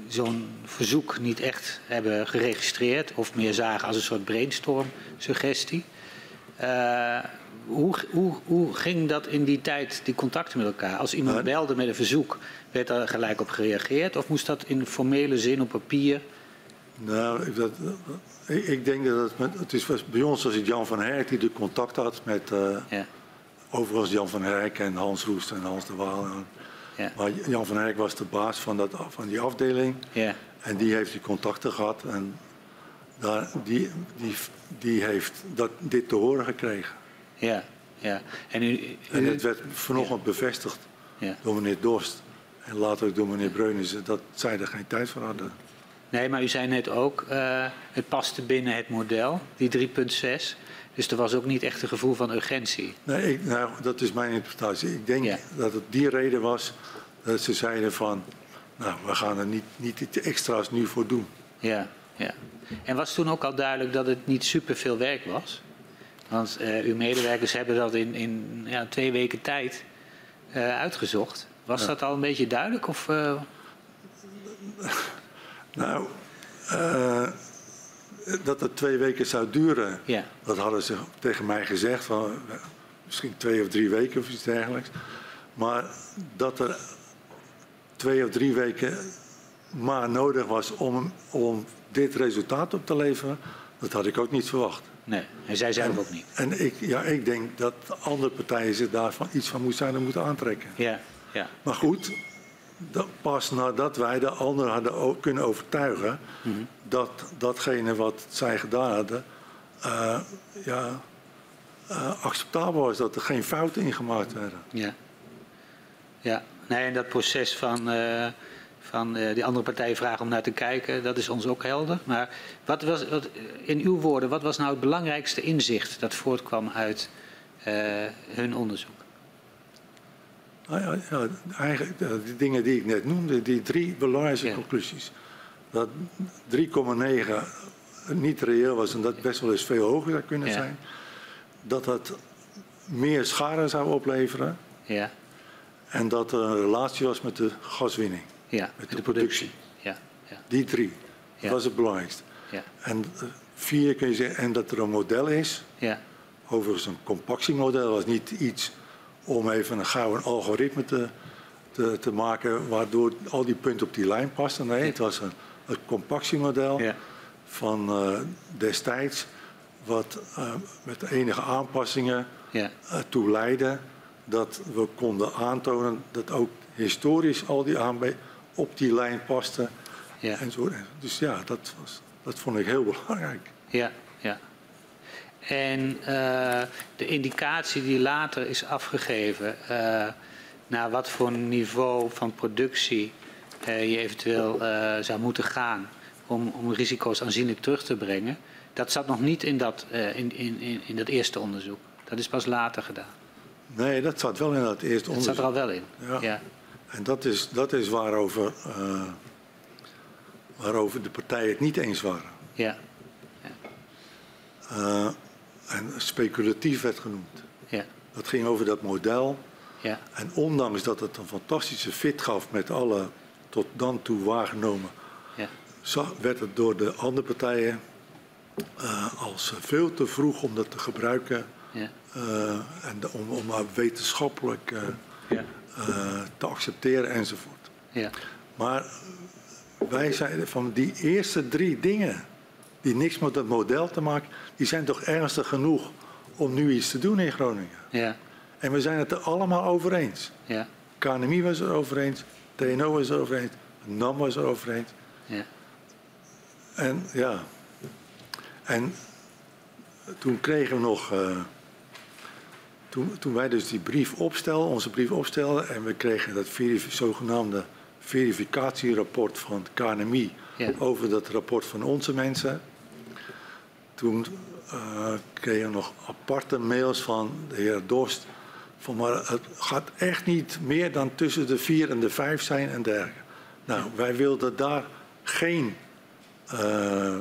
zo'n verzoek niet echt hebben geregistreerd of meer zagen als een soort brainstorm-suggestie. Eh, hoe, hoe, hoe ging dat in die tijd, die contacten met elkaar? Als iemand belde met een verzoek, werd daar gelijk op gereageerd? Of moest dat in formele zin op papier? Nou, ik, dat, ik, ik denk dat het, met, het is bij ons was het Jan van Herk die de contact had met eh, Ja, overigens Jan van Herk en Hans Roest en Hans de Waal. ja, Maar Jan van Herk was de baas van, dat, van die afdeling. ja. En die heeft die contacten gehad. En daar, die, die, die heeft dat, dit te horen gekregen. Ja, ja. En, u, En u- het werd vanochtend bevestigd ja. door meneer Dorst. En later ook door meneer Breunissen dat zij er geen tijd voor hadden. Nee, maar u zei net ook, eh, het paste binnen het model, die 3.6. Dus er was ook niet echt een gevoel van urgentie. Nee, ik, nou, dat is mijn interpretatie. Ik denk Ja. dat het die reden was dat ze zeiden van... nou, we gaan er niet, niet iets extra's nu voor doen. Ja, ja. En was toen ook al duidelijk dat het niet superveel werk was? Want eh, uw medewerkers hebben dat in, in ja, twee weken tijd eh, uitgezocht. Was Ja. dat al een beetje duidelijk? Of, eh, Nou, dat het twee weken zou duren, ja, dat hadden ze tegen mij gezegd. Van, misschien twee of drie weken of iets dergelijks. Maar dat er twee of drie weken maar nodig was om, om dit resultaat op te leveren, dat had ik ook niet verwacht. Nee. En zij zelf ook niet. En ik, ja, ik denk dat andere partijen zich daarvan iets van moeten zouden moeten aantrekken. Ja, ja, Maar goed, dat pas nadat wij de anderen hadden kunnen overtuigen Mhm. dat datgene wat zij gedaan hadden, eh, ja, eh, acceptabel was, dat er geen fouten in gemaakt werden. ja. Ja, nee, en dat proces van, eh, van eh, die andere partijen vragen om naar te kijken, dat is ons ook helder. Maar wat was, wat, in uw woorden, wat was nou het belangrijkste inzicht dat voortkwam uit eh, hun onderzoek? Nou ja, ja, eigenlijk eh, die dingen die ik net noemde, die drie belangrijke Ja. conclusies. Dat 3,9 niet reëel was en dat best wel eens veel hoger zou kunnen zijn. Dat het meer schade zou opleveren Ja, en dat er een relatie was met de gaswinning. Ja Met de, de productie. Ja, ja, Die drie. Dat was het belangrijkste. ja, En eh, vier kun je zeggen, en dat er een model is. ja, Overigens een compactiemodel was niet iets om even een gauw een algoritme te, te, te maken waardoor al die punten op die lijn pasten. Nee, het was een, een compactiemodel ja, van eh, destijds wat eh, met enige aanpassingen ja, eh, toe leidde dat we konden aantonen dat ook historisch al die aanbe op die lijn pasten. ja, En zo. Dus ja, dat, was, dat vond ik heel belangrijk. ja, ja. En eh, de indicatie die later is afgegeven eh, naar wat voor niveau van productie eh, je eventueel zou moeten gaan om, om risico's aanzienlijk terug te brengen, dat zat nog niet in dat, in, in, in, dat eerste onderzoek. Dat is pas later gedaan. Nee, dat zat wel in dat eerste Dat onderzoek. zat er al wel in. Ja. Ja, En dat is, dat is waarover, eh, waarover de partijen het niet eens waren. ja, Eh, en speculatief werd genoemd. ja, Dat ging over dat model. ja, En ondanks dat het een fantastische fit gaf met alle tot dan toe waargenomen, ja, werd het door de andere partijen eh, als veel te vroeg om dat te gebruiken ja, en de- om, om wetenschappelijk ja, te accepteren enzovoort. ja, Maar wij zeiden van die eerste drie dingen, die niks met het model te maken, die zijn toch ernstig genoeg om nu iets te doen in Groningen. ja, En we zijn het er allemaal over eens. ja, KNMI was er over eens, TNO was er over eens, NAM was er over eens. ja, En ja, en toen kregen we nog, eh, toen, toen wij dus die brief opstelden, onze brief opstelden, en we kregen dat verif- zogenaamde verificatierapport van het KNMI Ja. over dat rapport van onze mensen. Toen eh, kregen we nog aparte mails van de heer Dorst. Van maar het gaat echt niet meer dan tussen de vier en de vijf zijn en dergelijke. Nou, wij wilden daar geen eh, eh,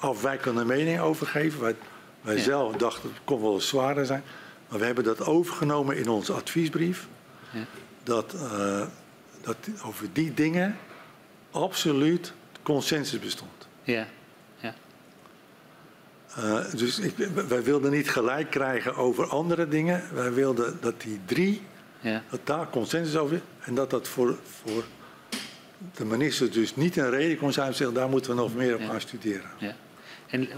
afwijkende mening over geven. Wij, wij Ja. zelf dachten het kon wel eens zwaarder zijn. Maar we hebben dat overgenomen in onze adviesbrief. Ja. Dat, eh, dat over die dingen absoluut consensus bestond. ja, ja, Eh, dus ik, wij wilden niet gelijk krijgen over andere dingen. Wij wilden dat die drie, ja, dat daar consensus over is. En dat dat voor, voor de minister dus niet een reden kon zijn om te zeggen, daar moeten we nog meer op gaan studeren. ja. En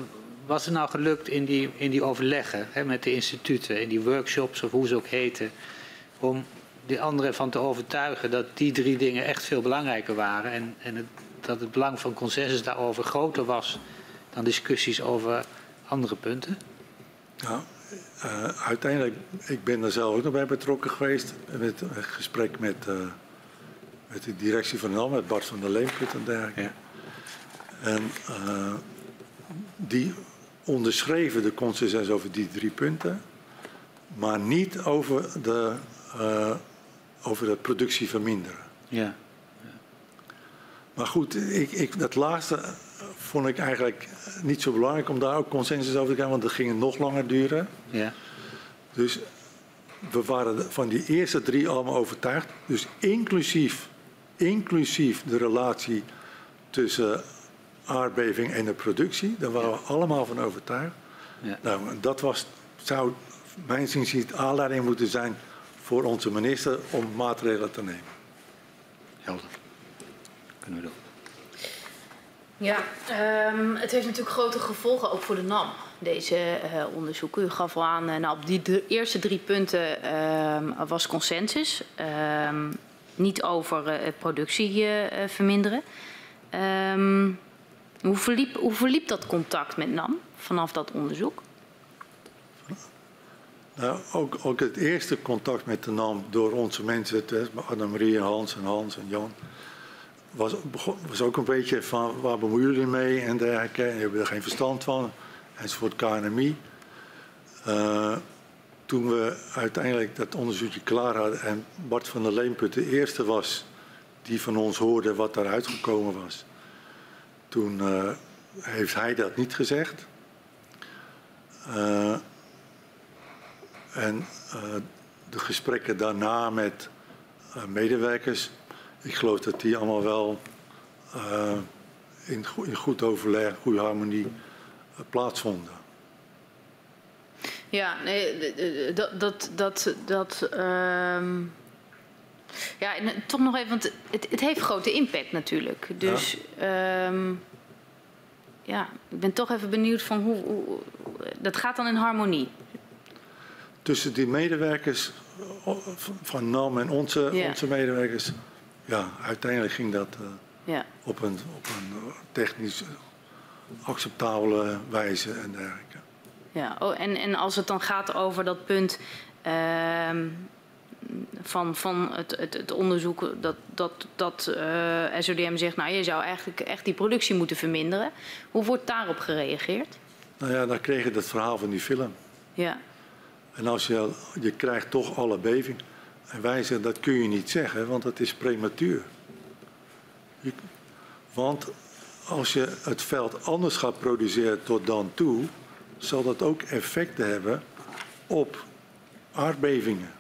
was het nou gelukt in die, in die overleggen hè, met de instituten, in die workshops of hoe ze ook heten, om die anderen van te overtuigen dat die drie dingen echt veel belangrijker waren en, en het, dat dat het belang van consensus daarover groter was dan discussies over andere punten? Nou, uh, uiteindelijk, ik ben er zelf ook nog bij betrokken geweest. Met een gesprek met, uh, met de directie van NAM, met Bart van der Leemput en dergelijke. Ja. En uh, die onderschreven de consensus over die drie punten, maar niet over de, over de productie verminderen. Ja. Maar goed, ik, ik, dat laatste vond ik eigenlijk niet zo belangrijk om daar ook consensus over te krijgen, want dat ging nog langer duren. Ja. Dus we waren van die eerste drie allemaal overtuigd. Dus inclusief, inclusief de relatie tussen aardbeving en de productie. Daar waren we allemaal van overtuigd. Ja. Nou, dat was, zou mijn inziens aanleiding moeten zijn voor onze minister om maatregelen te nemen. Helder. Kunnen we doen. Ja, um, het heeft natuurlijk grote gevolgen ook voor de NAM, deze uh, onderzoeken. U gaf al aan, uh, nou, op die de eerste drie punten uh, was consensus. Ehm, niet over uh, productie verminderen. Um, hoe, verliep, dat contact met NAM vanaf dat onderzoek? Nou, ook, ook het eerste contact met de NAM door onze mensen, Annemarie, Hans en Hans en Jan was, was ook een beetje van waar bemoeien jullie mee en dergelijke. En hebben er geen verstand van. Enzovoort KNMI. Uh, toen we uiteindelijk dat onderzoekje klaar hadden en Bart van der Leemput de eerste was die van ons hoorde wat daaruit gekomen was. Toen uh, heeft hij dat niet gezegd. Uh, en de gesprekken daarna met medewerkers ik geloof dat die allemaal wel in, in, goed overleg, goede harmonie plaatsvonden. Ja, nee, dat. dat, dat, dat ja, en toch nog even, want het, het heeft grote impact natuurlijk. Dus ja. Ehm, ja, ik ben toch even benieuwd van hoe, hoe, Dat gaat dan in harmonie. Tussen die medewerkers van NAM en onze, ja. onze medewerkers ja, uiteindelijk ging dat uh, ja. op, een, op een technisch acceptabele wijze en dergelijke. Ja, oh, en, en als het dan gaat over dat punt uh, van, van het, het, het onderzoek dat, dat, dat uh, SODM zegt, nou je zou eigenlijk echt die productie moeten verminderen. Hoe wordt daarop gereageerd? Nou ja, dan kreeg je het verhaal van die film. Ja. En als je, je krijgt toch alle beving. En wij zeggen dat kun je niet zeggen, want het is prematuur. want als je het veld anders gaat produceren tot dan toe, zal dat ook effecten hebben op aardbevingen.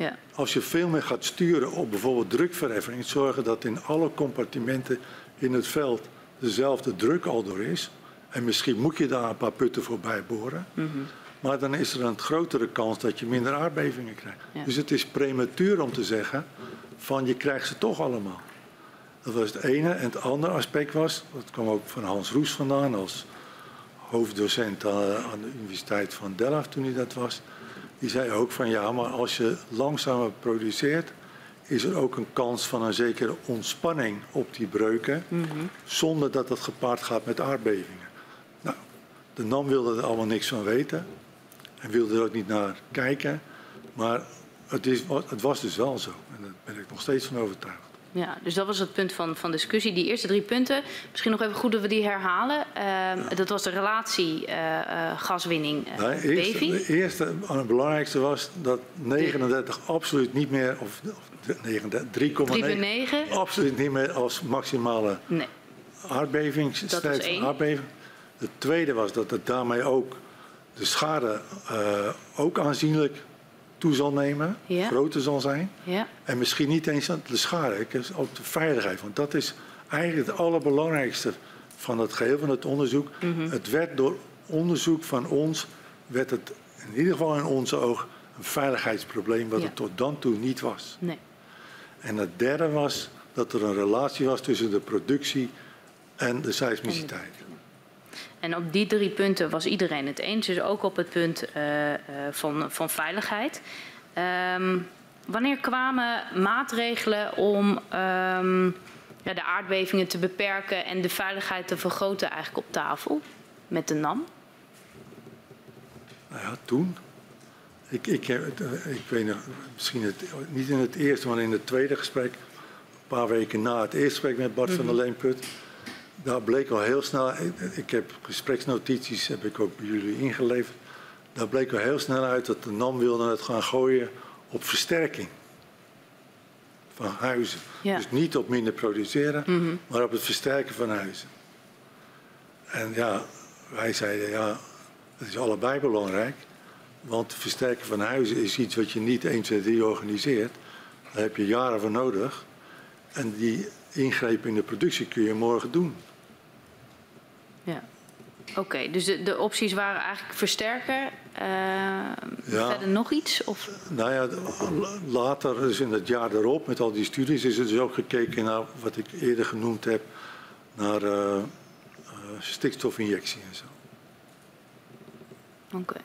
Ja. Als je veel meer gaat sturen op bijvoorbeeld drukverheffing, zorgen dat in alle compartimenten in het veld dezelfde druk al door is. En misschien moet je daar een paar putten voorbij boren. Mm maar dan is er een grotere kans dat je minder aardbevingen krijgt. Dus het is prematuur om te zeggen van je krijgt ze toch allemaal. Dat was het ene. En het andere aspect was, dat kwam ook van Hans Roes vandaan als hoofddocent aan de Universiteit van Delft toen hij dat was. Die zei ook van ja, maar als je langzamer produceert, is er ook een kans van een zekere ontspanning op die breuken, mm -hmm. zonder dat dat gepaard gaat met aardbevingen. Nou, de NAM wilde er allemaal niks van weten en wilde er ook niet naar kijken. Maar het, is, het was dus wel zo. En daar ben ik nog steeds van overtuigd. Ja, dus dat was het punt van, van discussie. Die eerste drie punten, misschien nog even goed dat we die herhalen. Uh, ja. Dat was de relatie uh, uh, gaswinning uh, De eerste en het belangrijkste was dat 39 de... absoluut niet meer, of, of 3,9 absoluut niet meer als maximale nee. aardbeving. Het tweede was dat het daarmee ook de schade ook aanzienlijk toe zal nemen, ja. groter zal zijn. Ja. En misschien niet eens de schade, ook de veiligheid. Want dat is eigenlijk het allerbelangrijkste van het geheel van het onderzoek. Mm -hmm. Het werd door onderzoek van ons, werd het in ieder geval in onze oog een veiligheidsprobleem wat ja. het tot dan toe niet was. Nee. En het derde was dat er een relatie was tussen de productie en de seismiciteit. En op die drie punten was iedereen het eens, dus ook op het punt uh, uh, van, van veiligheid. Um, wanneer kwamen maatregelen om um, ja, de aardbevingen te beperken en de veiligheid te vergroten eigenlijk op tafel met de NAM? Nou ja, toen. Ik, ik, eh, ik weet nog, misschien het, niet in het eerste, maar in het tweede gesprek. Een paar weken na het eerste gesprek met Bart van der Leenput. Daar bleek al heel snel, ik, ik heb gespreksnotities, heb ik ook bij jullie ingeleverd. Daar bleek al heel snel uit dat de NAM wilde het gaan gooien op versterking van huizen. Ja. Dus niet op minder produceren, maar op het versterken van huizen. En ja, wij zeiden ja, het is allebei belangrijk. Want het versterken van huizen is iets wat je niet 1, 2, 3 organiseert. Daar heb je jaren voor nodig. En die ingreep in de productie kun je morgen doen. Oké, dus de, de opties waren eigenlijk versterken. eh, Ja. Verder nog iets? Of? Nou ja, later, dus in het jaar erop, met al die studies, is er dus ook gekeken naar wat ik eerder genoemd heb, naar eh, eh, stikstofinjectie en zo. Oké.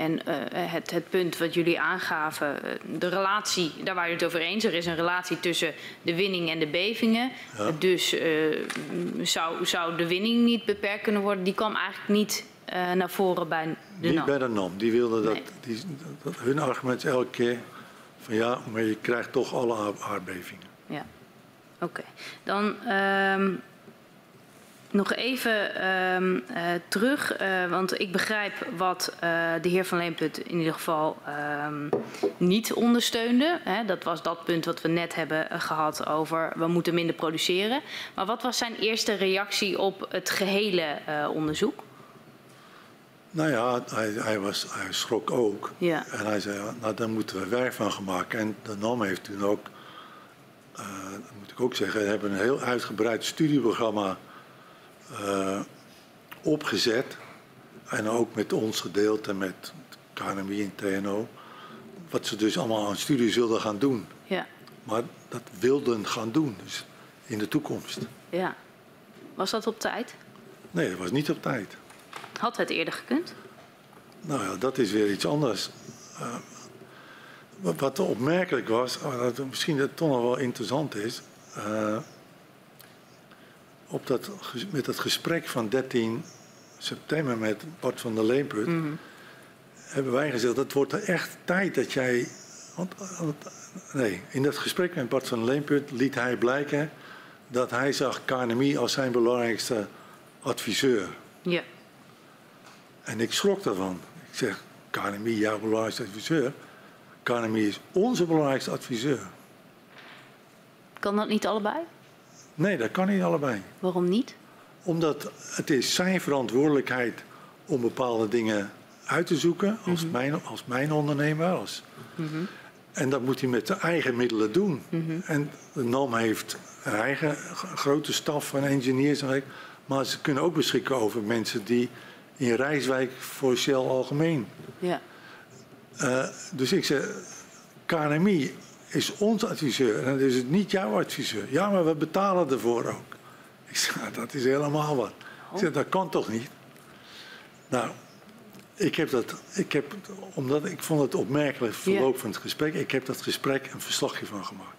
En eh, het, het punt wat jullie aangaven, eh, de relatie, daar waren jullie het over eens. Er is een relatie tussen de winning en de bevingen. Ja. Dus eh, zou, zou de winning niet beperkt kunnen worden? Die kwam eigenlijk niet naar voren bij de Niet NAM. bij de NAM. Die wilden dat, Nee. die, dat, hun argument is elke keer van ja, maar je krijgt toch alle aard- aardbevingen. Ja, oké. Dan ehm, nog even ehm, eh, terug, eh, want ik begrijp wat eh, de heer Van Leemput in ieder geval ehm, niet ondersteunde. Hè, dat was dat punt wat we net hebben eh, gehad over we moeten minder produceren. Maar wat was zijn eerste reactie op het gehele eh, onderzoek? Nou ja, hij, hij, was, hij schrok ook. Ja. En hij zei, nou daar moeten we werk van gaan maken. En de NAM heeft toen ook, dat moet ik ook zeggen, hebben een heel uitgebreid studieprogramma eh, opgezet. En ook met ons gedeeld en met KNMI en TNO. Wat ze dus allemaal aan studie zullen gaan doen. Ja, Maar dat wilden gaan doen, dus in de toekomst. ja. Was dat op tijd? Nee, dat was niet op tijd. Had het eerder gekund? Nou ja, dat is weer iets anders. Eh, wat, wat opmerkelijk was, maar dat misschien dat toch nog wel interessant is. eh, op dat, met dat gesprek van 13 september met Bart van der Leenput. hebben wij gezegd: het wordt er echt tijd dat jij. Want, nee, in dat gesprek met Bart van der Leenput liet hij blijken dat hij zag KNMI als zijn belangrijkste adviseur. Ja. En ik schrok daarvan. Ik zeg, KNMI, jouw belangrijkste adviseur. KNMI is onze belangrijkste adviseur. Kan dat niet allebei? Nee, dat kan niet allebei. Waarom niet? Omdat het is zijn verantwoordelijkheid om bepaalde dingen uit te zoeken als, mijn, als mijn ondernemer. Als, En dat moet hij met zijn eigen middelen doen. En de NAM heeft een eigen grote staf van engineers. Maar ze kunnen ook beschikken over mensen die in Rijswijk voor Shell algemeen Ja. Eh, dus ik zeg, KNMI is ons adviseur en het is het niet jouw adviseur. Ja, maar we betalen ervoor ook. Ik zeg, nou, dat is helemaal wat. Ik zeg, dat kan toch niet? Nou, ik heb dat, ik heb, omdat ik vond het opmerkelijk verloop van het gesprek, ik heb dat gesprek een verslagje van gemaakt.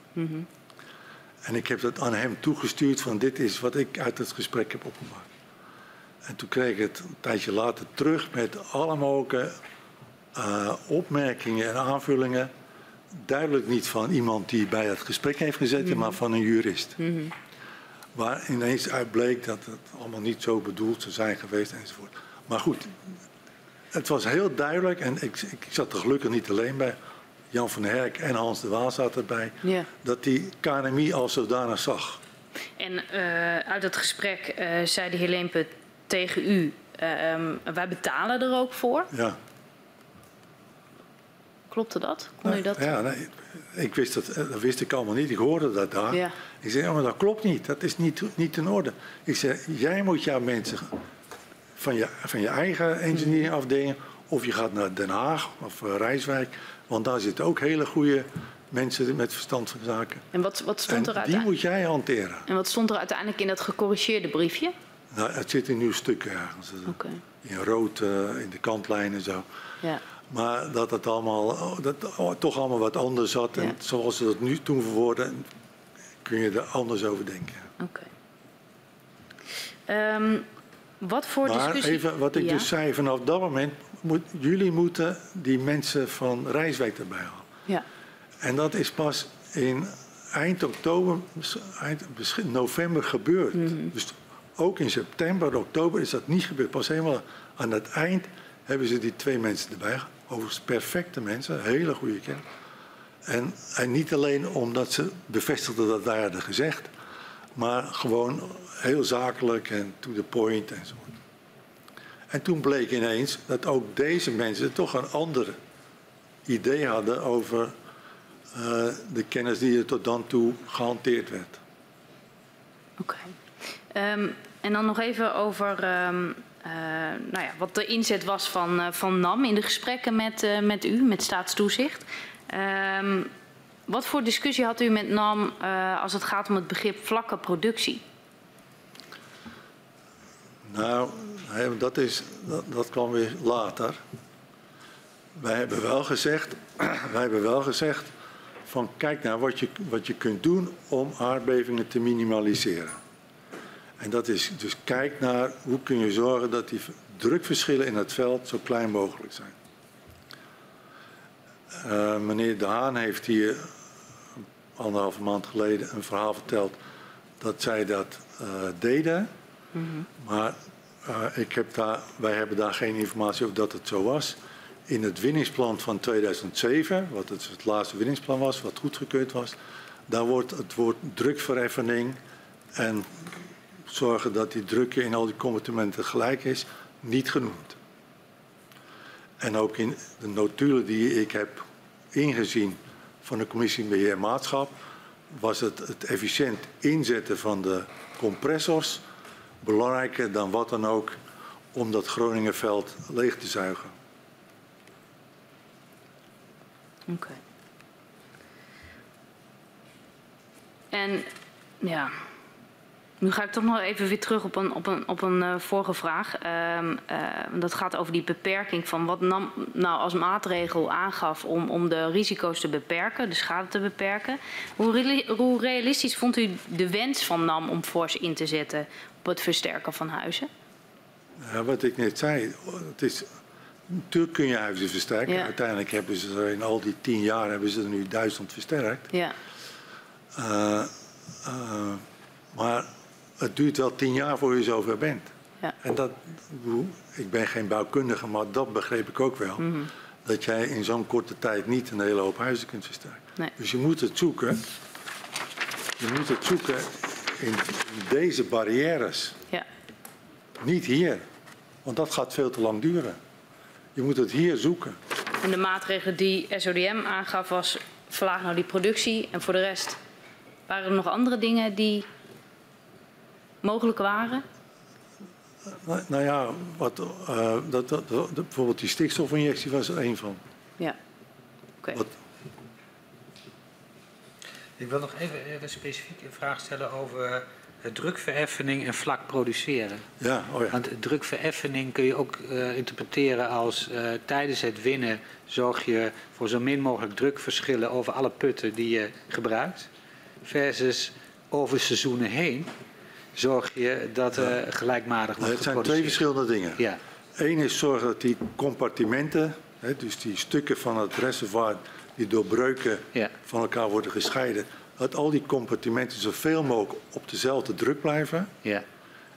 En ik heb dat aan hem toegestuurd van dit is wat ik uit het gesprek heb opgemaakt. En toen kreeg ik het een tijdje later terug met alle mogelijke eh, opmerkingen en aanvullingen. Duidelijk niet van iemand die bij het gesprek heeft gezeten, maar van een jurist. Waar ineens uitbleek dat het allemaal niet zo bedoeld zou zijn geweest enzovoort. Maar goed, het was heel duidelijk en ik, ik zat er gelukkig niet alleen bij. Jan van Herk en Hans de Waal zaten erbij. Ja. Dat die KNMI als zodanig zag. En eh, uit het gesprek eh, zei de heer Leemput tegen u, eh, ehm, wij betalen er ook voor. Ja. Klopte dat? Kon u dat? Ja, nee, ik wist dat, eh, dat wist ik allemaal niet. Ik hoorde dat daar. Ja. Ik zei, maar dat klopt niet. Dat is niet, niet in orde. Ik zei, jij moet jouw mensen van je, van je eigen engineeringafdeling... of je gaat naar Den Haag of eh, Rijswijk... want daar zitten ook hele goede mensen met verstand van zaken. En wat, wat, En stond er die uiteindelijk, moet jij hanteren. en wat stond er uiteindelijk in dat gecorrigeerde briefje? Nou, het zit in nieuw stuk ergens. Oké. In rood, eh, in de kantlijn en zo. Ja. Maar dat het allemaal, dat, toch allemaal wat anders zat. Ja. En zoals ze dat nu toen verwoorden, kun je er anders over denken. Oké. Ehm, wat voor Maar discussie... even wat ik Ja. dus zei, vanaf dat moment, moet, jullie moeten die mensen van Rijswijk erbij halen. Ja, En dat is pas in eind oktober, eind misschien november gebeurd. Dus ook in september, oktober is dat niet gebeurd. Pas helemaal aan het eind hebben ze die twee mensen erbij. Overigens perfecte mensen, hele goede kennis. En, en niet alleen omdat ze bevestigden dat wij hadden gezegd, maar gewoon heel zakelijk en to the point enzovoort. En toen bleek ineens dat ook deze mensen toch een ander idee hadden over eh, de kennis die er tot dan toe gehanteerd werd. oké. Ehm, en dan nog even over ehm, eh, nou ja, wat de inzet was van, eh, van NAM in de gesprekken met, eh, met u, met staatstoezicht. Ehm, wat voor discussie had u met NAM als het gaat om het begrip vlakke productie? Nou, dat, is, dat, dat kwam weer later. Wij hebben wel gezegd, wij hebben wel gezegd van kijk naar wat je, wat je kunt doen om aardbevingen te minimaliseren. En dat is dus kijk naar hoe kun je zorgen dat die drukverschillen in het veld zo klein mogelijk zijn. Eh, meneer De Haan heeft hier anderhalve maand geleden een verhaal verteld dat zij dat eh, deden. Maar eh, ik heb daar, wij hebben daar geen informatie over dat het zo was. In het winningsplan van 2007, wat het, het laatste winningsplan was, wat goedgekeurd was, daar wordt het woord drukverheffening en zorgen dat die drukken in al die compartimenten gelijk is, niet genoemd. En ook in de notulen die ik heb ingezien van de commissie Beheer Maatschap, was het het efficiënt inzetten van de compressors belangrijker dan wat dan ook om dat Groningenveld leeg te zuigen. Oké. En ja, nu ga ik toch nog even weer terug op een, op een, op een eh, vorige vraag. Ehm, eh, dat gaat over die beperking van wat NAM nou als maatregel aangaf om, om de risico's te beperken, de schade te beperken. Hoe, reali- hoe realistisch vond u de wens van NAM om fors in te zetten op het versterken van huizen? Ja, wat ik net zei, het is, natuurlijk kun je huizen versterken. Ja. Uiteindelijk hebben ze er in al die tien jaar hebben ze er nu duizend versterkt. Ja, eh, maar het duurt wel tien jaar voor je zover bent. ja, En dat, ik ben geen bouwkundige, maar dat begreep ik ook wel. Mhm. Dat jij in zo'n korte tijd niet een hele hoop huizen kunt versterken. Nee. Dus je moet het zoeken. Je moet het zoeken in, deze barrières. ja. Niet hier. Want dat gaat veel te lang duren. Je moet het hier zoeken. En de maatregel die SODM aangaf was verlaag nou die productie en voor de rest waren er nog andere dingen die mogelijk waren? Nou, nou ja, wat, eh, dat, dat, dat- bijvoorbeeld die stikstofinjectie was er één van. Ja. Oké. Wat, Ik wil nog even, even specifiek een vraag stellen over eh, drukverheffening en vlak produceren. ja, oh ja. Want drukverheffening kun je ook eh, interpreteren als eh, tijdens het winnen zorg je voor zo min mogelijk drukverschillen over alle putten die je gebruikt. Versus over seizoenen heen zorg je dat er gelijkmatig wordt het zijn twee verschillende dingen. Ja, Eén is zorgen dat die compartimenten, hè, dus die stukken van het reservoir die door breuken Ja. van elkaar worden gescheiden, dat al die compartimenten zoveel mogelijk op dezelfde druk blijven. ja,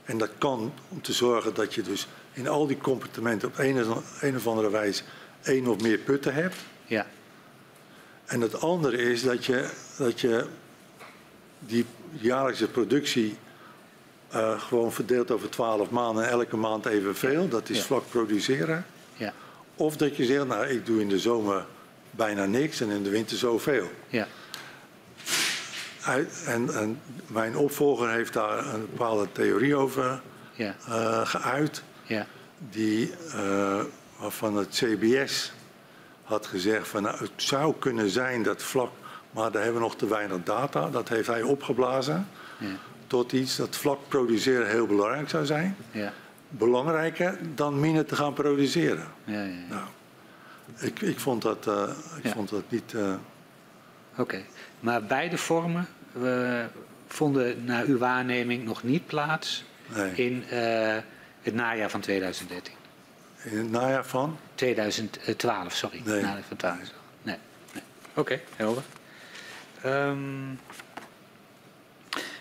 En dat kan om te zorgen dat je dus in al die compartimenten op een, of- een of andere wijze één of meer putten hebt. ja, En het andere is dat je, dat je die jaarlijkse productie eh, gewoon verdeelt over twaalf maanden en elke maand evenveel. Dat is Ja. vlak produceren. ja, Of dat je zegt, nou ik doe in de zomer bijna niks en in de winter zoveel. ja, Uit, en, en mijn opvolger heeft daar een bepaalde theorie over ja, eh, geuit. ja, Die, eh, waarvan het CBS had gezegd van nou, het zou kunnen zijn dat vlak, maar daar hebben we nog te weinig data. Dat heeft hij opgeblazen ja, tot iets dat vlak produceren heel belangrijk zou zijn. ja, Belangrijker dan minder te gaan produceren. ja, ja. Nou, ik, ik, vond, dat, eh, ik vond dat niet. eh, Oké, maar beide vormen eh, vonden naar uw waarneming nog niet plaats Nee. in eh, het najaar van 2013. In het najaar van? 2012, sorry. Nee. Najaar van 12. Nee. nee. Oké, helder. Ehm,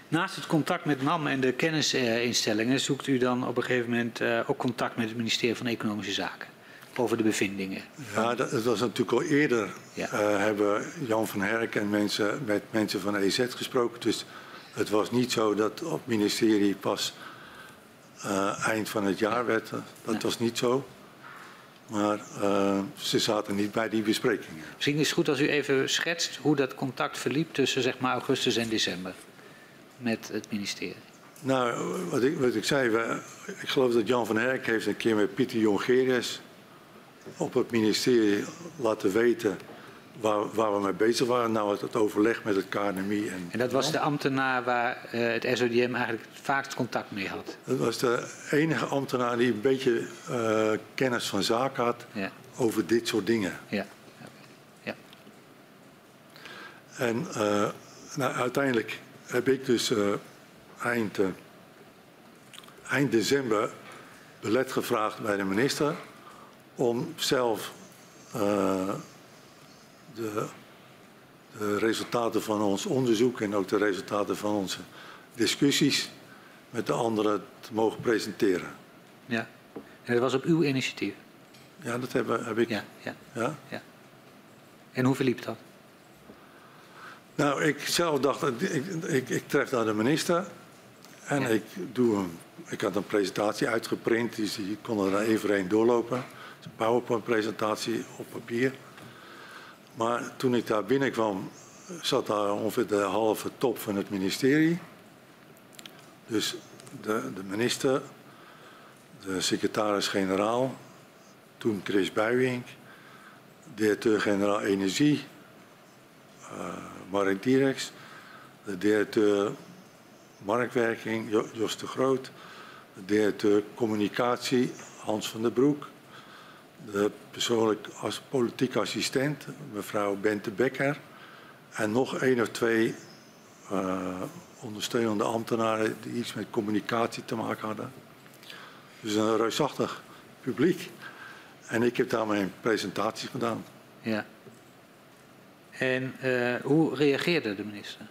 naast het contact met NAM en de kennisinstellingen zoekt u dan op een gegeven moment eh, ook contact met het ministerie van Economische Zaken over de bevindingen. Ja, dat, was natuurlijk al eerder. Ja. eh, hebben Jan van Herk en mensen, met mensen van EZ gesproken. Dus het was niet zo dat op het ministerie pas eh, eind van het jaar werd. Dat Nee. was niet zo. Maar ze zaten niet bij die besprekingen. Misschien is het goed als u even schetst hoe dat contact verliep tussen zeg maar, augustus en december met het ministerie. Nou, wat ik, wat ik zei, we, ik geloof dat Jan van Herk heeft een keer met Pieter Jongerius op het ministerie laten weten waar, waar we mee bezig waren. Nou, het overleg met het KNMI. En, En dat was de ambtenaar waar eh, het SODM eigenlijk het vaakst contact mee had. dat was de enige ambtenaar die een beetje eh, kennis van zaken had Ja, over dit soort dingen. ja, ja. En eh, nou, uiteindelijk heb ik dus eh, eind, eh, eind december belet gevraagd bij de minister om zelf eh, de, de resultaten van ons onderzoek en ook de resultaten van onze discussies met de anderen te mogen presenteren. ja. En dat was op uw initiatief. Ja, dat heb, heb ik. Ja, ja. Ja? En hoe verliep dat? Nou, ik zelf dacht, ik, ik, ik tref naar de minister en Ja. ik doe een, ik had een presentatie uitgeprint, dus die kon er dan even heen doorlopen. Een PowerPoint-presentatie op papier. Maar toen ik daar binnenkwam, zat daar ongeveer de halve top van het ministerie. Dus de, de minister, de secretaris-generaal, toen Chris Buijink, directeur-generaal Energie, eh, Mark Direx, de directeur marktwerking Jo- Jos de Groot, de directeur communicatie Hans van der Broek, de persoonlijk als politiek assistent mevrouw Bente Becker en nog één of twee eh, ondersteunende ambtenaren die iets met communicatie te maken hadden. Dus een reusachtig publiek. En ik heb daar mijn presentatie gedaan. Ja. En eh, hoe reageerde de minister?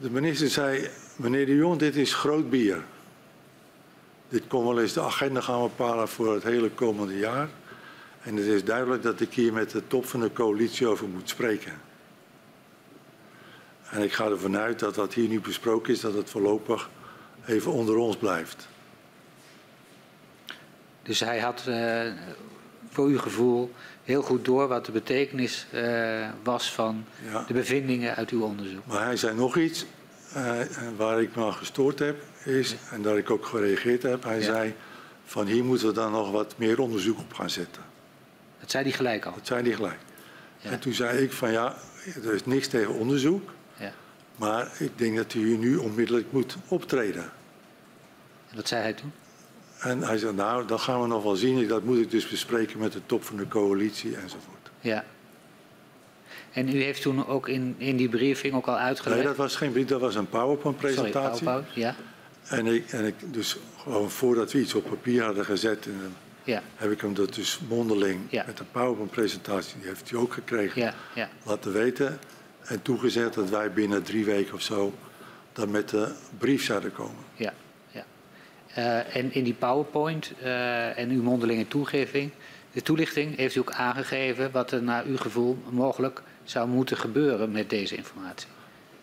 De minister zei, meneer de Jong, dit is groot bier. Dit kon wel eens de agenda gaan bepalen voor het hele komende jaar. En het is duidelijk dat ik hier met de top van de coalitie over moet spreken. En ik ga ervan uit dat wat hier nu besproken is, dat het voorlopig even onder ons blijft. Dus hij had eh, voor uw gevoel heel goed door wat de betekenis eh, was van Ja. de bevindingen uit uw onderzoek. Maar hij zei nog iets eh, waar ik me aan gestoord heb, is, en daar ik ook gereageerd heb. Hij Ja. zei, van hier moeten we dan nog wat meer onderzoek op gaan zetten. Dat zei hij gelijk al. Dat zei hij gelijk. En toen zei ik van ja, er is niks tegen onderzoek, maar ik denk dat u nu onmiddellijk moet optreden. En wat zei hij toen? En hij zei nou, dat gaan we nog wel zien. Dat moet ik dus bespreken met de top van de coalitie enzovoort. Ja. En u heeft toen ook in, in die briefing ook al uitgelegd... Nee, dat was geen brief, dat was een PowerPoint-presentatie. PowerPoint, ja. En ik, en ik, dus gewoon voordat we iets op papier hadden gezet, Ja, heb ik hem dat dus mondeling Ja. met een PowerPoint-presentatie, die heeft hij ook gekregen, ja, ja. laten weten. En toegezegd dat wij binnen drie weken of zo dan met de brief zouden komen. Ja, en in die PowerPoint eh, en uw mondelinge toegeving, de toelichting, heeft u ook aangegeven wat er naar uw gevoel mogelijk zou moeten gebeuren met deze informatie.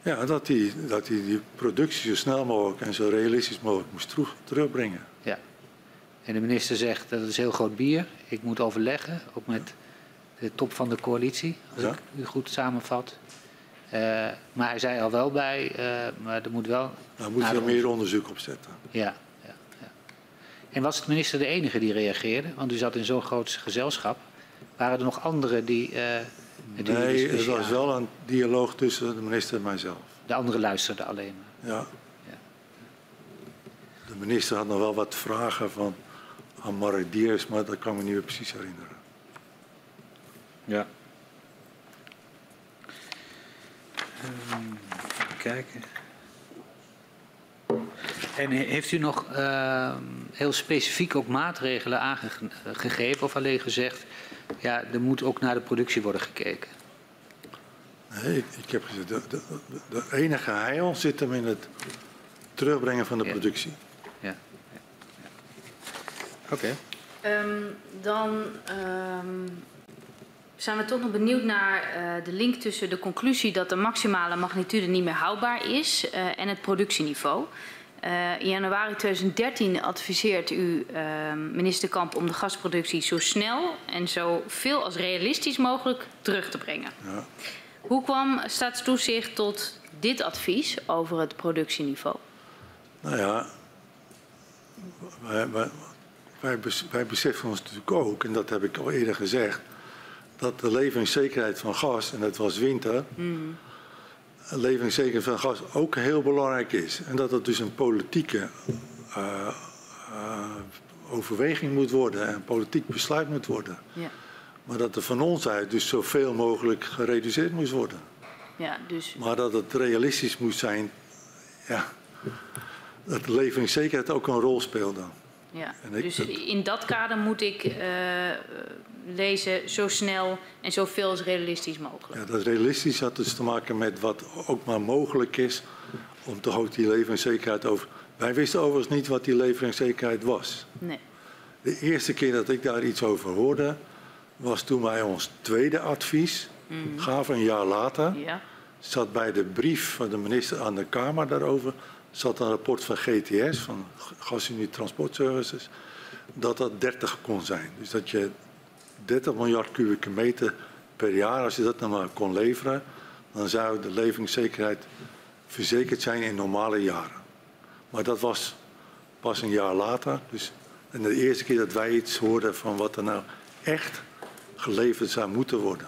Ja, dat hij dat die, die productie zo snel mogelijk en zo realistisch mogelijk moest terug, terugbrengen. Ja. En de minister zegt dat is heel groot bier. Ik moet overleggen, ook met de top van de coalitie, als Ja. ik u goed samenvat. Eh, maar hij zei al wel bij, eh, maar er moet wel... Daar moeten we nader meer onderzoek op zetten. Ja. En was de minister de enige die reageerde? Want u zat in zo'n groot gezelschap. Waren er nog anderen die eh met u in Nee, het was wel een dialoog tussen de minister en mijzelf. De anderen luisterden alleen maar. Ja. Ja. De minister had nog wel wat vragen van, aan Mark Diers, maar dat kan ik me niet meer precies herinneren. Ja. Ehm, kijken. En he- heeft u nog eh, heel specifiek ook maatregelen aangegeven of alleen gezegd, ja, er moet ook naar de productie worden gekeken? Nee, ik, ik heb gezegd, de, de, de enige heil zit hem in het terugbrengen van de Ja. productie. Ja. Oké. Ehm, dan ehm, zijn we toch nog benieuwd naar eh, de link tussen de conclusie dat de maximale magnitude niet meer houdbaar is eh, en het productieniveau. Eh, in januari 2013 adviseert u ehm, minister Kamp om de gasproductie zo snel en zo veel als realistisch mogelijk terug te brengen. Ja. Hoe kwam staatstoezicht tot dit advies over het productieniveau? Nou ja, wij, wij, wij, bes- wij beseffen ons natuurlijk ook, en dat heb ik al eerder gezegd, dat de leveringszekerheid van gas, en dat was winter, de leveringszekerheid van gas ook heel belangrijk is. En dat het dus een politieke eh, eh, overweging moet worden en een politiek besluit moet worden. Ja, Maar dat er van ons uit dus zoveel mogelijk gereduceerd moest worden. ja dus Maar dat het realistisch moest zijn, ja, dat de leveringszekerheid ook een rol speelde. Ja, dus in dat kader moet ik eh, lezen zo snel en zoveel als realistisch mogelijk. Ja, dat realistisch had dus te maken met wat ook maar mogelijk is om toch ook die leveringszekerheid over. Wij wisten overigens niet wat die leveringszekerheid was. Nee. De eerste keer dat ik daar iets over hoorde, was toen wij ons tweede advies gaven, een jaar later. Ja, zat bij de brief van de minister aan de Kamer daarover, zat een rapport van GTS, van Gasunie Transport Services, dat dat 30 kon zijn. Dus dat je 30 miljard kubieke meter per jaar, als je dat nou maar kon leveren, dan zou de leveringszekerheid verzekerd zijn in normale jaren. Maar dat was pas een jaar later. Dus, en de eerste keer dat wij iets hoorden van wat er nou echt geleverd zou moeten worden.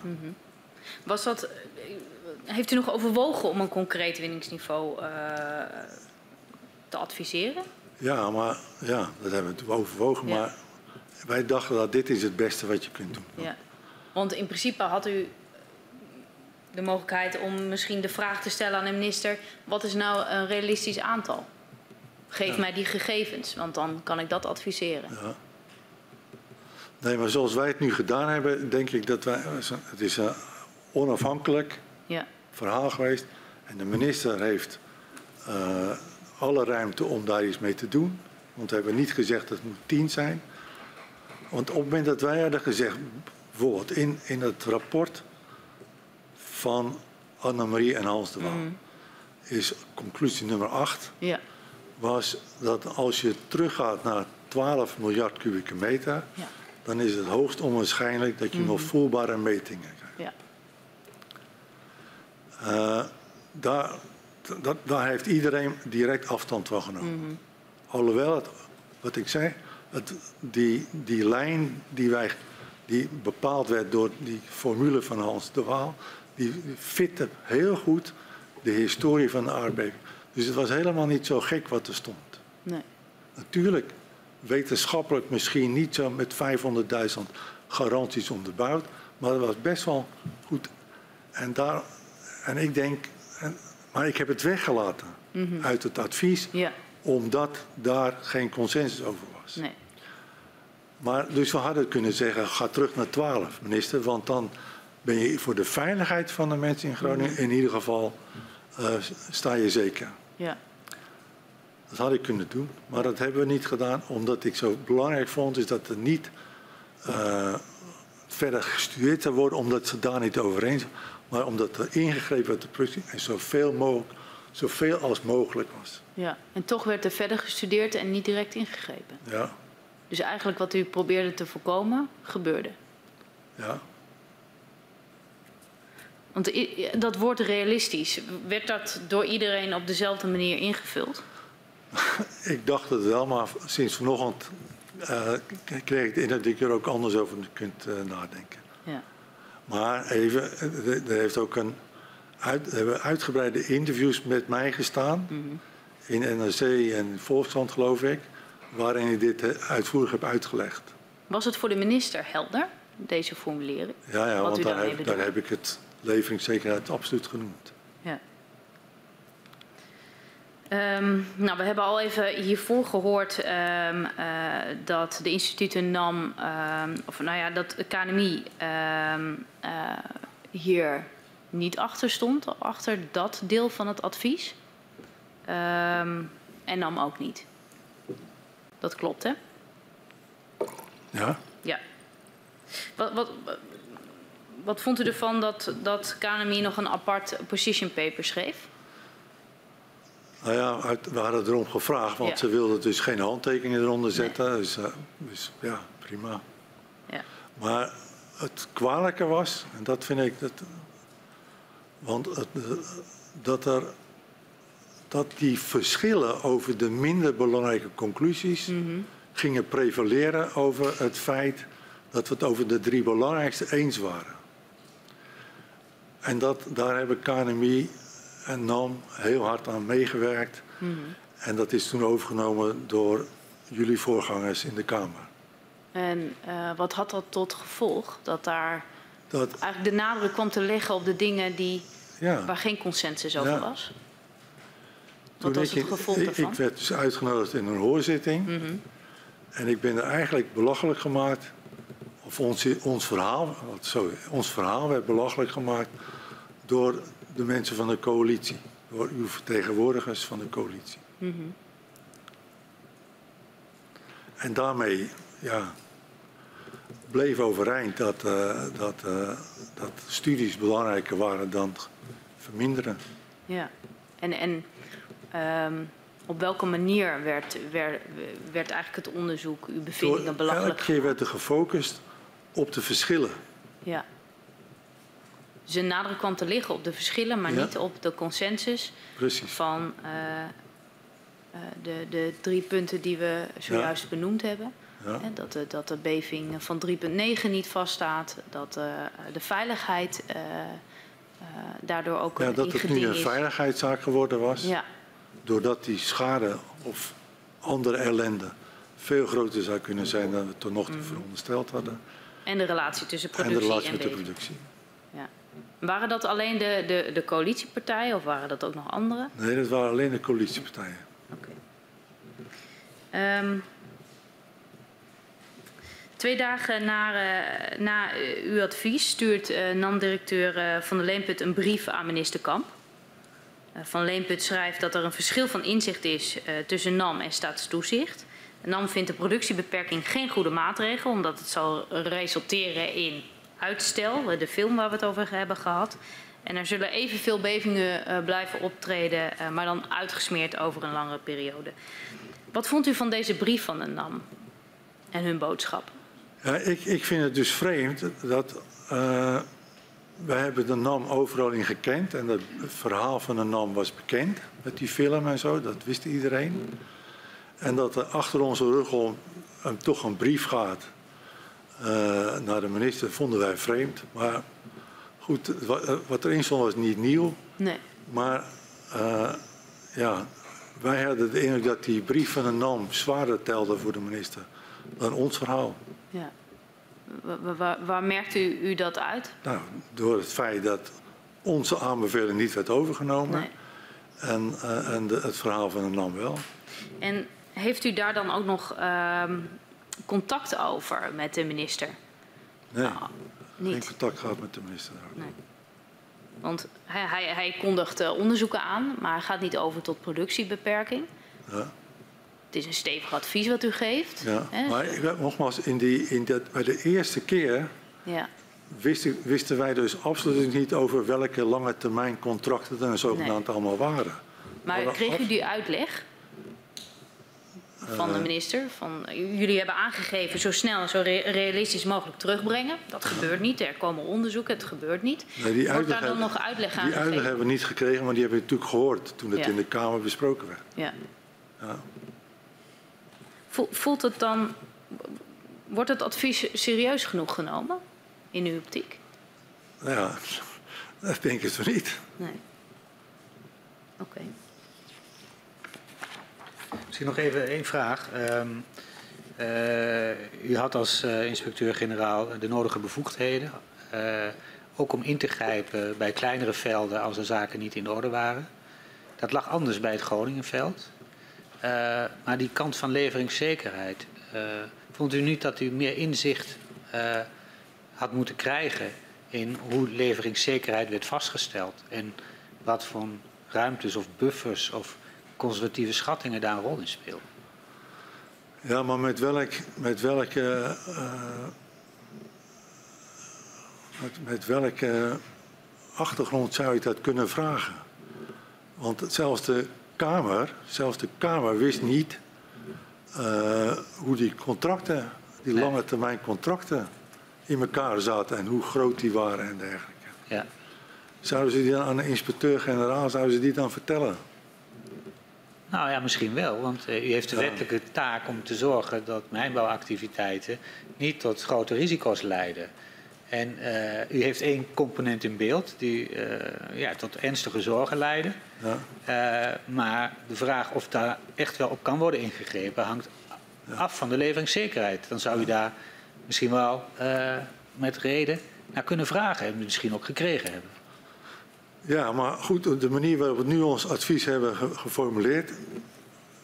was dat, eh, heeft u nog overwogen om een concreet winningsniveau eh, te adviseren? Ja, maar ja, dat hebben we toen overwogen. Ja. Maar wij dachten dat dit is het beste wat je kunt doen. Ja. Want in principe had u de mogelijkheid om misschien de vraag te stellen aan de minister: wat is nou een realistisch aantal? Geef mij die gegevens, want dan kan ik dat adviseren. Ja. Nee, maar zoals wij het nu gedaan hebben, denk ik dat wij. Het is een onafhankelijk Ja, verhaal geweest. En de minister heeft eh, alle ruimte om daar iets mee te doen. Want we hebben niet gezegd dat het moet tien zijn. Want op het moment dat wij hadden gezegd, bijvoorbeeld in, in het rapport van Annemarie en Hans de Waal, is conclusie nummer 8 ja, was dat als je teruggaat naar 12 miljard kubieke meter, ja, dan is het hoogst onwaarschijnlijk dat je nog voelbare metingen krijgt. ja. Eh, daar, dat, daar heeft iedereen direct afstand van genomen. Alhoewel, het, wat ik zei, het, die, die lijn die, wij, die bepaald werd door die formule van Hans de Waal, die fitte heel goed de historie van de aardbeving. Dus het was helemaal niet zo gek wat er stond. Nee. Natuurlijk, wetenschappelijk misschien niet zo met 500.000 garanties onderbouwd, maar het was best wel goed. En, daar, en ik denk, en, maar ik heb het weggelaten uit het advies, Ja, omdat daar geen consensus over was. nee. Maar, dus we hadden kunnen zeggen, ga terug naar 12, minister, want dan ben je voor de veiligheid van de mensen in Groningen in ieder geval, eh, sta je zeker. Ja, Dat had ik kunnen doen, maar dat hebben we niet gedaan. Omdat ik zo belangrijk vond is dat er niet eh, verder gestudeerd zou worden, omdat ze daar niet over eens zijn. Maar omdat er ingegrepen werd de productie en zoveel, mogelijk, zoveel als mogelijk was. ja. En toch werd er verder gestudeerd en niet direct ingegrepen. Ja, Dus eigenlijk wat u probeerde te voorkomen, gebeurde. ja. Want dat woord realistisch, werd dat door iedereen op dezelfde manier ingevuld? Ik dacht het wel, maar sinds vanochtend eh, kreeg ik de indruk dat ik er ook anders over kunt eh, nadenken. Ja, Maar even, eh, er heeft ook een uit, hebben uitgebreide interviews met mij gestaan. In NRC en Volkskrant, geloof ik. Waarin ik dit eh, uitvoerig heb uitgelegd. Was het voor de minister helder, deze formulering? Ja, ja want daar heb, daar heb ik het leveringszekerheid absoluut genoemd. Um, nou, we hebben al even hiervoor gehoord um, uh, dat de instituten NAM, um, of nou ja, dat de KNMI uh, hier niet achter stond, achter dat deel van het advies. en NAM ook niet. Dat klopt, hè? Ja. Ja. Wat, wat, wat vond u ervan dat, dat KNMI nog een apart position paper schreef? Nou ja, we hadden erom gevraagd, want Ja. ze wilden dus geen handtekeningen eronder zetten. Dus, eh, dus ja, prima. Ja. Maar het kwalijke was, en dat vind ik, dat, want het, eh, dat, er, dat die verschillen over de minder belangrijke conclusies gingen prevaleren over het feit dat we het over de drie belangrijkste eens waren. En dat, daar hebben KNMI en NAM heel hard aan meegewerkt. En dat is toen overgenomen door jullie voorgangers in de Kamer. En uh, wat had dat tot gevolg? Dat daar Dat, eigenlijk de nadruk kwam te leggen op de dingen die, ja, waar geen consensus over Ja. was? toen Wat was het gevolg ik, daarvan? ik werd dus uitgenodigd in een hoorzitting. Mhm. En ik ben er eigenlijk belachelijk gemaakt. Of ons, ons, verhaal, sorry, ons verhaal werd belachelijk gemaakt door de mensen van de coalitie. Door uw vertegenwoordigers van de coalitie. Mhm. En daarmee ja, bleef overeind dat, eh, dat, eh, dat studies belangrijker waren dan verminderen. Ja. En, en ehm, op welke manier werd, werd, werd eigenlijk het onderzoek, uw bevindingen belachelijk elke keer werd er gefocust op de verschillen. Ja. De nadruk kwam te liggen op de verschillen, maar Ja. niet op de consensus Precies. van eh, eh, de, de drie punten die we zojuist benoemd hebben. Ja. Dat, de, dat de beving van 3.9 niet vaststaat, dat eh, de veiligheid daardoor ook Ja, dat het nu een veiligheidszaak geworden was. Ja, Doordat die schade of andere ellende veel groter zou kunnen zijn dan we tot nog toe verondersteld hadden. en de relatie tussen En de productie en, relatie met de productie. Ja. Waren dat alleen de, de, de coalitiepartijen of waren dat ook nog andere? Nee, dat waren alleen de coalitiepartijen. Oké. Ehm, twee dagen na, eh, na eh, uw advies stuurt eh, NAM-directeur Van der Leemput een brief aan minister Kamp. Van Leemput schrijft dat er een verschil van inzicht is tussen NAM en staatstoezicht. NAM vindt de productiebeperking geen goede maatregel, omdat het zal resulteren in uitstel, eh, de film waar we het over hebben gehad. En er zullen evenveel bevingen eh, blijven optreden, eh, maar dan uitgesmeerd over een langere periode. Wat vond u van deze brief van de NAM en hun boodschap? Ik, ik vind het dus vreemd dat eh wij hebben de NAM overal in gekend en het verhaal van de NAM was bekend met die film en zo, dat wist iedereen. En dat er achter onze rug om toch een brief gaat naar de minister, vonden wij vreemd. Maar goed, wa- wat erin stond was niet nieuw. Nee. Maar eh, ja, wij hadden de indruk dat die brief van de NAM zwaarder telde voor de minister dan ons verhaal. Ja. Wa- wa- Waar, waar merkt u, u dat uit? Nou, door het feit dat onze aanbeveling niet werd overgenomen Nee. en, eh, en de- het verhaal van de NAM wel. En heeft u daar dan ook nog ehm, contact over met de minister? Nee, Ah, geen contact gehad met de minister. Nee. Want hij, hij, hij kondigt eh, onderzoeken aan, maar gaat niet over tot productiebeperking. Ja, Het is een stevig advies wat u geeft. ja. Maar ik- nogmaals, in die, in dat, bij de eerste keer ja. wisten, wisten wij dus absoluut niet over welke lange termijn contracten er zogenaamd allemaal waren. Maar Maar kreeg u die uitleg van de Eh. minister? Van, jullie hebben aangegeven zo snel en zo re- realistisch mogelijk terugbrengen. Dat gebeurt niet. Er komen onderzoeken, het gebeurt niet. Nee, die Wordt daar dan hebben- nog uitleg aan Die uitleg hebben we niet gekregen, maar die hebben we natuurlijk gehoord toen het Ja. in de Kamer besproken werd. Ja. Ja. Vo- Voelt het dan... Wordt het advies serieus genoeg genomen in uw optiek? Nou ja, dat denk ik zo niet. Nee. Oké. Misschien nog even één vraag. Ehm, eh, u had als eh, inspecteur-generaal de nodige bevoegdheden. eh, ook om in te grijpen bij kleinere velden als de zaken niet in orde waren. Dat lag anders bij het Groningenveld. Maar die kant van leveringszekerheid, vond u niet dat u meer inzicht had moeten krijgen in hoe leveringszekerheid werd vastgesteld en wat voor ruimtes of buffers of conservatieve schattingen daar een rol in spelen? Ja, maar met, welk, met welke. met, met welke achtergrond zou je dat kunnen vragen? Want zelfs de Kamer, zelfs de Kamer wist niet uh, hoe die contracten, die nee. lange termijn contracten in elkaar zaten en hoe groot die waren en dergelijke. Ja. Zouden ze die dan aan de inspecteur-generaal zouden ze die dan vertellen? Nou ja, misschien wel, want uh, u heeft de wettelijke taak om te zorgen dat mijnbouwactiviteiten niet tot grote risico's leiden. En uh, u heeft één component in beeld die uh, ja, tot ernstige zorgen leiden. Ja. Maar de vraag of daar echt wel op kan worden ingegrepen hangt ja. af van de leveringszekerheid. Dan zou u daar misschien wel met reden naar kunnen vragen en misschien ook gekregen hebben. Ja, maar goed, de manier waarop we nu ons advies hebben geformuleerd,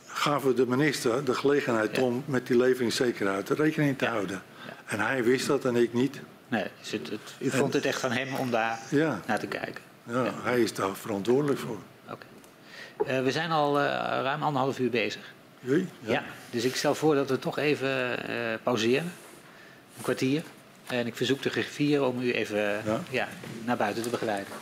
gaven we de minister de gelegenheid ja. om met die leveringszekerheid rekening te houden. En hij wist dat en ik niet. Nee, dus het, het, u vond het echt aan hem om daar naar te kijken? Ja, hij is daar verantwoordelijk voor. Oké. Okay. Uh, we zijn al uh, ruim anderhalf uur bezig. Jee, ja. ja. Dus ik stel voor dat we toch even uh, pauzeren. Een kwartier. En ik verzoek de griffier om u even ja. naar buiten te begeleiden.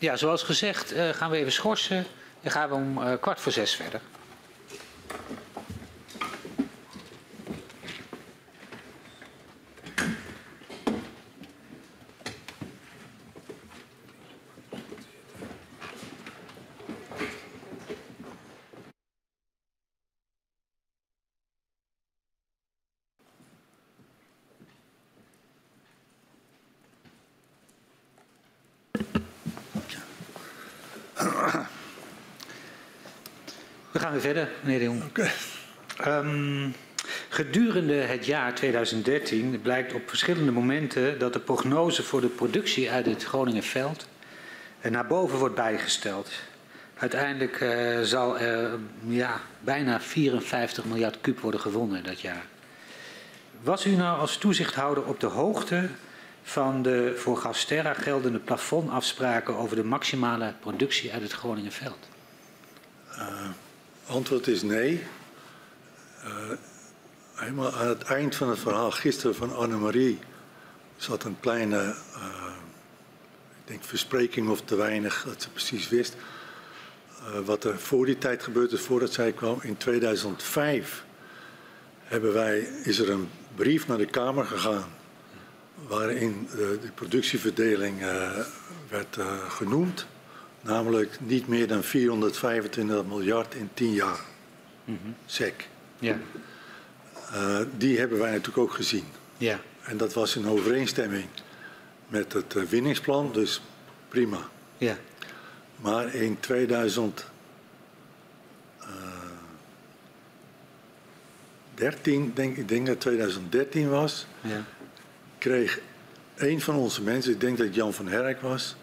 Ja, zoals gezegd uh, gaan we even schorsen en gaan we om uh, kwart voor zes verder. Gaan we verder, meneer de Jong. Okay. Um, gedurende het jaar 2013 blijkt op verschillende momenten dat de prognose voor de productie uit het Groningenveld naar boven wordt bijgesteld. Uiteindelijk uh, zal er ja, bijna 54 miljard kub worden gewonnen dat jaar. Was u nou als toezichthouder op de hoogte van de voor Gasterra geldende plafondafspraken over de maximale productie uit het Groningenveld? Uh, Antwoord is nee. Uh, helemaal aan het eind van het verhaal gisteren van Annemarie zat een kleine, uh, ik denk verspreking of te weinig, dat ze precies wist. Uh, wat er voor die tijd gebeurd is, voordat zij kwam, in 2005 hebben wij, is er een brief naar de Kamer gegaan waarin de productieverdeling werd genoemd. Namelijk niet meer dan 425 miljard in 10 jaar. Mm -hmm. SEC. Ja. Uh, die hebben wij natuurlijk ook gezien. Ja. En dat was in overeenstemming met het uh, winningsplan, dus prima. Ja. Maar in 2013, uh, denk ik denk dat 2013 was, ja. kreeg een van onze mensen, ik denk dat het Jan van Herk was,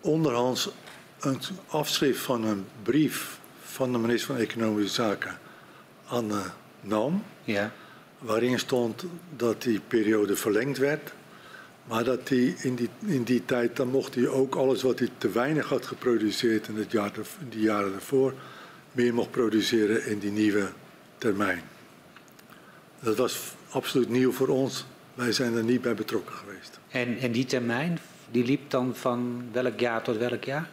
onderhands een afschrift van een brief van de minister van Economische Zaken aan de NAM. Ja. Waarin stond dat die periode verlengd werd. Maar dat hij in die, in die tijd, dan mocht hij ook alles wat hij te weinig had geproduceerd in, het jaar, in die jaren daarvoor, meer mocht produceren in die nieuwe termijn. Dat was absoluut nieuw voor ons. Wij zijn er niet bij betrokken geweest. En, en die termijn, die liep dan van welk jaar tot welk jaar?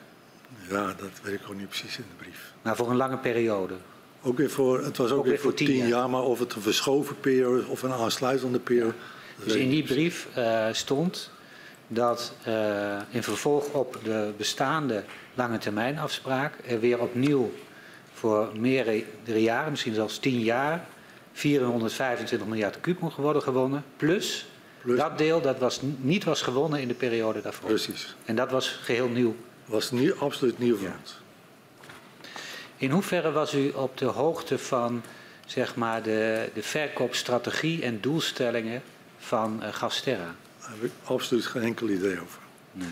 Ja, dat weet ik ook niet precies in de brief. Maar voor een lange periode? Ook weer voor, het was ook, weer voor tien jaar. maar of het een verschoven periode of een aansluitende periode. Dus in die brief uh, stond dat uh, in vervolg op de bestaande lange termijn afspraak er weer opnieuw voor meerdere jaren, misschien zelfs tien jaar, 425 miljard kub mocht worden gewonnen. Plus dat deel dat was, niet was gewonnen in de periode daarvoor. Precies. En dat was geheel nieuw. Was nieuw, absoluut nieuw voor ons. In hoeverre was u op de hoogte van zeg maar, de, de verkoopstrategie en doelstellingen van uh, Gasterra? Daar heb ik absoluut geen enkel idee over. Nee.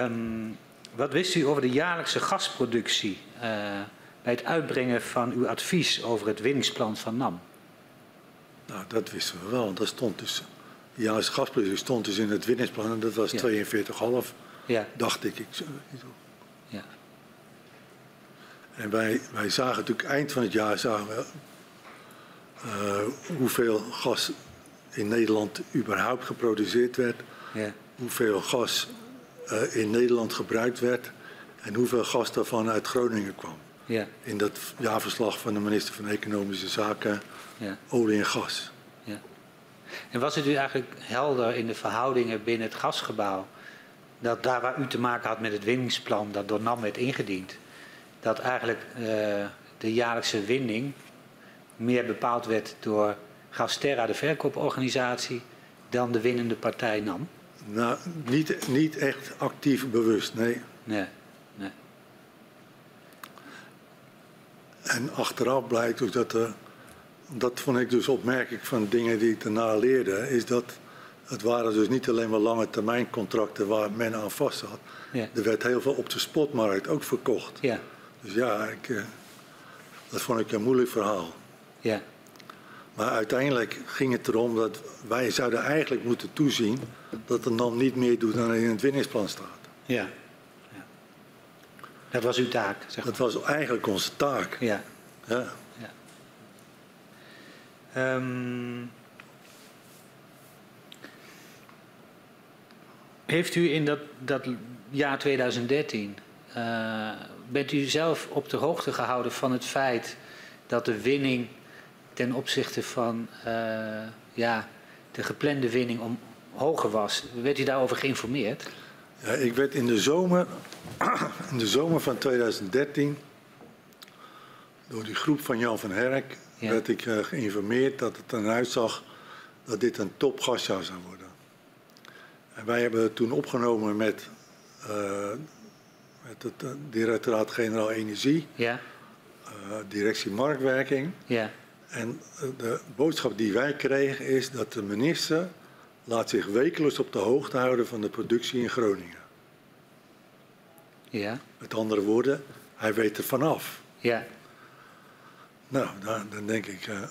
Um, wat wist u over de jaarlijkse gasproductie uh, bij het uitbrengen van uw advies over het winningsplan van NAM? Nou, dat wisten we wel. Dat stond dus, de jaarlijkse gasproductie stond dus in het winningsplan en dat was ja. 42,5, ja. dacht ik. ik ja. En wij, wij zagen natuurlijk eind van het jaar zagen we, uh, hoeveel gas in Nederland überhaupt geproduceerd werd. Ja. Hoeveel gas uh, in Nederland gebruikt werd. En hoeveel gas daarvan uit Groningen kwam. Ja. In dat jaarverslag van de minister van Economische Zaken, ja. olie en gas. Ja. En was het u eigenlijk helder in de verhoudingen binnen het gasgebouw, dat daar waar u te maken had met het winningsplan dat door NAM werd ingediend, dat eigenlijk uh, de jaarlijkse winning meer bepaald werd door Gasterra, de verkooporganisatie, dan de winnende partij NAM? Nou, niet, niet echt actief bewust, nee. Nee, nee. En achteraf blijkt dus dat er, dat vond ik dus opmerkelijk van dingen die ik daarna leerde, is dat het waren dus niet alleen maar lange termijn contracten waar men aan vast zat. Ja. Er werd heel veel op de spotmarkt ook verkocht. Ja. Dus ja, ik, eh, dat vond ik een moeilijk verhaal. Ja. Maar uiteindelijk ging het erom dat wij zouden eigenlijk moeten toezien dat de NAM niet meer doet dan in het winningsplan staat. Ja. ja. Dat was uw taak, zeg maar. Dat was eigenlijk onze taak. Ja. ja. Um, heeft u in dat, dat jaar 2013, uh, eh, bent u zelf op de hoogte gehouden van het feit dat de winning ten opzichte van uh, ja, de geplande winning om, hoger was. Werd u daarover geïnformeerd? Ja, ik werd in de zomer, in de zomer van 2013 door die groep van Jan van Herk werd ik uh, geïnformeerd dat het eruit zag dat dit een topgasjaar zou worden. En wij hebben het toen opgenomen met, uh, met het uh, directoraat-generaal Energie, ja. directie Marktwerking. Ja. En de boodschap die wij kregen is dat de minister laat zich wekelijks op de hoogte houden van de productie in Groningen. Ja. Met andere woorden, hij weet er vanaf. Ja. Nou, dan, dan denk ik, uh,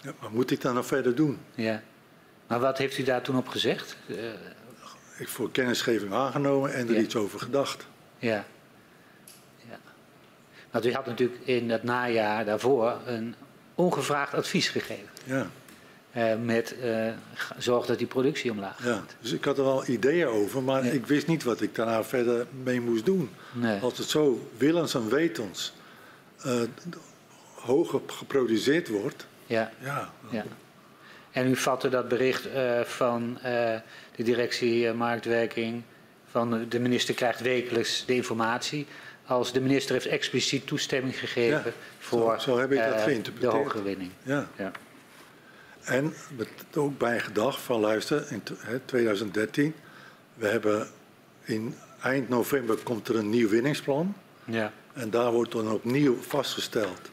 ja, wat moet ik dan nog verder doen? Ja. Maar wat heeft u daar toen op gezegd? Uh, ik voor kennisgeving aangenomen en er iets over gedacht. Ja. ja. Want u had natuurlijk in het najaar daarvoor een ongevraagd advies gegeven. Ja. Uh, met uh, zorg dat die productie omlaag gaat. Ja, dus ik had er wel ideeën over, maar ik wist niet wat ik daarna verder mee moest doen. Nee. Als het zo willens en wetens uh, hoger geproduceerd wordt. Ja. ja. ja. En u vatte dat bericht van de directie marktwerking, van de minister krijgt wekelijks de informatie. Als de minister heeft expliciet toestemming gegeven voor zo, zo heb ik dat de hogere winning. Ja. ja. En ook bij gedacht van luister, in 2013, we hebben in eind november komt er een nieuw winningsplan. Ja. En daar wordt dan opnieuw vastgesteld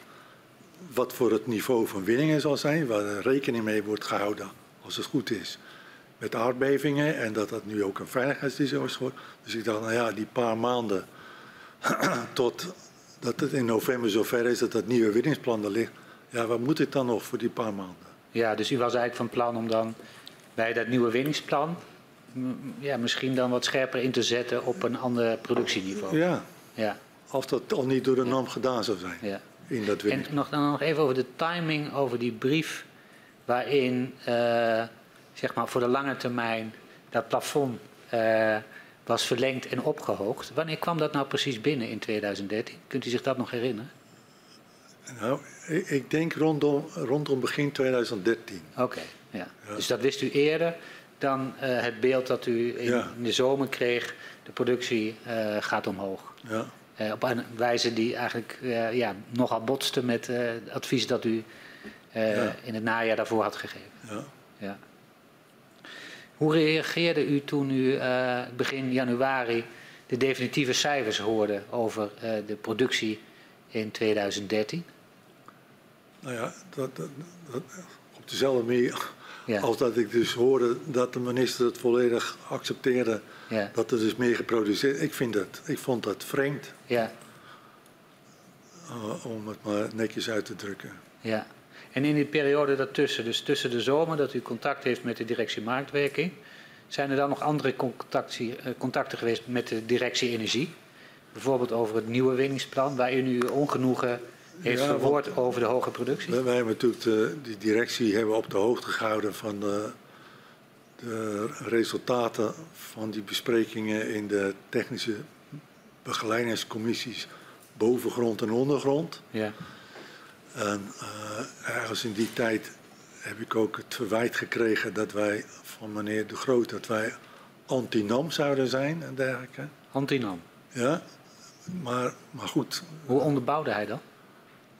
wat voor het niveau van winningen zal zijn, waar er rekening mee wordt gehouden, als het goed is, met aardbevingen en dat dat nu ook een veiligheidsrisico is geworden. Dus ik dacht, nou ja, die paar maanden tot dat het in november zover is dat dat nieuwe winningsplan er ligt, ja, wat moet ik dan nog voor die paar maanden? Ja, dus u was eigenlijk van plan om dan bij dat nieuwe winningsplan ja, misschien dan wat scherper in te zetten op een ander productieniveau. Ja. ja. Als dat al niet door de NAM gedaan zou zijn. Ja. In dat en nog, dan nog even over de timing, over die brief waarin uh, zeg maar voor de lange termijn dat plafond uh, was verlengd en opgehoogd. Wanneer kwam dat nou precies binnen in 2013? Kunt u zich dat nog herinneren? Nou, ik denk rondom, rondom begin 2013. Oké, ja. Dus dat wist u eerder dan uh, het beeld dat u in, ja. in, de zomer kreeg. De productie gaat omhoog. Ja. Uh, op een wijze die eigenlijk ja, nogal botste met het advies dat u in het najaar daarvoor had gegeven. Ja. Ja. Hoe reageerde u toen u begin januari de definitieve cijfers hoorde over de productie in 2013? Nou ja, dat, dat, dat, op dezelfde manier ja. als dat ik dus hoorde dat de minister het volledig accepteerde ja. dat er dus meer geproduceerd Ik, vind dat, ik vond dat vreemd. Ja. Uh, om het maar netjes uit te drukken. Ja. En in die periode daartussen, dus tussen de zomer dat u contact heeft met de directie marktwerking, zijn er dan nog andere eh, contacten geweest met de directie energie? Bijvoorbeeld over het nieuwe winningsplan, waar u nu ongenoegen heeft ja, verwoord over de hoge productie? Wij hebben natuurlijk de, die directie hebben op de hoogte gehouden van de, de resultaten van die besprekingen in de technische begeleidingscommissies bovengrond en ondergrond. Ja. En uh, ergens in die tijd heb ik ook het verwijt gekregen dat wij van meneer De Groot dat wij anti-NAM zouden zijn en dergelijke. Anti-NAM? Ja, maar, maar goed. Hoe onderbouwde hij dat?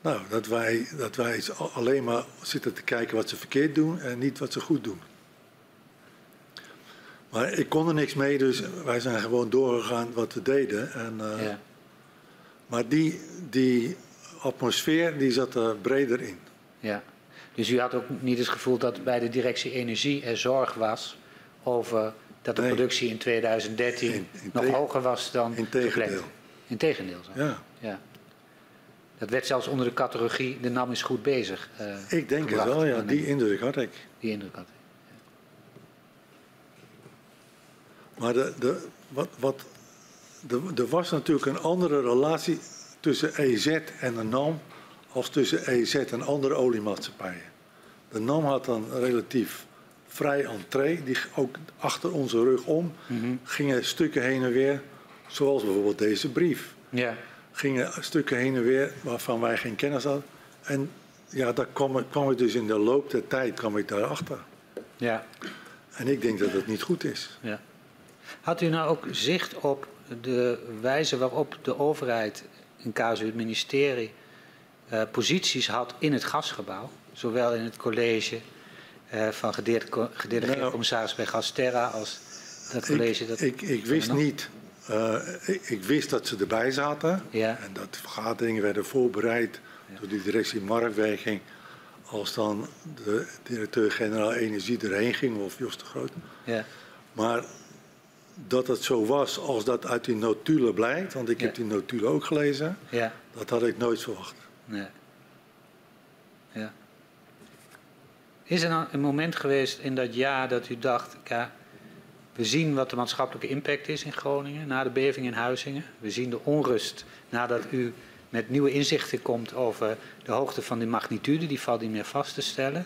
Nou, dat wij, dat wij alleen maar zitten te kijken wat ze verkeerd doen en niet wat ze goed doen. Maar ik kon er niks mee, dus wij zijn gewoon doorgegaan wat we deden. En, uh, ja. Maar die, die atmosfeer die zat er breder in. Ja, dus u had ook niet het gevoel dat bij de directie energie er zorg was over dat de productie in 2013 nog hoger was dan Integendeel. Integendeel. Zo. Ja. ja. Dat werd zelfs onder de categorie de NAM is goed bezig. Uh, ik denk het wel, ja. Die indruk had ik. Die indruk had ik. Maar de, de, wat, wat, de, er was natuurlijk een andere relatie tussen EZ en de NAM als tussen EZ en andere oliemaatschappijen. De NAM had dan relatief vrij entree, die ook achter onze rug om mm gingen stukken heen en weer, zoals bijvoorbeeld deze brief. Ja. Gingen stukken heen en weer waarvan wij geen kennis hadden. En ja, daar kwam, kwam ik dus in de loop der tijd kwam ik daarachter. Ja. En ik denk dat het niet goed is. Ja. Had u nou ook zicht op de wijze waarop de overheid, in casu het ministerie, uh, posities had in het gasgebouw? Zowel in het college uh, van gedelegeerde nou, commissaris bij Gasterra als dat college. Ik, dat ik, ik wist niet. Uh, ik, ik, wist dat ze erbij zaten. Ja. En dat vergaderingen werden voorbereid ja. door die directie marktwerking. Als dan de directeur-generaal energie erheen ging, of Jos de Groot. Ja. Maar dat het zo was als dat uit die notulen blijkt, want ik heb die notulen ook gelezen, ja. dat had ik nooit verwacht. Nee. Ja. Is er nou een moment geweest in dat jaar dat u dacht, ja, we zien wat de maatschappelijke impact is in Groningen na de beving in Huizingen. We zien de onrust nadat u met nieuwe inzichten komt over de hoogte van de magnitude, die valt niet meer vast te stellen.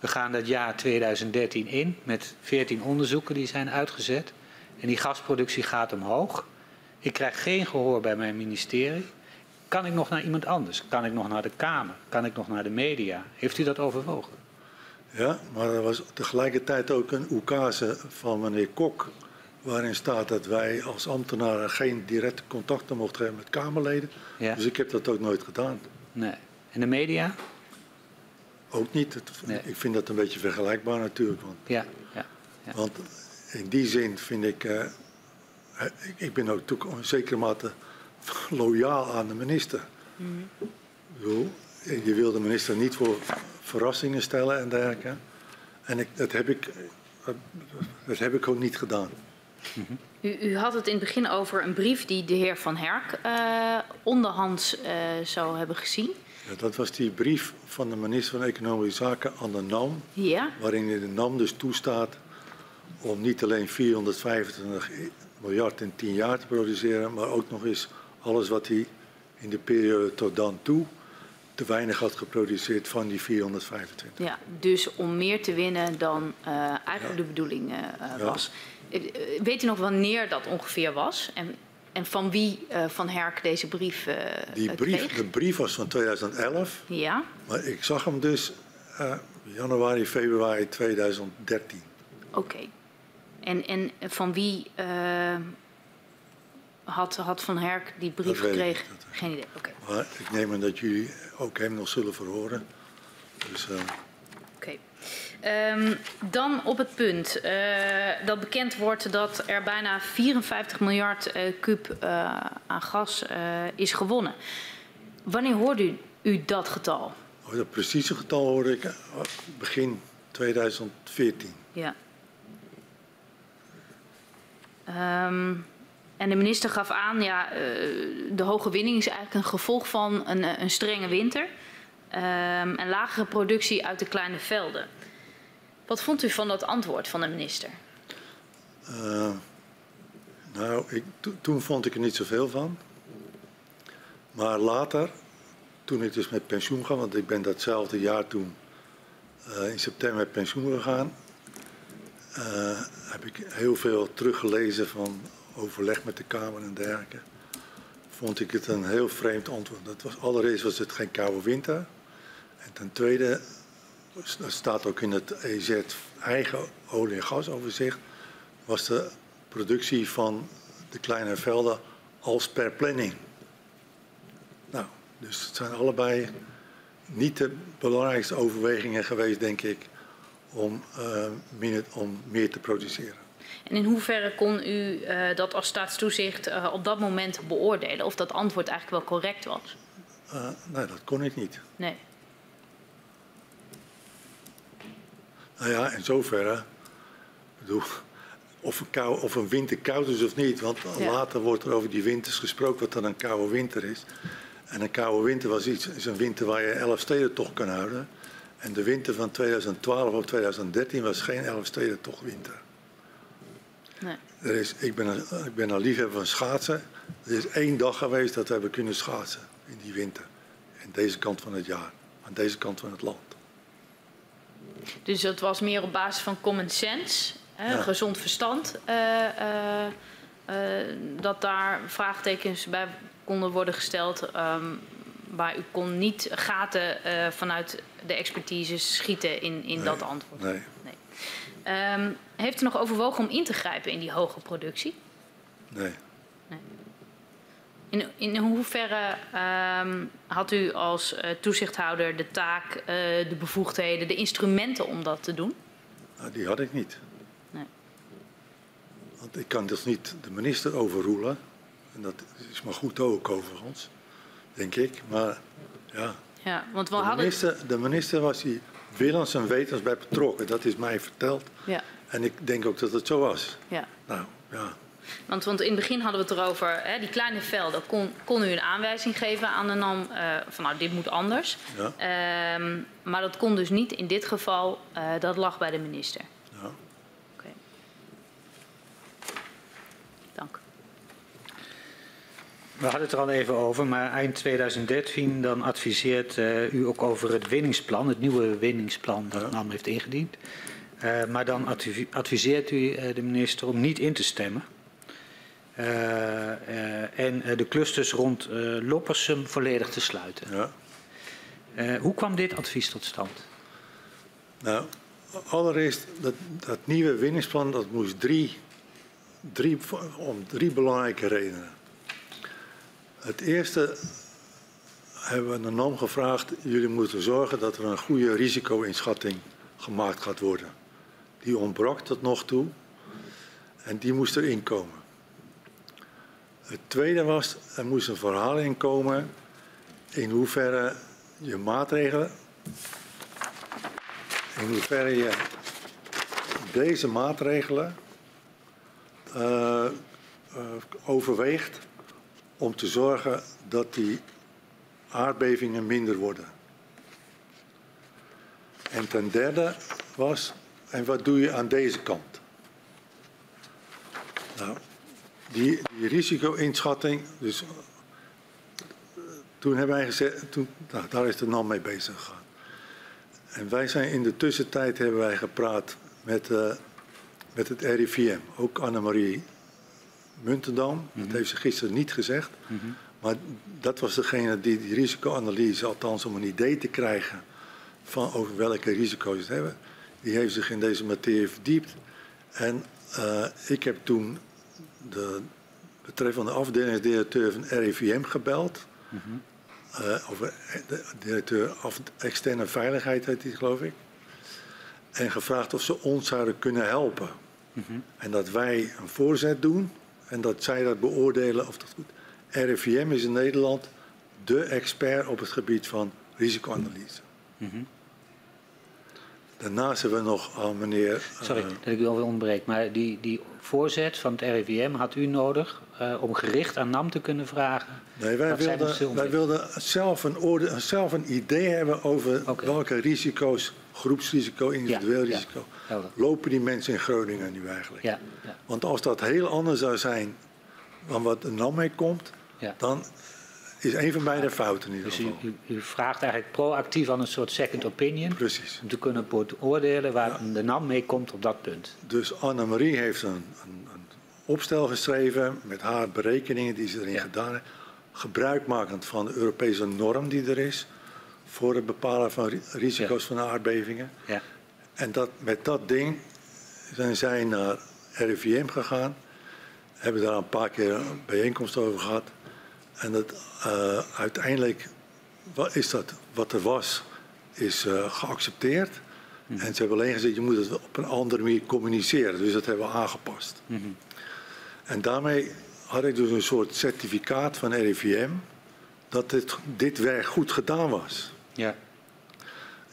We gaan dat jaar 2013 in met 14 onderzoeken die zijn uitgezet. En die gasproductie gaat omhoog. Ik krijg geen gehoor bij mijn ministerie. Kan ik nog naar iemand anders? Kan ik nog naar de Kamer? Kan ik nog naar de media? Heeft u dat overwogen? Ja, maar er was tegelijkertijd ook een oekase van meneer Kok. Waarin staat dat wij als ambtenaren geen directe contacten mochten hebben met Kamerleden. Ja. Dus ik heb dat ook nooit gedaan. Nee. En de media? Ook niet. Ik vind dat een beetje vergelijkbaar natuurlijk. Want, ja. Ja. ja. want in die zin vind ik, uh, ik, ik, ben ook in zekere mate loyaal aan de minister. Mm -hmm. Je wil de minister niet voor verrassingen stellen en dergelijke. En ik, dat, heb ik, dat heb ik ook niet gedaan. U, u, had het in het begin over een brief die de heer Van Herk uh, onderhands uh, zou hebben gezien. Ja, dat was die brief van de minister van Economische Zaken aan de NAM. Ja. Waarin de NAM dus toestaat om niet alleen 425 miljard in 10 jaar te produceren, maar ook nog eens alles wat hij in de periode tot dan toe te weinig had geproduceerd van die 425. Ja, dus om meer te winnen dan uh, eigenlijk de bedoeling uh, ja. was. Weet u nog wanneer dat ongeveer was? En, en van wie uh, Van Herk deze brief Die brief, kreeg? De brief was van 2011. Ja. Maar ik zag hem dus januari, februari 2013. Oké. En, en van wie had, had Van Herk die brief gekregen? Geen idee. Oké. Maar ik neem aan dat jullie ook hem nog zullen verhoren. Dus, uh... Oké. Ehm, dan op het punt eh, dat bekend wordt dat er bijna 54 miljard uh, kub uh, aan gas is gewonnen. Wanneer hoorde u, u dat getal? Oh, dat precieze getal hoorde ik begin 2014. Ja. Um, en de minister gaf aan, ja, de hoge winning is eigenlijk een gevolg van een, een strenge winter um, en lagere productie uit de kleine velden. Wat vond u van dat antwoord van de minister? Uh, nou, ik, toen vond ik er niet zoveel van. Maar later, toen ik dus met pensioen ga, want ik ben datzelfde jaar toen in september met pensioen gegaan, uh, heb ik heel veel teruggelezen van overleg met de Kamer en dergelijke. Vond ik het een heel vreemd antwoord. Dat was, allereerst was het geen koude winter. En ten tweede dat staat ook in het EZ eigen olie- en gasoverzicht, was de productie van de kleine velden als per planning. Nou, dus het zijn allebei niet de belangrijkste overwegingen geweest, denk ik, om, uh, om meer te produceren. En in hoeverre kon u uh, dat als staatstoezicht uh, op dat moment beoordelen? Of dat antwoord eigenlijk wel correct was? nee, dat kon ik niet. Nee. Nou ja, in zoverre. Bedoel, of een, kou, of een winter koud is of niet. Want ja. later wordt er over die winters gesproken wat dan een koude winter is. En een koude winter was iets, is een winter waar je elf steden toch kan houden. En de winter van 2012 of 2013 was geen elf steden toch winter. Nee. Er is, ik, ben een, ik ben een liefhebber van schaatsen. Er is één dag geweest dat we hebben kunnen schaatsen in die winter. In deze kant van het jaar. Aan deze kant van het land. Dus dat was meer op basis van common sense, hè, ja. gezond verstand, uh, uh, uh, dat daar vraagtekens bij konden worden gesteld. Um, maar u kon niet gaten vanuit de expertise schieten in, in nee, dat antwoord. Nee. nee. Um, heeft u nog overwogen om in te grijpen in die hoge productie? Nee. nee. In, in hoeverre um, had u als uh, toezichthouder de taak, uh, de bevoegdheden, de instrumenten om dat te doen? Nou, die had ik niet. Nee. Want ik kan dus niet de minister overroelen. En dat is maar goed ook overigens, denk ik. Maar ja, ja want we de, hadden... minister, de minister was hier willens en wetens bij betrokken. Dat is mij verteld. Ja. En ik denk ook dat het zo was. Ja. Nou, ja. Want, want in het begin hadden we het erover, hè, die kleine velden, kon, kon u een aanwijzing geven aan de NAM uh, van nou, dit moet anders. Ja. Um, maar dat kon dus niet in dit geval, uh, dat lag bij de minister. Ja. Okay. Dank. We hadden het er al even over, maar eind 2013 dan adviseert uh, u ook over het winningsplan, het nieuwe winningsplan dat. NAM heeft ingediend. Uh, maar dan adviseert u uh, de minister om niet in te stemmen. En de clusters rond Loppersum volledig te sluiten. Ja. hoe kwam dit advies tot stand? Nou, allereerst, dat, dat nieuwe winningsplan dat moest drie, drie, om drie belangrijke redenen. Het eerste hebben we de NAM gevraagd, jullie moeten zorgen dat er een goede risico-inschatting gemaakt gaat worden. Die ontbrak tot nog toe en die moest erin komen. Het tweede was, er moest een verhaal in komen in hoeverre je maatregelen, in hoeverre je deze maatregelen uh, uh, overweegt om te zorgen dat die aardbevingen minder worden. En ten derde was, en wat doe je aan deze kant? Nou, die, die risico-inschatting, dus toen hebben wij gezegd, toen, nou, daar is de NAM mee bezig gegaan. En wij zijn in de tussentijd hebben wij gepraat met, uh, met het RIVM, ook Annemarie Muntendam. Mm -hmm. Dat heeft ze gisteren niet gezegd. Mm -hmm. Maar dat was degene die die risicoanalyse, althans om een idee te krijgen van over welke risico's het hebben, die heeft zich in deze materie verdiept. En uh, ik heb toen de betreffende afdelingsdirecteur van RIVM gebeld. Mm -hmm. uh, of de directeur af, externe veiligheid heet die, geloof ik. en gevraagd of ze ons zouden kunnen helpen. En dat wij een voorzet doen en dat zij dat beoordelen of dat goed. RIVM is in Nederland de expert op het gebied van risicoanalyse. Daarnaast hebben we nog aan meneer. Sorry eh, dat ik u alweer onderbreek, maar die, die voorzet van het RIVM had u nodig eh, om gericht aan NAM te kunnen vragen. Nee, wij wilden, wij wilden zelf, een orde, zelf een idee hebben over welke risico's, groepsrisico, individueel Ja, risico, lopen die mensen in Groningen nu eigenlijk. Ja, ja, Want als dat heel anders zou zijn dan wat er NAM mee komt, dan is een van beide fouten in ieder Dus u, geval. u, u vraagt eigenlijk proactief aan een soort second opinion Precies. om te kunnen beoordelen waar de NAM mee komt op dat punt. Dus Annemarie heeft een, een, een opstel geschreven met haar berekeningen die ze erin gedaan heeft. Gebruikmakend van de Europese norm die er is voor het bepalen van ri- risico's van aardbevingen. Ja, En dat, met dat ding zijn zij naar RIVM gegaan. Hebben daar een paar keer een bijeenkomst over gehad. En dat, eh, uiteindelijk wa- is dat wat er was, is eh, geaccepteerd. En ze hebben alleen gezegd, je moet het op een andere manier communiceren. Dus dat hebben we aangepast. En daarmee had ik dus een soort certificaat van RIVM dat dit, dit werk goed gedaan was. Ja,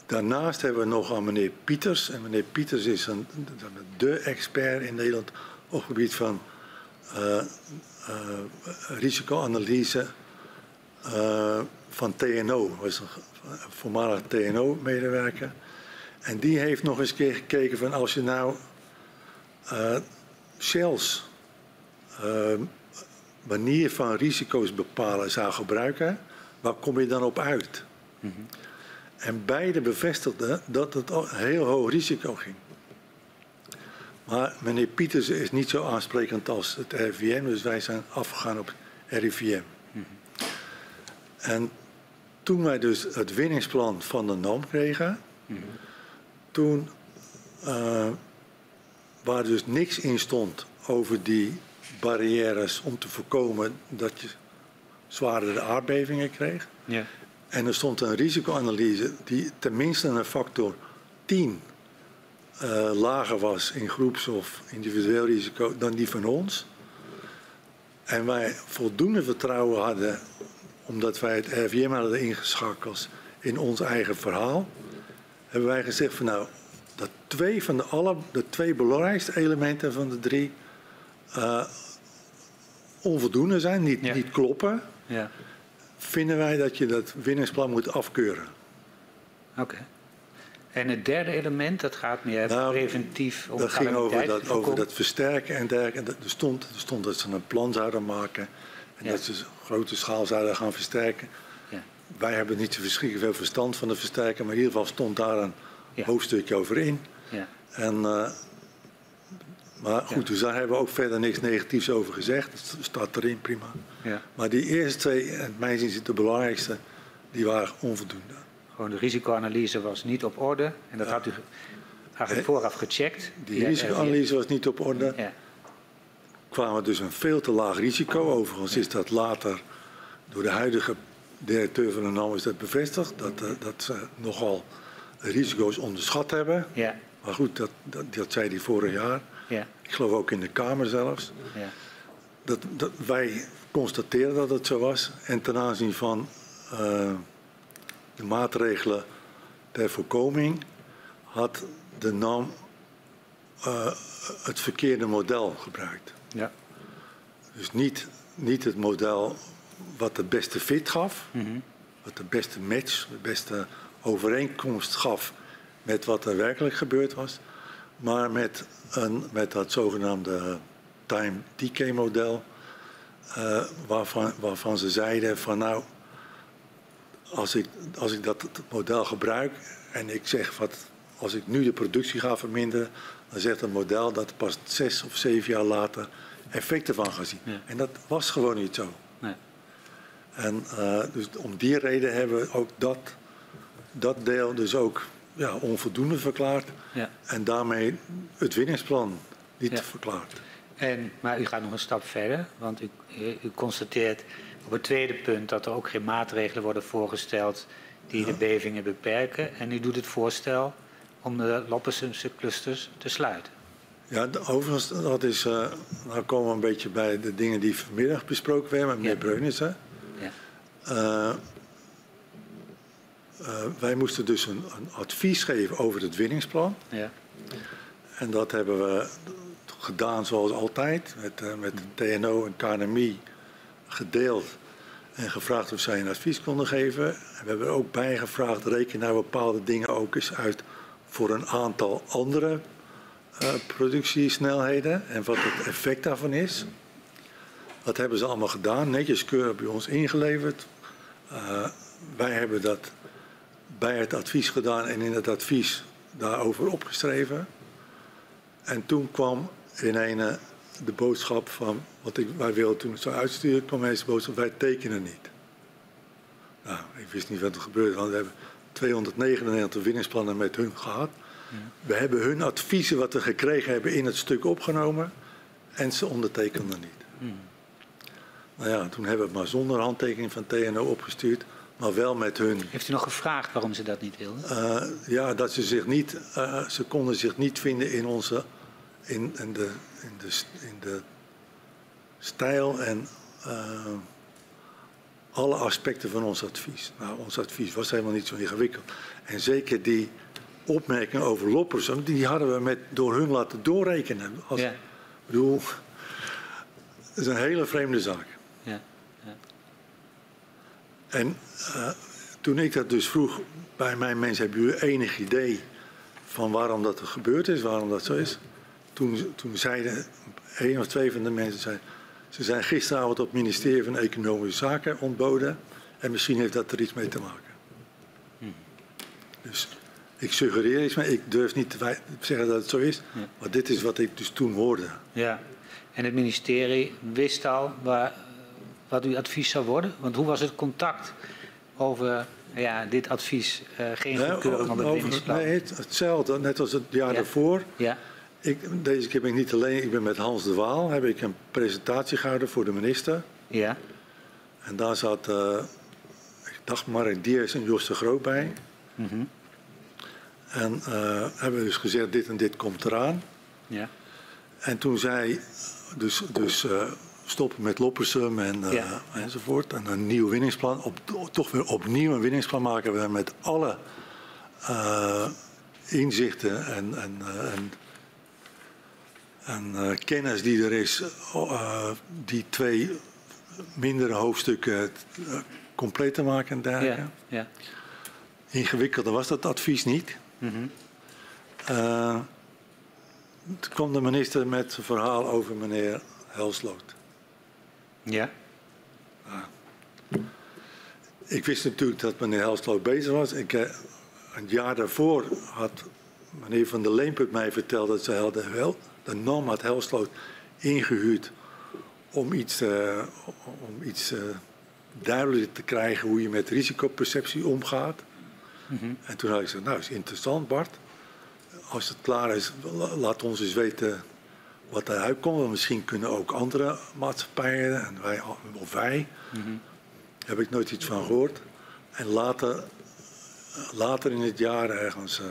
Daarnaast hebben we nog aan meneer Pieters. En meneer Pieters is een, de expert in Nederland op het gebied van eh, eh, risicoanalyse eh, van TNO. was een voormalig TNO-medewerker. En die heeft nog eens een keer gekeken van als je nou Shells manier van risico's bepalen zou gebruiken, waar kom je dan op uit? En beide bevestigden dat het heel hoog risico ging. Maar meneer Pietersen is niet zo aansprekend als het RIVM, dus wij zijn afgegaan op RIVM. En toen wij dus het winningsplan van de NAM kregen, toen eh, waar dus niks in stond over die barrières om te voorkomen dat je zwaardere aardbevingen kreeg. ja, En er stond een risicoanalyse die tenminste een factor 10 eh, lager was in groeps- of individueel risico dan die van ons. En wij voldoende vertrouwen hadden, omdat wij het RVM hadden ingeschakeld in ons eigen verhaal, hebben wij gezegd van nou, dat twee van de, alle, de twee belangrijkste elementen van de drie eh, onvoldoende zijn, niet, Ja. niet kloppen ja. Vinden wij dat je dat winningsplan moet afkeuren. Oké. En het derde element, dat gaat meer Nou, preventief om dat ging over dat, over dat versterken en dergelijke. Er stond, er stond dat ze een plan zouden maken en Ja. dat ze grote schaal zouden gaan versterken. Ja, Wij hebben niet zo verschrikkelijk veel verstand van de versterken, maar in ieder geval stond daar een Ja. hoofdstukje over in. ja, En, eh, maar goed, dus daar hebben we ook verder niks negatiefs over gezegd. Dat staat erin, prima. ja. Maar die eerste twee, en mij zien ze de belangrijkste, die waren onvoldoende. Gewoon de risicoanalyse was niet op orde. En dat had u eigenlijk vooraf gecheckt. Die risicoanalyse was niet op orde. Ja, kwamen dus een veel te laag risico. Overigens is dat later door de huidige directeur van de NAM is dat bevestigd. Dat, eh, dat ze nogal risico's onderschat hebben. ja, Maar goed, dat, dat, dat zei hij vorig jaar. Ja, Ik geloof ook in de Kamer zelfs. ja. Dat, dat wij constateren dat het zo was. En ten aanzien van eh, de maatregelen ter voorkoming had de NAM eh, het verkeerde model gebruikt. ja. Dus niet, niet het model wat de beste fit gaf, Mhm. wat de beste match, de beste overeenkomst gaf met wat er werkelijk gebeurd was, maar met, een, met dat zogenaamde time decay model, eh, waarvan, waarvan ze zeiden van nou, als ik, als ik dat model gebruik en ik zeg wat, als ik nu de productie ga verminderen, dan zegt het model dat pas zes of zeven jaar later effecten van gaan zien. Ja. En dat was gewoon niet zo. Nee. En eh, dus om die reden hebben we ook dat, dat deel dus ook ja, onvoldoende verklaard. Ja. En daarmee het winningsplan niet Ja. verklaard. En, maar u gaat nog een stap verder, want u, u constateert op het tweede punt dat er ook geen maatregelen worden voorgesteld die de bevingen beperken. En u doet het voorstel om de Loppersumse clusters te sluiten. Ja, overigens, dat is, uh, nou komen we een beetje bij de dingen die vanmiddag besproken werden met meneer ja. Breunissen. Ja. Uh, wij moesten dus een, een, advies geven over het winningsplan. Ja. En dat hebben we gedaan zoals altijd, met, uh, met TNO en KNMI gedeeld en gevraagd of zij een advies konden geven. En we hebben er ook bij gevraagd, reken nou bepaalde dingen ook eens uit voor een aantal andere uh, productiesnelheden en wat het effect daarvan is. Dat hebben ze allemaal gedaan, netjes keurig bij ons ingeleverd. Uh, wij hebben dat bij het advies gedaan en in het advies daarover opgeschreven. En toen kwam in een de boodschap van wat ik, wij wilden toen het zo uitsturen, kwam eens de boodschap: wij tekenen niet. Nou, ik wist niet wat er gebeurde, want we hebben 299 winningsplannen met hun gehad. Ja. We hebben hun adviezen wat we gekregen hebben in het stuk opgenomen en ze ondertekenden niet. Hmm. Nou ja, toen hebben we het maar zonder handtekening van TNO opgestuurd, maar wel met hun. Heeft u nog gevraagd waarom ze dat niet wilden? Uh, ja, dat ze zich niet, uh, ze konden zich niet vinden in onze, in, in, de, in, de, in de stijl en uh, alle aspecten van ons advies. Nou, ons advies was helemaal niet zo ingewikkeld. En zeker die opmerkingen over loppers, die hadden we met, door hun laten doorrekenen. Als, ja. Ik bedoel, het is een hele vreemde zaak. En uh, toen ik dat dus vroeg bij mijn mensen, hebben jullie enig idee van waarom dat er gebeurd is, waarom dat zo is? Toen, toen zeiden één of twee van de mensen, zeiden, ze zijn gisteravond op het ministerie van Economische Zaken ontboden en misschien heeft dat er iets mee te maken. Hmm. Dus ik suggereer iets, maar ik durf niet te zeggen dat het zo is. Ja. Maar dit is wat ik dus toen hoorde. Ja, en het ministerie wist al waar, wat uw advies zou worden? Want hoe was het contact over ja, dit advies? Uh, geen goedkeuring van het winningsplan? Nee, hetzelfde, net als het jaar ja. daarvoor. Ja. Ik, deze keer ben ik niet alleen, ik ben met Hans de Waal. Heb ik een presentatie gehouden voor de minister. Ja. En daar zat, uh, ik dacht Mark Diers en Jos de Groot bij. Mm -hmm. En uh, hebben we dus gezegd, dit en dit komt eraan. Ja. En toen zei, dus, dus uh, stoppen met Loppersum en, uh, ja. enzovoort. En een nieuw winningsplan. Op, toch weer opnieuw een winningsplan maken we met alle inzichten en, en, en en uh, kennis die er is, uh, die twee mindere hoofdstukken compleet te maken en dergelijke. Ja, ja. Ingewikkelder was dat advies niet. Mm -hmm. toen kwam de minister met een verhaal over meneer Helsloot. Ja. ik wist natuurlijk dat meneer Helsloot bezig was. Ik, een jaar daarvoor had meneer Van der Leemput mij verteld dat ze hadden wel de NAM had Helsloot ingehuurd om iets, uh, om iets uh, duidelijker te krijgen hoe je met risicoperceptie omgaat. Mm -hmm. En toen had ik gezegd, nou is interessant Bart. Als het klaar is, laat ons eens weten wat eruit komt. Misschien kunnen ook andere maatschappijen, en wij, of wij, mm -hmm. heb ik nooit iets van gehoord. En later, later in het jaar ergens,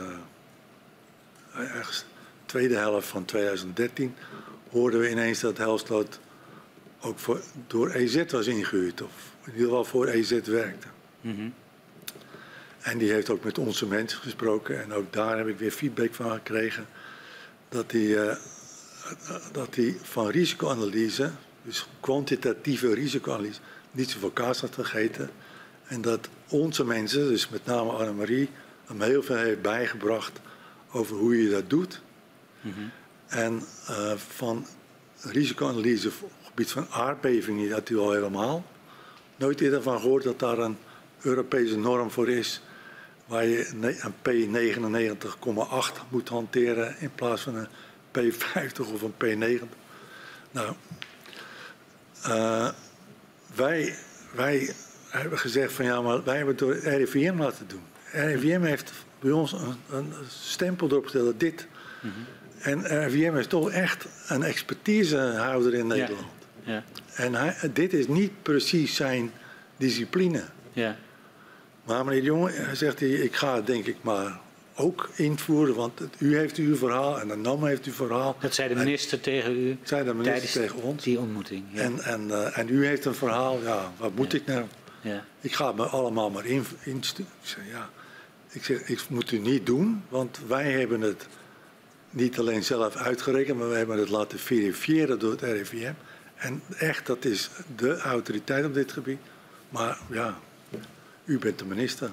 uh, ergens tweede helft van 2013 hoorden we ineens dat Helsloot ook voor, door EZ was ingehuurd. Of in ieder geval voor EZ werkte. Mm -hmm. En die heeft ook met onze mensen gesproken. En ook daar heb ik weer feedback van gekregen. Dat hij uh, dat die van risicoanalyse, dus kwantitatieve risicoanalyse, niet zoveel kaas had gegeten. En dat onze mensen, dus met name Annemarie, hem heel veel heeft bijgebracht over hoe je dat doet. Mm En uh, van risicoanalyse op het gebied van aardbevingen had u al helemaal. Nooit eerder van gehoord dat daar een Europese norm voor is. Waar je een P99,8 moet hanteren in plaats van een P50 of een P90. Nou, uh, wij, wij hebben gezegd van ja, maar wij hebben het door RIVM laten doen. RIVM heeft bij ons een, een stempel erop gezet dat dit mm -hmm. En RVM is toch echt een expertisehouder in Nederland. Ja. ja. En hij, dit is niet precies zijn discipline. Ja. Maar meneer de Jonge zegt hij, ik ga denk ik maar ook invoeren, want u heeft uw verhaal en de NAM heeft uw verhaal. Dat zei de minister tegen u Zei de minister tijdens tegen ons. die ontmoeting. Ja. En, en, eh, en u heeft een verhaal, ja, wat moet ik nou? ja. Ik ga het me allemaal maar in, insturen. Ik zeg, ja, ik zeg, ik moet u niet doen, want wij hebben het niet alleen zelf uitgerekend, maar we hebben het laten verifiëren door het RIVM. En echt, dat is de autoriteit op dit gebied. Maar ja, u bent de minister.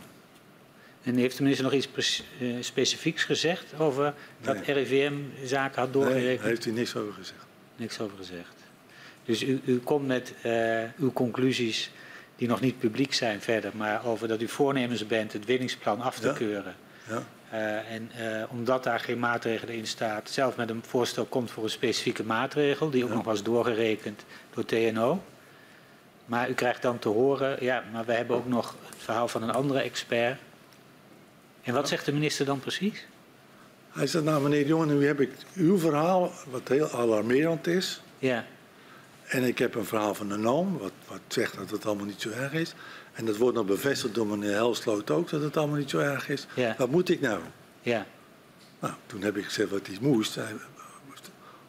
En heeft de minister nog iets eh, specifieks gezegd over dat Nee. RIVM zaken had Nee, doorgerekend? daar heeft u niks over gezegd. Niks over gezegd. Dus u, u komt met eh, uw conclusies die nog niet publiek zijn verder, maar over dat u voornemens bent het winningsplan af te Ja. keuren. Ja, Eh, en omdat daar geen maatregelen in staat, zelf met een voorstel komt voor een specifieke maatregel, die ook Ja. nog was doorgerekend door TNO. Maar u krijgt dan te horen, ja, maar we hebben ook nog het verhaal van een andere expert. En wat zegt de minister dan precies? Hij zegt, nou meneer de Jonge, nu heb ik uw verhaal, wat heel alarmerend is. Ja, En ik heb een verhaal van de NOM, wat, wat zegt dat het allemaal niet zo erg is. En dat wordt nog bevestigd door meneer Helsloot ook, dat het allemaal niet zo erg is. Ja. Wat moet ik nou? ja, Nou, toen heb ik gezegd wat hij moest. Hij,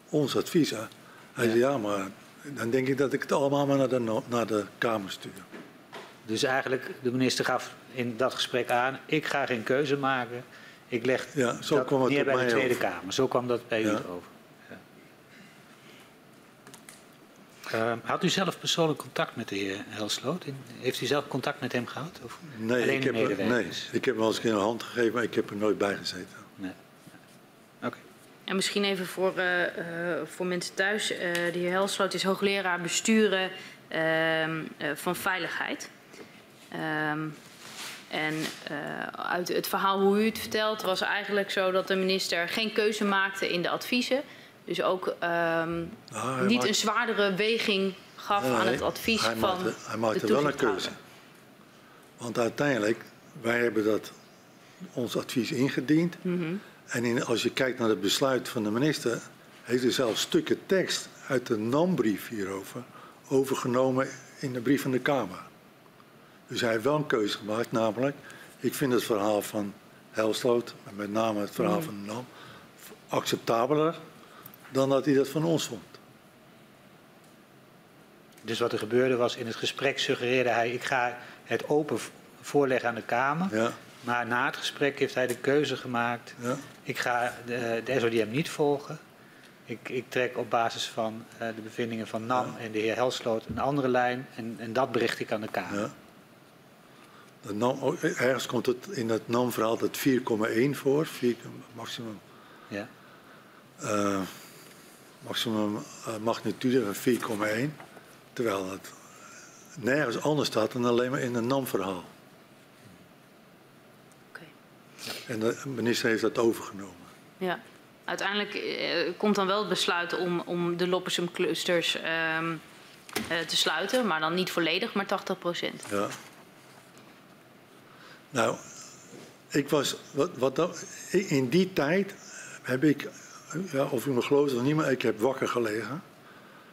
ons advies. Hij Ja. zei, ja, maar dan denk ik dat ik het allemaal maar naar de, naar de Kamer stuur. Dus eigenlijk, de minister gaf in dat gesprek aan, ik ga geen keuze maken. Ik leg Ja, zo dat kwam het neer op bij de Tweede over. Kamer. Zo kwam dat bij u Ja. over. Ja. Eh, had u zelf persoonlijk contact met de heer Helsloot? In- Heeft u zelf contact met hem gehad? Of Nee, alleen ik de heb, er- nee, ik heb hem wel eens een keer een hand gegeven, maar ik heb er nooit bij gezeten. Nee. Oké. En misschien even voor, eh, eh, voor mensen thuis. eh, de heer Helsloot is hoogleraar besturen ehm, eh, van veiligheid. En eh, uit het verhaal hoe u het vertelt was eigenlijk zo dat de minister geen keuze maakte in de adviezen. Dus ook ehm, Nou, hij niet maakt- een zwaardere weging gaf Nee, aan het advies hij van maakte, hij maakte de wel een keuze. Want uiteindelijk, wij hebben dat, ons advies ingediend. Mhm. En in, als je kijkt naar het besluit van de minister, heeft hij zelfs stukken tekst uit de NAM-brief hierover overgenomen in de brief van de Kamer. Dus hij heeft wel een keuze gemaakt, namelijk, ik vind het verhaal van Helsloot, en met name het verhaal Mhm. van de NAM, acceptabeler dan dat hij dat van ons vond. Dus wat er gebeurde was, in het gesprek suggereerde hij, ik ga het open voorleggen aan de Kamer. Ja, Maar na het gesprek heeft hij de keuze gemaakt, ja, ik ga de, de SODM niet volgen. Ik, ik trek op basis van eh, de bevindingen van NAM en de heer Helsloot een andere lijn. En, en dat bericht ik aan de Kamer. NAM, ergens komt het in het NAM-verhaal dat 4,1 voor, 4, maximum Ja. eh, maximum eh, magnitude van 4,1. Terwijl het nergens anders staat dan alleen maar in een NAM-verhaal. Oké. En de minister heeft dat overgenomen. Ja. Uiteindelijk eh, komt dan wel het besluit om, om de Loppersum clusters ehm, eh, te sluiten, maar dan niet volledig, maar 80 procent. Ja. Nou, ik was, wat, wat dat, in die tijd heb ik, ja, of u me gelooft of niet, maar ik heb wakker gelegen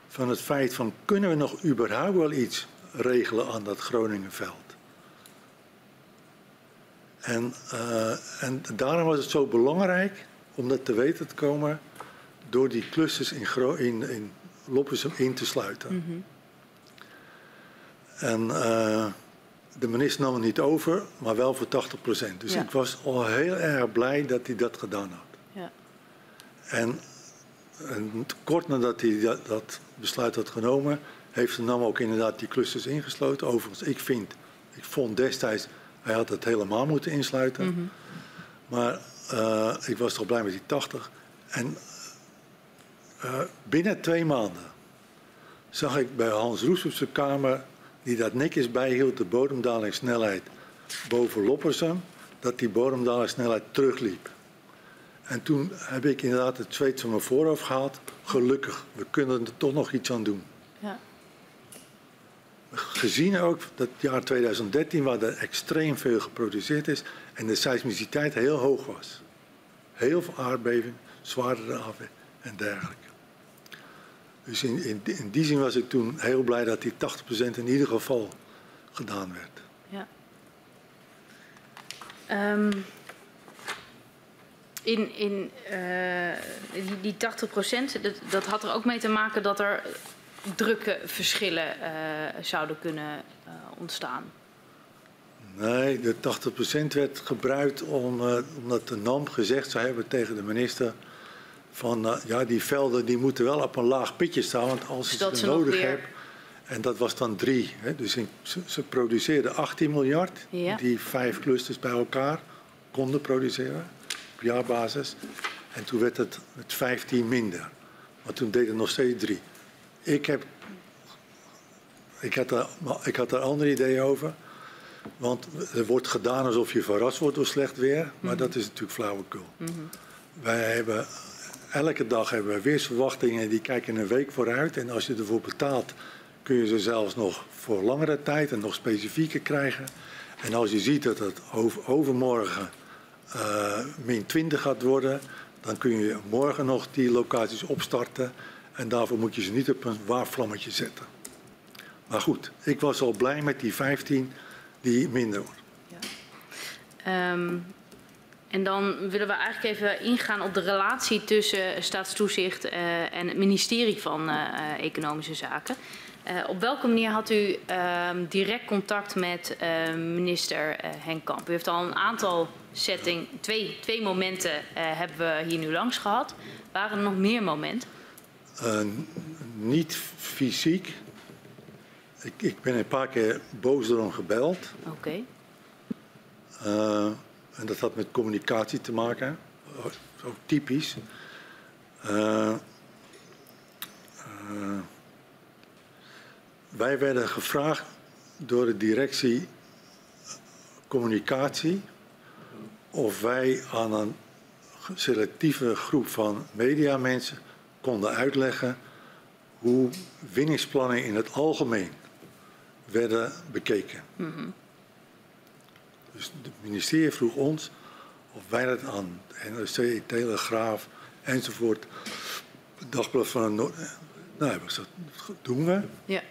van het feit van kunnen we nog überhaupt wel iets regelen aan dat Groningenveld? En, eh, en daarom was het zo belangrijk om dat te weten te komen door die clusters in, Gro in, in Loppersum in te sluiten. En eh, de minister nam het niet over, maar wel voor 80 procent. Dus Ja. ik was al heel erg blij dat hij dat gedaan had. Ja. En, en kort nadat hij dat, dat besluit had genomen, heeft de NAM ook inderdaad die clusters ingesloten. Overigens, ik vind, ik vond destijds, hij had het helemaal moeten insluiten. Maar eh, ik was toch blij met die 80. En eh, binnen twee maanden zag ik bij Hans Roes op zijn kamer, die dat netjes bijhield, de bodemdalingssnelheid boven Loppersum, dat die bodemdalingssnelheid terugliep. En toen heb ik inderdaad het zweet van mijn voorhoofd gehaald. Gelukkig, we kunnen er toch nog iets aan doen. Ja. Gezien ook dat het jaar 2013, waar er extreem veel geproduceerd is en de seismiciteit heel hoog was. Heel veel aardbeving, zwaardere afweer en dergelijke. Dus in, in, in die zin was ik toen heel blij dat die 80% in ieder geval gedaan werd. Ja. Ehm, in, in uh, die, die 80 procent, dat, dat, had er ook mee te maken dat er drukke verschillen uh, zouden kunnen uh, ontstaan. Nee, de 80% werd gebruikt om, omdat de NAM gezegd zou hebben tegen de minister van ja, die velden die moeten wel op een laag pitje staan, want als je ze nodig hebt, en dat was dan drie. Hè, dus in, ze, ze, produceerden 18 miljard, ja. die vijf clusters bij elkaar konden produceren op jaarbasis. En toen werd het met 15 minder. Maar toen deed het nog steeds drie. Ik, heb, ik, had daar, ik had daar andere ideeën over. Want er wordt gedaan alsof je verrast wordt door slecht weer. Maar mm dat is natuurlijk flauwekul. Mm -hmm. Wij hebben, elke dag hebben we weersverwachtingen die kijken een week vooruit. En als je ervoor betaalt, kun je ze zelfs nog voor langere tijd en nog specifieker krijgen. En als je ziet dat het overmorgen uh, min 20 gaat worden, dan kun je morgen nog die locaties opstarten. En daarvoor moet je ze niet op een waarvlammetje zetten. Maar goed, ik was al blij met die 15 die minder worden. Ja. Um, en dan willen we eigenlijk even ingaan op de relatie tussen staatstoezicht uh, en het ministerie van uh, Economische Zaken. Uh, op welke manier had u uh, direct contact met minister Henk Kamp? U heeft al een aantal setting, twee, twee momenten hebben we hier nu langs gehad. Waren er nog meer momenten? niet fysiek. Ik, ik, ben een paar keer boos hem gebeld. Oké. Okay. En dat had met communicatie te maken. Ook typisch. Wij werden gevraagd door de directie communicatie of wij aan een selectieve groep van mediamensen konden uitleggen hoe winningsplannen in het algemeen werden bekeken. -hmm. Dus het ministerie vroeg ons of wij dat aan NRC, Telegraaf enzovoort, dagblad van een Noord... Nou, hebben gezegd, dat doen we. Ja.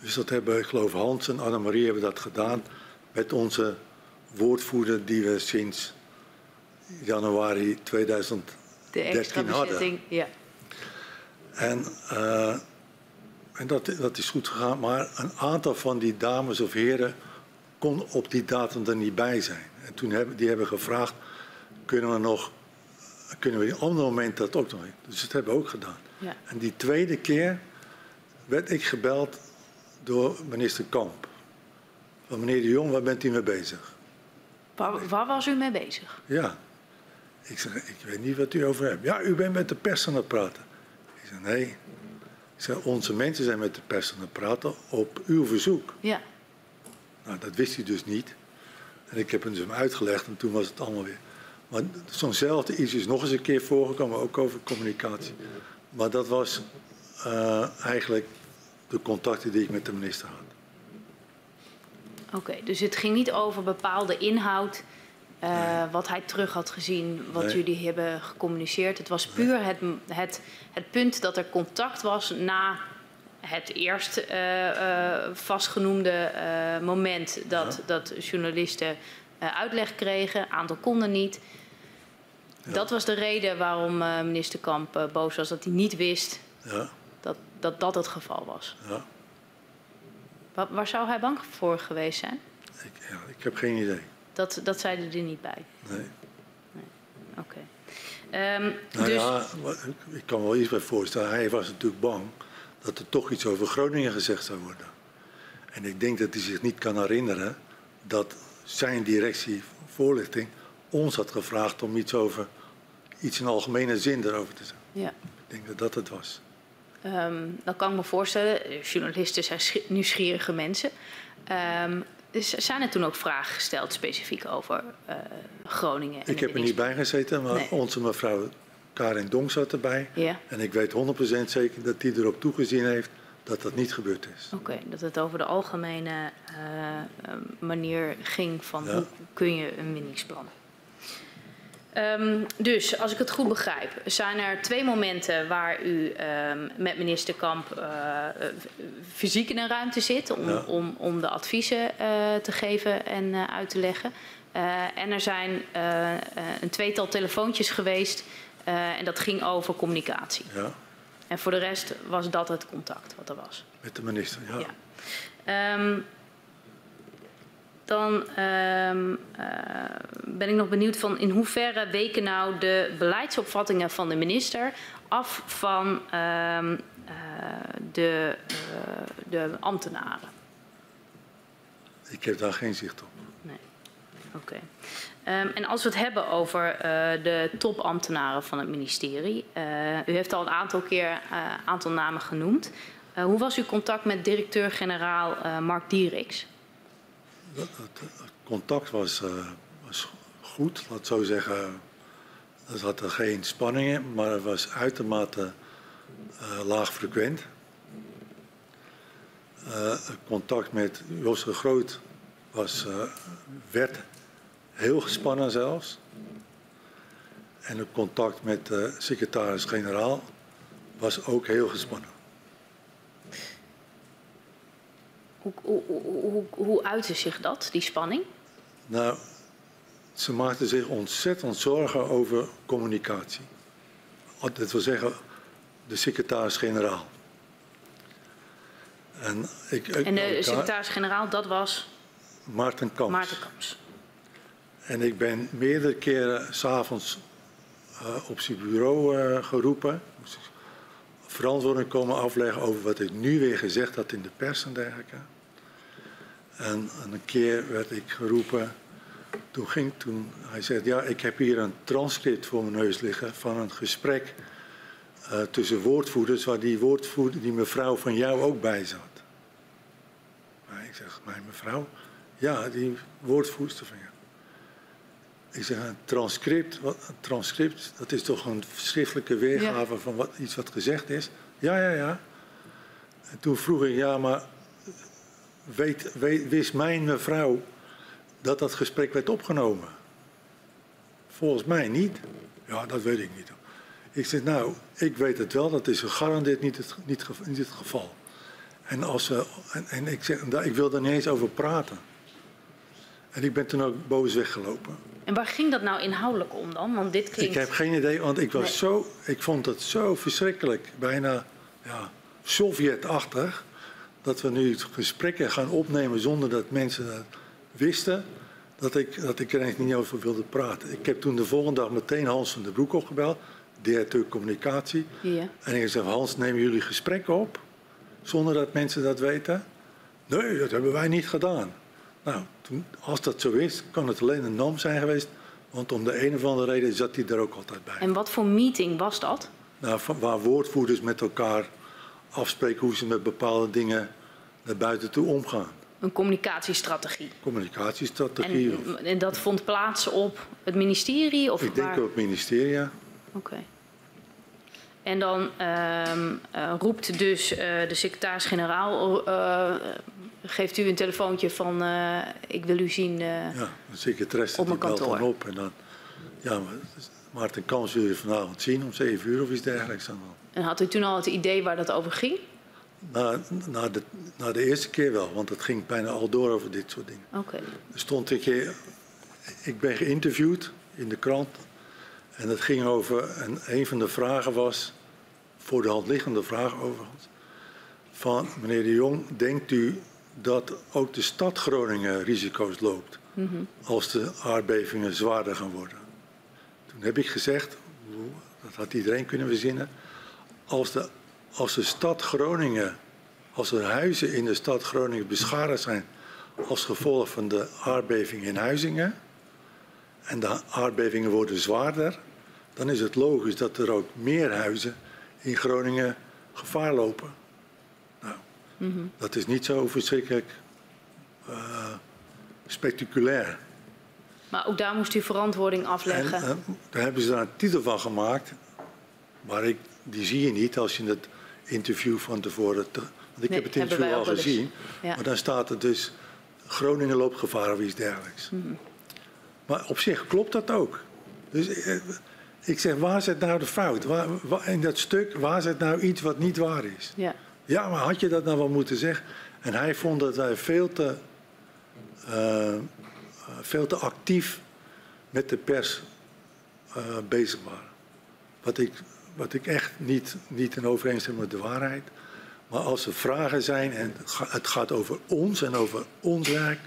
Dus dat hebben, ik geloof Hans en Annemarie hebben dat gedaan met onze woordvoerder die we sinds januari 2013 hadden. Ja. En, uh, en dat, dat is goed gegaan, maar een aantal van die dames of heren kon op die datum er niet bij zijn. En toen hebben die hebben gevraagd, kunnen we nog, kunnen we op een ander moment dat ook nog? Dus dat hebben we ook gedaan. Ja. En die tweede keer werd ik gebeld door minister Kamp. Van meneer de Jong, waar bent u mee bezig? Waar, waar, was u mee bezig? Ja. Ik zeg, ik weet niet wat u over hebt. Ja, u bent met de pers aan het praten. Ik zeg, nee. Ik zeg, onze mensen zijn met de pers aan het praten op uw verzoek. Ja. Nou, dat wist hij dus niet. En ik heb hem dus hem uitgelegd en toen was het allemaal weer. Maar zo'nzelfde iets is nog eens een keer voorgekomen, ook over communicatie. Maar dat was uh, eigenlijk de contacten die ik met de minister had. Oké, okay, dus het ging niet over bepaalde inhoud, uh, nee. wat hij terug had gezien, wat nee. jullie hebben gecommuniceerd. Het was puur het, het, het punt dat er contact was na het eerst uh, uh, vastgenoemde moment dat, dat journalisten uitleg kregen. Een aantal konden niet. Ja. Dat was de reden waarom minister Kamp boos was, dat hij niet wist ja dat dat het geval was. Ja. Waar, waar zou hij bang voor geweest zijn? Ik, ik heb geen idee. Dat, dat zei er niet bij? Nee. nee. Oké. Okay. Um, nou dus... ja, ik kan wel iets bij voorstellen. Hij was natuurlijk bang dat er toch iets over Groningen gezegd zou worden. En ik denk dat hij zich niet kan herinneren dat zijn directie voorlichting ons had gevraagd om iets over iets in algemene zin erover te zeggen. Ja. Ik denk dat dat het was. Um, dan kan ik me voorstellen, journalisten zijn nieuwsgierige mensen. Um, dus zijn er toen ook vragen gesteld specifiek over uh, Groningen? ik heb er niet bij gezeten, maar nee. onze mevrouw Karin Dong zat erbij. Ja. En ik weet 100% zeker dat die erop toegezien heeft dat dat niet gebeurd is. Oké, okay, dat het over de algemene uh, manier ging van ja. hoe kun je een winningsplan Um, dus, als ik het goed begrijp, zijn er twee momenten waar u um, met minister Kamp uh, fysiek in een ruimte zit om, ja. om, om de adviezen uh, te geven en uit te leggen. En er zijn een tweetal telefoontjes geweest en dat ging over communicatie. Ja. En voor de rest was dat het contact wat er was. Met de minister, ja. ja. Um, dan um, ben ik nog benieuwd van in hoeverre weken nou de beleidsopvattingen van de minister af van um, de, de ambtenaren? Ik heb daar geen zicht op. Nee, oké. Okay. Um, en als we het hebben over uh, de topambtenaren van het ministerie. Uh, u heeft al een aantal keer uh, aantal namen genoemd. hoe was uw contact met directeur-generaal Mark Dieriks? Het, contact was, was, goed, laat zo zeggen. Er zaten geen spanningen, maar het was uitermate laag frequent. contact met Jos de Groot was, werd heel gespannen zelfs. En het contact met de secretaris-generaal was ook heel gespannen. Hoe, hoe, hoe, hoe uitte zich dat, die spanning? Nou, ze maakten zich ontzettend zorgen over communicatie. Dat wil zeggen, de secretaris-generaal. En, ik, en de secretaris-generaal, dat was? Maarten Kamps. Maarten Kamps. En ik ben meerdere keren s'avonds uh, op zijn bureau uh, geroepen. Moest verantwoording komen afleggen over wat ik nu weer gezegd had in de pers en dergelijke. En, en een keer werd ik geroepen. Toen ging toen, hij zei, ja, ik heb hier een transcript voor mijn neus liggen van een gesprek uh, tussen woordvoerders, waar die woordvoerder, die mevrouw van jou ook bij zat. Maar ik zeg, mijn mevrouw? Ja, die woordvoerster van jou. Ik zeg, een transcript, wat, een transcript, dat is toch een schriftelijke weergave ja. van wat, iets wat gezegd is? Ja, ja, ja. En toen vroeg ik, ja, maar weet, weet, wist mijn mevrouw dat dat gesprek werd opgenomen? Volgens mij niet. Ja, dat weet ik niet. Ik zeg, nou, ik weet het wel, dat is gegarandeerd niet het, niet, niet het geval. En, als en, en ik, zeg, ik wil er niet eens over praten. En ik ben toen ook boos weggelopen. En waar ging dat nou inhoudelijk om dan? Want dit klinkt... Ik heb geen idee, want ik, was nee. zo, ik vond het zo verschrikkelijk, bijna ja, Sovjetachtig, dat we nu gesprekken gaan opnemen zonder dat mensen dat wisten, dat ik, dat ik er eigenlijk niet over wilde praten. Ik heb toen de volgende dag meteen Hans van der Broek opgebeld, directeur communicatie. Ja. En ik zei, Hans, nemen jullie gesprekken op zonder dat mensen dat weten? Nee, dat hebben wij niet gedaan. Nou, toen, als dat zo is, kan het alleen een NAM zijn geweest. Want om de een of andere reden zat hij er ook altijd bij. En wat voor meeting was dat? Nou, waar woordvoerders met elkaar afspreken hoe ze met bepaalde dingen naar buiten toe omgaan. Een communicatiestrategie. Communicatiestrategie. En, en dat vond plaats op het ministerie? Of Ik denk op het ministerie, ja. Oké. Okay. En dan uh, uh, roept dus uh, de secretaris-generaal uh, geeft u een telefoontje van uh, ik wil u zien uh, ja, de secretaresse op mijn die kantoor. Dan op en dan, ja, Maarten Kans wil je vanavond zien om 7 uur of iets dergelijks. Dan. En had u toen al het idee waar dat over ging? Na, na, de, na de eerste keer wel, want het ging bijna al door over dit soort dingen. Oké. Okay. Er stond een keer, ik ben geïnterviewd in de krant en het ging over, en een van de vragen was, voor de hand liggende vraag overigens, van meneer de Jong, denkt u dat ook de stad Groningen risico's loopt mm -hmm. als de aardbevingen zwaarder gaan worden. Toen heb ik gezegd, dat had iedereen kunnen verzinnen, als de, als de stad Groningen, als er huizen in de stad Groningen beschadigd zijn als gevolg van de aardbeving in Huizingen en de aardbevingen worden zwaarder, dan is het logisch dat er ook meer huizen in Groningen gevaar lopen. Mm -hmm. Dat is niet zo verschrikkelijk uh, spectaculair. Maar ook daar moest u verantwoording afleggen. En, uh, daar hebben ze daar een titel van gemaakt. Maar ik, die zie je niet als je het interview van tevoren... Te, want ik nee, heb het interview al gezien. Ja. Maar dan staat er dus... Groningen loopt gevaar of iets dergelijks. Mm -hmm. Maar op zich klopt dat ook. Dus uh, ik zeg, waar zit nou de fout? Waar, waar, in dat stuk, waar zit nou iets wat niet waar is? Ja. Ja, maar had je dat nou wel moeten zeggen? En hij vond dat wij veel te uh, veel te actief met de pers uh, bezig waren. Wat ik, wat ik echt niet, niet in overeenstemming met de waarheid. Maar als er vragen zijn en het gaat over ons en over ons werk,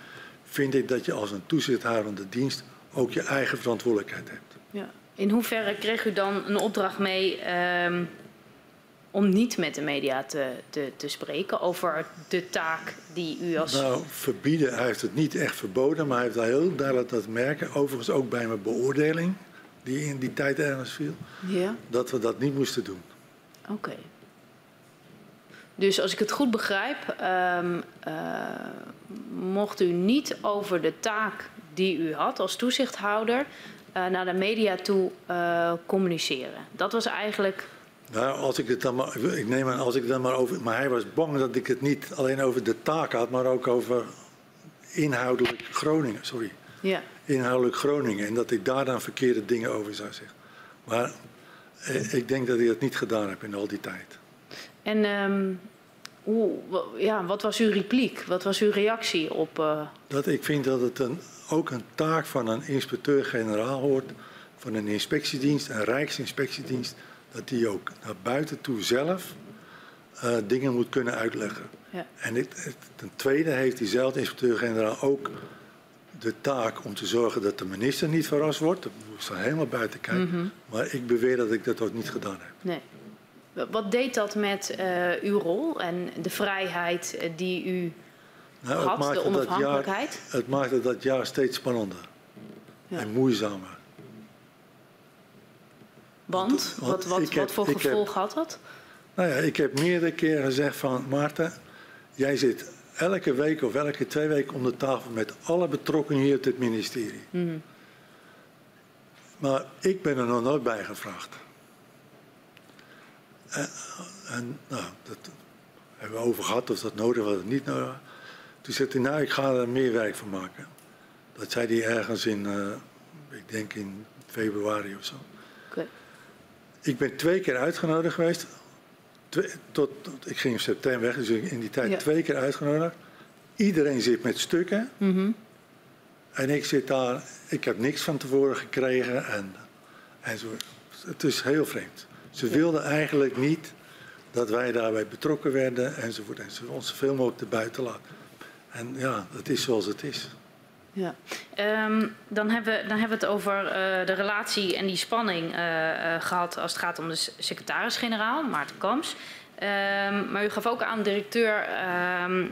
vind ik dat je als een toezichthoudende dienst ook je eigen verantwoordelijkheid hebt. Ja. In hoeverre kreeg u dan een opdracht mee um, om niet met de media te, te, te, spreken over de taak die u als. Nou, verbieden, hij heeft het niet echt verboden, maar hij heeft daar heel duidelijk dat merken. Overigens ook bij mijn beoordeling, die in die tijd ergens viel, ja. dat we dat niet moesten doen. Oké. Dus als ik het goed begrijp, um, uh, mocht u niet over de taak die u had als toezichthouder uh, naar de media toe uh, communiceren. Dat was eigenlijk. Nou, als ik het dan maar, ik neem aan, als ik het dan maar over. Maar hij was bang dat ik het niet alleen over de taak had, maar ook over inhoudelijk Groningen. Sorry. Ja. Inhoudelijk Groningen. En dat ik daar dan verkeerde dingen over zou zeggen. Maar eh, ik denk dat ik dat niet gedaan heb in al die tijd. En um, hoe, ja, wat was uw repliek? Wat was uw reactie op. Uh... Dat ik vind dat het een ook een taak van een inspecteur-generaal hoort, van een inspectiedienst, een rijksinspectiedienst, dat die ook naar buiten toe zelf uh, dingen moet kunnen uitleggen. Ja. En het, ten tweede heeft diezelfde inspecteur-generaal ook de taak om te zorgen dat de minister niet verrast wordt. Dat moet staan helemaal buiten kijken. Mm -hmm. Maar ik beweer dat ik dat ook niet gedaan heb. Nee. Wat deed dat met uh, uw rol en de vrijheid eh, die u nou, had, het de onafhankelijkheid? Dat jaar, het maakte dat jaar steeds spannender ja. en moeizamer. Want? Wat, wat, wat voor gevolg had dat? Nou ja, ik heb meerdere keren gezegd van Maarten, jij zit elke week of elke twee weken om de tafel met alle betrokkenen hier op dit ministerie. Mm. Maar ik ben er nog nooit bij gevraagd. En, en nou, dat hebben we over gehad of dat nodig was of niet nodig. Toen zei hij, nou, ik ga er meer werk van maken. Dat zei hij ergens in, uh, ik denk in februari of zo. Ik ben twee keer uitgenodigd geweest. Twee, tot, tot, ik ging in september weg, dus in die tijd ja. twee keer uitgenodigd. Iedereen zit met stukken. Mm -hmm. En ik zit daar, ik heb niks van tevoren gekregen. En, en zo. Het is heel vreemd. Ze ja. wilden eigenlijk niet dat wij daarbij betrokken werden enzovoort. En ze ons zoveel mogelijk erbuiten laten. En ja, het is zoals het is. Ja. Um, dan, hebben we, dan hebben we het over uh, de relatie en die spanning uh, uh, gehad als het gaat om de secretaris-generaal, Maarten Kams. Um, maar u gaf ook aan directeur um,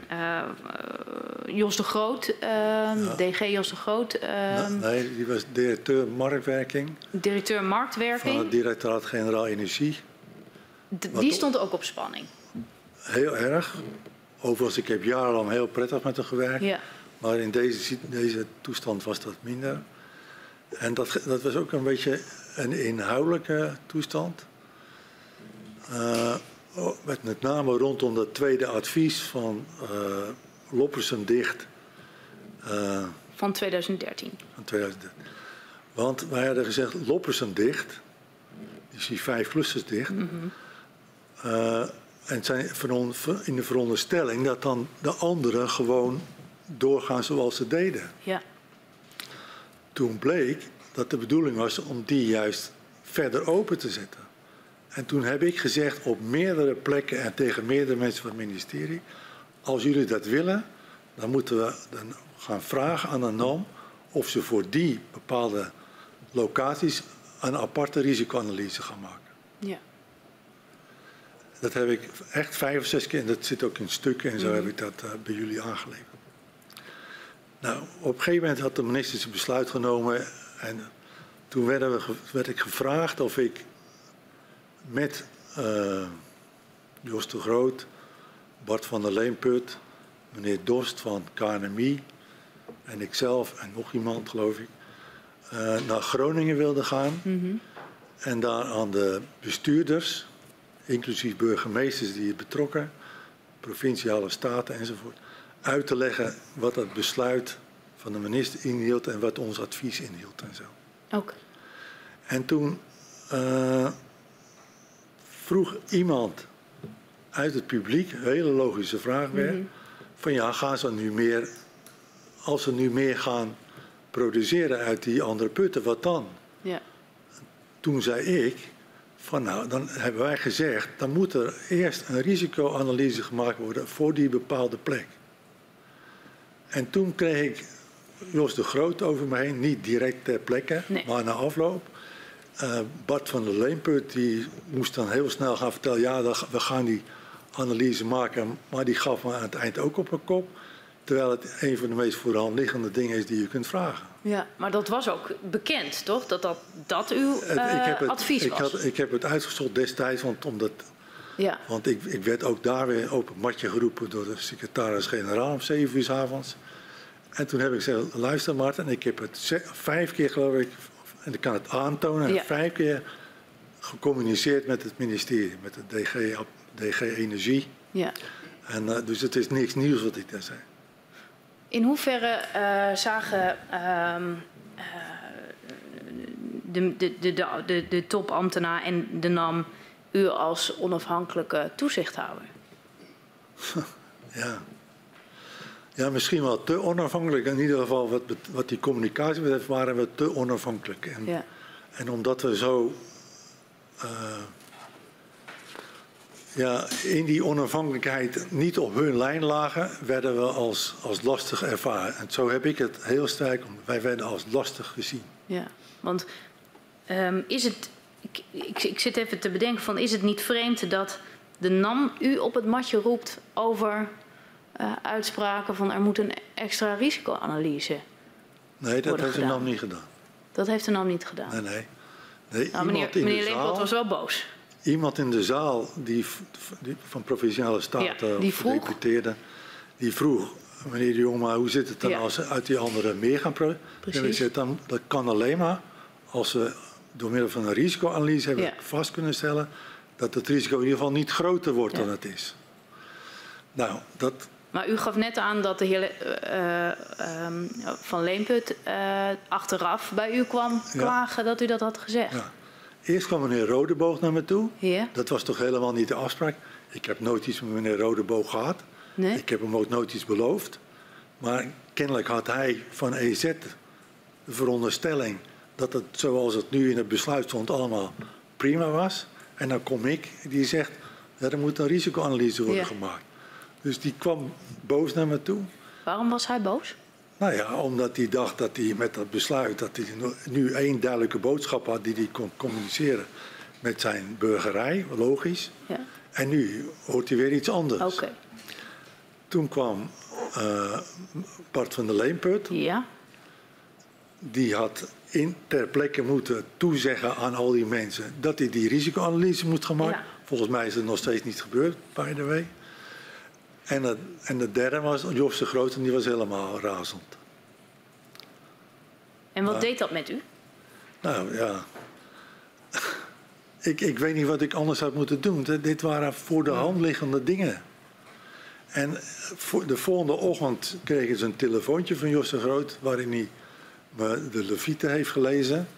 Jos de Groot, ja. DG Jos de Groot. nee, die was directeur marktwerking. Directeur marktwerking. Van het directoraat-generaal Energie. D die stond ook op spanning. Heel erg. Overigens, ik heb jarenlang heel prettig met hem gewerkt. Ja. Maar in deze, deze toestand was dat minder. En dat, dat was ook een beetje een inhoudelijke toestand. Uh, met, met name rondom dat tweede advies van uh, Loppersen dicht. Uh, van 2013. Van 2013. Want wij hadden gezegd Loppersen dicht. Die zie vijf clusters dicht. Mm -hmm. En zijn in de veronderstelling dat dan de anderen gewoon doorgaan zoals ze deden. Ja. Toen bleek dat de bedoeling was om die juist verder open te zetten. En toen heb ik gezegd op meerdere plekken en tegen meerdere mensen van het ministerie: als jullie dat willen, dan moeten we dan gaan vragen aan de NAM of ze voor die bepaalde locaties een aparte risicoanalyse gaan maken. Ja. Dat heb ik echt vijf of zes keer, en dat zit ook in stukken en zo, mm heb ik dat uh, bij jullie aangeleverd. Nou, op een gegeven moment had de minister zijn besluit genomen en toen we, werd ik gevraagd of ik met uh, Jos de Groot, Bart van der Leenput, meneer Dorst van KNMI en ikzelf en nog iemand geloof ik, uh, naar Groningen wilde gaan. Mm -hmm. En daar aan de bestuurders inclusief burgemeesters die het betrokken, provinciale staten enzovoort, uit te leggen wat dat besluit van de minister inhield en wat ons advies inhield en zo. Ook. En toen uh, vroeg iemand uit het publiek, een hele logische vraag weer, mm -hmm. van ja, gaan ze nu meer, als ze nu meer gaan produceren uit die andere putten, wat dan? Ja. Toen zei ik, van nou, dan hebben wij gezegd, dan moet er eerst een risicoanalyse gemaakt worden voor die bepaalde plek. En toen kreeg ik Jos de Groot over me heen, niet direct ter plekke, Nee. maar na afloop. Eh, Bart van der Leenput die moest dan heel snel gaan vertellen, ja, we gaan die analyse maken, maar die gaf me aan het eind ook op een kop. Terwijl het een van de meest voor de hand liggende dingen is die je kunt vragen. ja, maar dat was ook bekend, toch? Dat dat, dat uw Het- eh, ik, heb het, advies ik, was. had, ik heb het uitgezocht destijds, want, omdat, Ja, want ik, ik werd ook daar weer op het matje geroepen door de secretaris-generaal om zeven uur 's avonds. En toen heb ik gezegd, luister Maarten, ik heb het vijf keer geloof ik, en ik kan het aantonen, Ja. vijf keer gecommuniceerd met het ministerie, met de DG, DG Energie. ja. En, eh, dus het is niks nieuws wat ik daar zei. In hoeverre eh, zagen ehm, eh, de, de, de, de, de topambtenaar en de NAM u als onafhankelijke toezichthouder? Ja. ja, misschien wel te onafhankelijk. In ieder geval wat, wat die communicatie betreft waren we te onafhankelijk. En, Ja. en omdat we zo eh, ja, in die onafhankelijkheid niet op hun lijn lagen, werden we als, als lastig ervaren. En zo heb ik het heel sterk, wij werden als lastig gezien. Ja, want ehm, is het. Ik, ik, ik zit even te bedenken: van, is het niet vreemd dat de NAM u op het matje roept over eh, uitspraken van er moet een extra risicoanalyse? Nee, dat heeft ze gedaan. nog niet gedaan. Dat heeft de NAM niet gedaan. Nee, nee. nee Nou, meneer de meneer zaal- was wel boos. Iemand in de zaal die, van provinciale staten Ja, die vroeg. gedeputeerde, die vroeg, meneer de Jong, maar hoe zit het dan Ja. als ze uit die andere meer gaan pro- Precies. En ik zeg, dan, dat kan alleen maar als we door middel van een risicoanalyse hebben Ja. vast kunnen stellen dat het risico in ieder geval niet groter wordt Ja. dan het is. Nou, dat, Maar u gaf net aan dat de heer eh, eh, ehm, Van Leemput eh, achteraf bij u kwam Ja. klagen dat u dat had gezegd. ja. Eerst kwam meneer Rodeboog naar me toe. Dat was toch helemaal niet de afspraak. Ik heb nooit iets met meneer Rodeboog gehad. Nee? Ik heb hem ook nooit iets beloofd. Maar kennelijk had hij van EZ de veronderstelling dat het zoals het nu in het besluit stond allemaal prima was. En dan kom ik die zegt, ja, er moet een risicoanalyse worden Ja. gemaakt. Dus die kwam boos naar me toe. Waarom was hij boos? Nou ja, omdat hij dacht dat hij met dat besluit, dat hij nu één duidelijke boodschap had die hij kon communiceren met zijn burgerij, logisch. Ja. En nu hoort hij weer iets anders. Oké. Toen kwam eh, Bart van der Leenput. Ja? Die had in, ter plekke moeten toezeggen aan al die mensen dat hij die risicoanalyse moet gaan maken. Ja. Volgens mij is het nog steeds niet gebeurd, by the way. En, het, en de derde was Jos de Groot en die was helemaal razend. En wat deed dat met u? Nou ja, ik, ik weet niet wat ik anders had moeten doen. Dit- waren voor de hand liggende dingen. En voor de volgende ochtend kregen ze een telefoontje van Jos de Groot... waarin hij de Levieten heeft gelezen.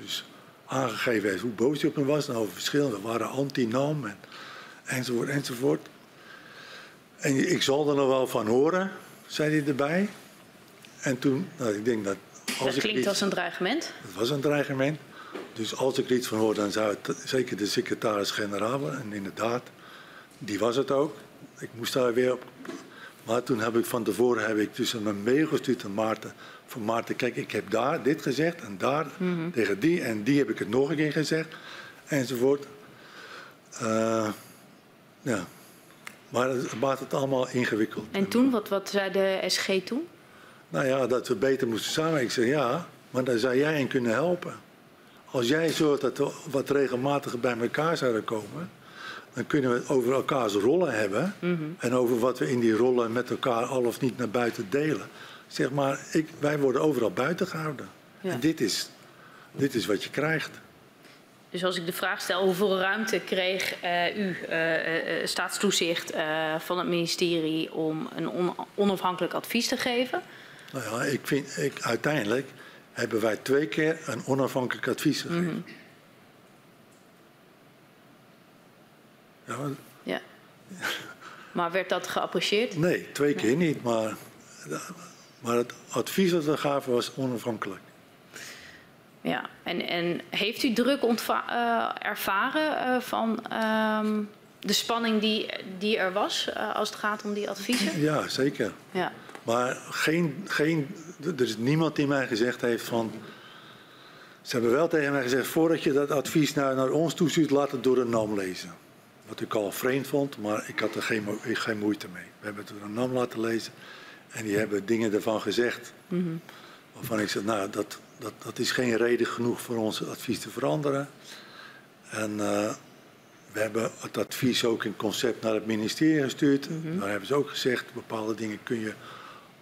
Dus aangegeven heeft hoe boos hij op me was. En over verschillende waren anti-NAM en, enzovoort enzovoort. En ik zal er nog wel van horen, zei hij erbij. En toen, nou, ik denk dat... Als Dat ik klinkt iets- als een dreigement. het was een dreigement. Dus als ik er iets van hoor, dan zou het zeker de secretaris-generaal. En inderdaad, die was het ook. Ik moest daar weer op. Maar toen heb ik van tevoren heb ik dus een mail gestuurd aan Maarten. Van Maarten, kijk, ik heb daar dit gezegd en daar tegen die. En die heb ik het nog een keer gezegd. Enzovoort. Eh, ja. Maar het maakt het allemaal ingewikkeld. En toen, wat, wat zei de SG toen? Nou ja, dat we beter moesten samen. Ik zei ja, maar daar zou jij in kunnen helpen. Als jij zorgt dat we wat regelmatiger bij elkaar zouden komen, dan kunnen we het over elkaars rollen hebben. En over wat we in die rollen met elkaar al of niet naar buiten delen. Zeg maar, ik, wij worden overal buiten gehouden. Ja. En dit is, dit is wat je krijgt. Dus als ik de vraag stel hoeveel ruimte kreeg eh, u, eh, eh, staatstoezicht van het ministerie om een on- onafhankelijk advies te geven? Nou ja, ik vind, ik, uiteindelijk hebben wij twee keer een onafhankelijk advies gegeven. ja, maar- Ja. Maar werd dat geapprecieerd? Nee, twee keer niet, maar Maar het advies dat we gaven was onafhankelijk. Ja, en, en heeft u druk eh, ervaren eh, van ehm, de spanning die, die er was eh, als het gaat om die adviezen? Ja, zeker. Ja. Maar geen, geen, er is niemand die mij gezegd heeft van... Ze hebben wel tegen mij gezegd, voordat je dat advies naar, naar ons toestuurt, laat het door een NAM lezen. Wat ik al vreemd vond, maar ik had er geen, geen moeite mee. We hebben het door een NAM laten lezen en die hebben dingen ervan gezegd. Waarvan ik zeg, nou, dat, dat, dat is geen reden genoeg voor ons advies te veranderen. En eh, we hebben het advies ook in concept naar het ministerie gestuurd. Daar hebben ze ook gezegd, bepaalde dingen kun je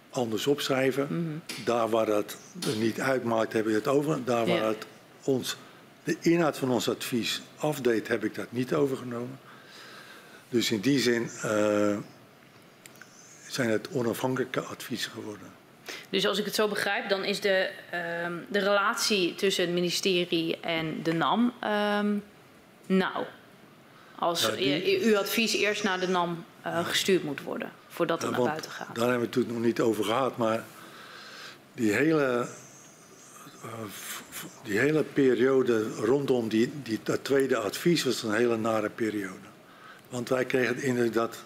anders opschrijven. Daar waar dat er niet uitmaakt, heb ik het over. Daar waar Ja. het ons, de inhoud van ons advies afdeed, heb ik dat niet overgenomen. Dus in die zin eh, zijn het onafhankelijke adviezen geworden. Dus als ik het zo begrijp, dan is de, ehm, de relatie tussen het ministerie en de NAM ehm nauw. Als Ja, die- uw advies eerst naar de NAM eh, gestuurd moet worden, voordat het Ja, naar buiten gaat. Daar hebben we het toen nog niet over gehad, maar die hele, eh, die hele periode rondom die, die, dat tweede advies was een hele nare periode. Want wij kregen de indruk dat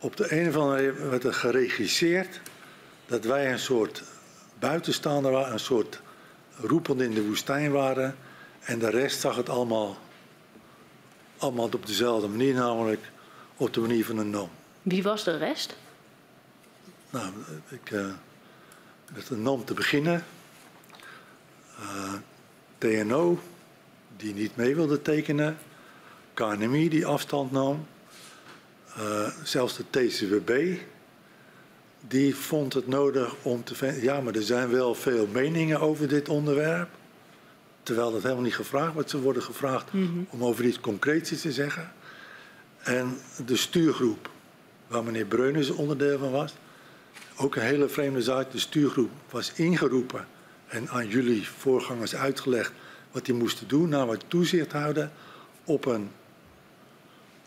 op de een of andere manier werd er geregisseerd dat wij een soort buitenstaander waren, een soort roepende in de woestijn waren. En de rest zag het allemaal, allemaal op dezelfde manier, namelijk op de manier van een NOM. Wie was de rest? Nou, ik, met een NAM te beginnen. Eh, TNO, die niet mee wilde tekenen. KNMI, die afstand nam. Eh, zelfs de TCWB, die vond het nodig om te. Ja, maar er zijn wel veel meningen over dit onderwerp. Terwijl dat helemaal niet gevraagd wordt. Ze worden gevraagd om over iets concreets te zeggen. En de stuurgroep, waar meneer Breunens onderdeel van was... Ook een hele vreemde zaak. De stuurgroep was ingeroepen en aan jullie voorgangers uitgelegd wat die moesten doen, namelijk toezicht houden op een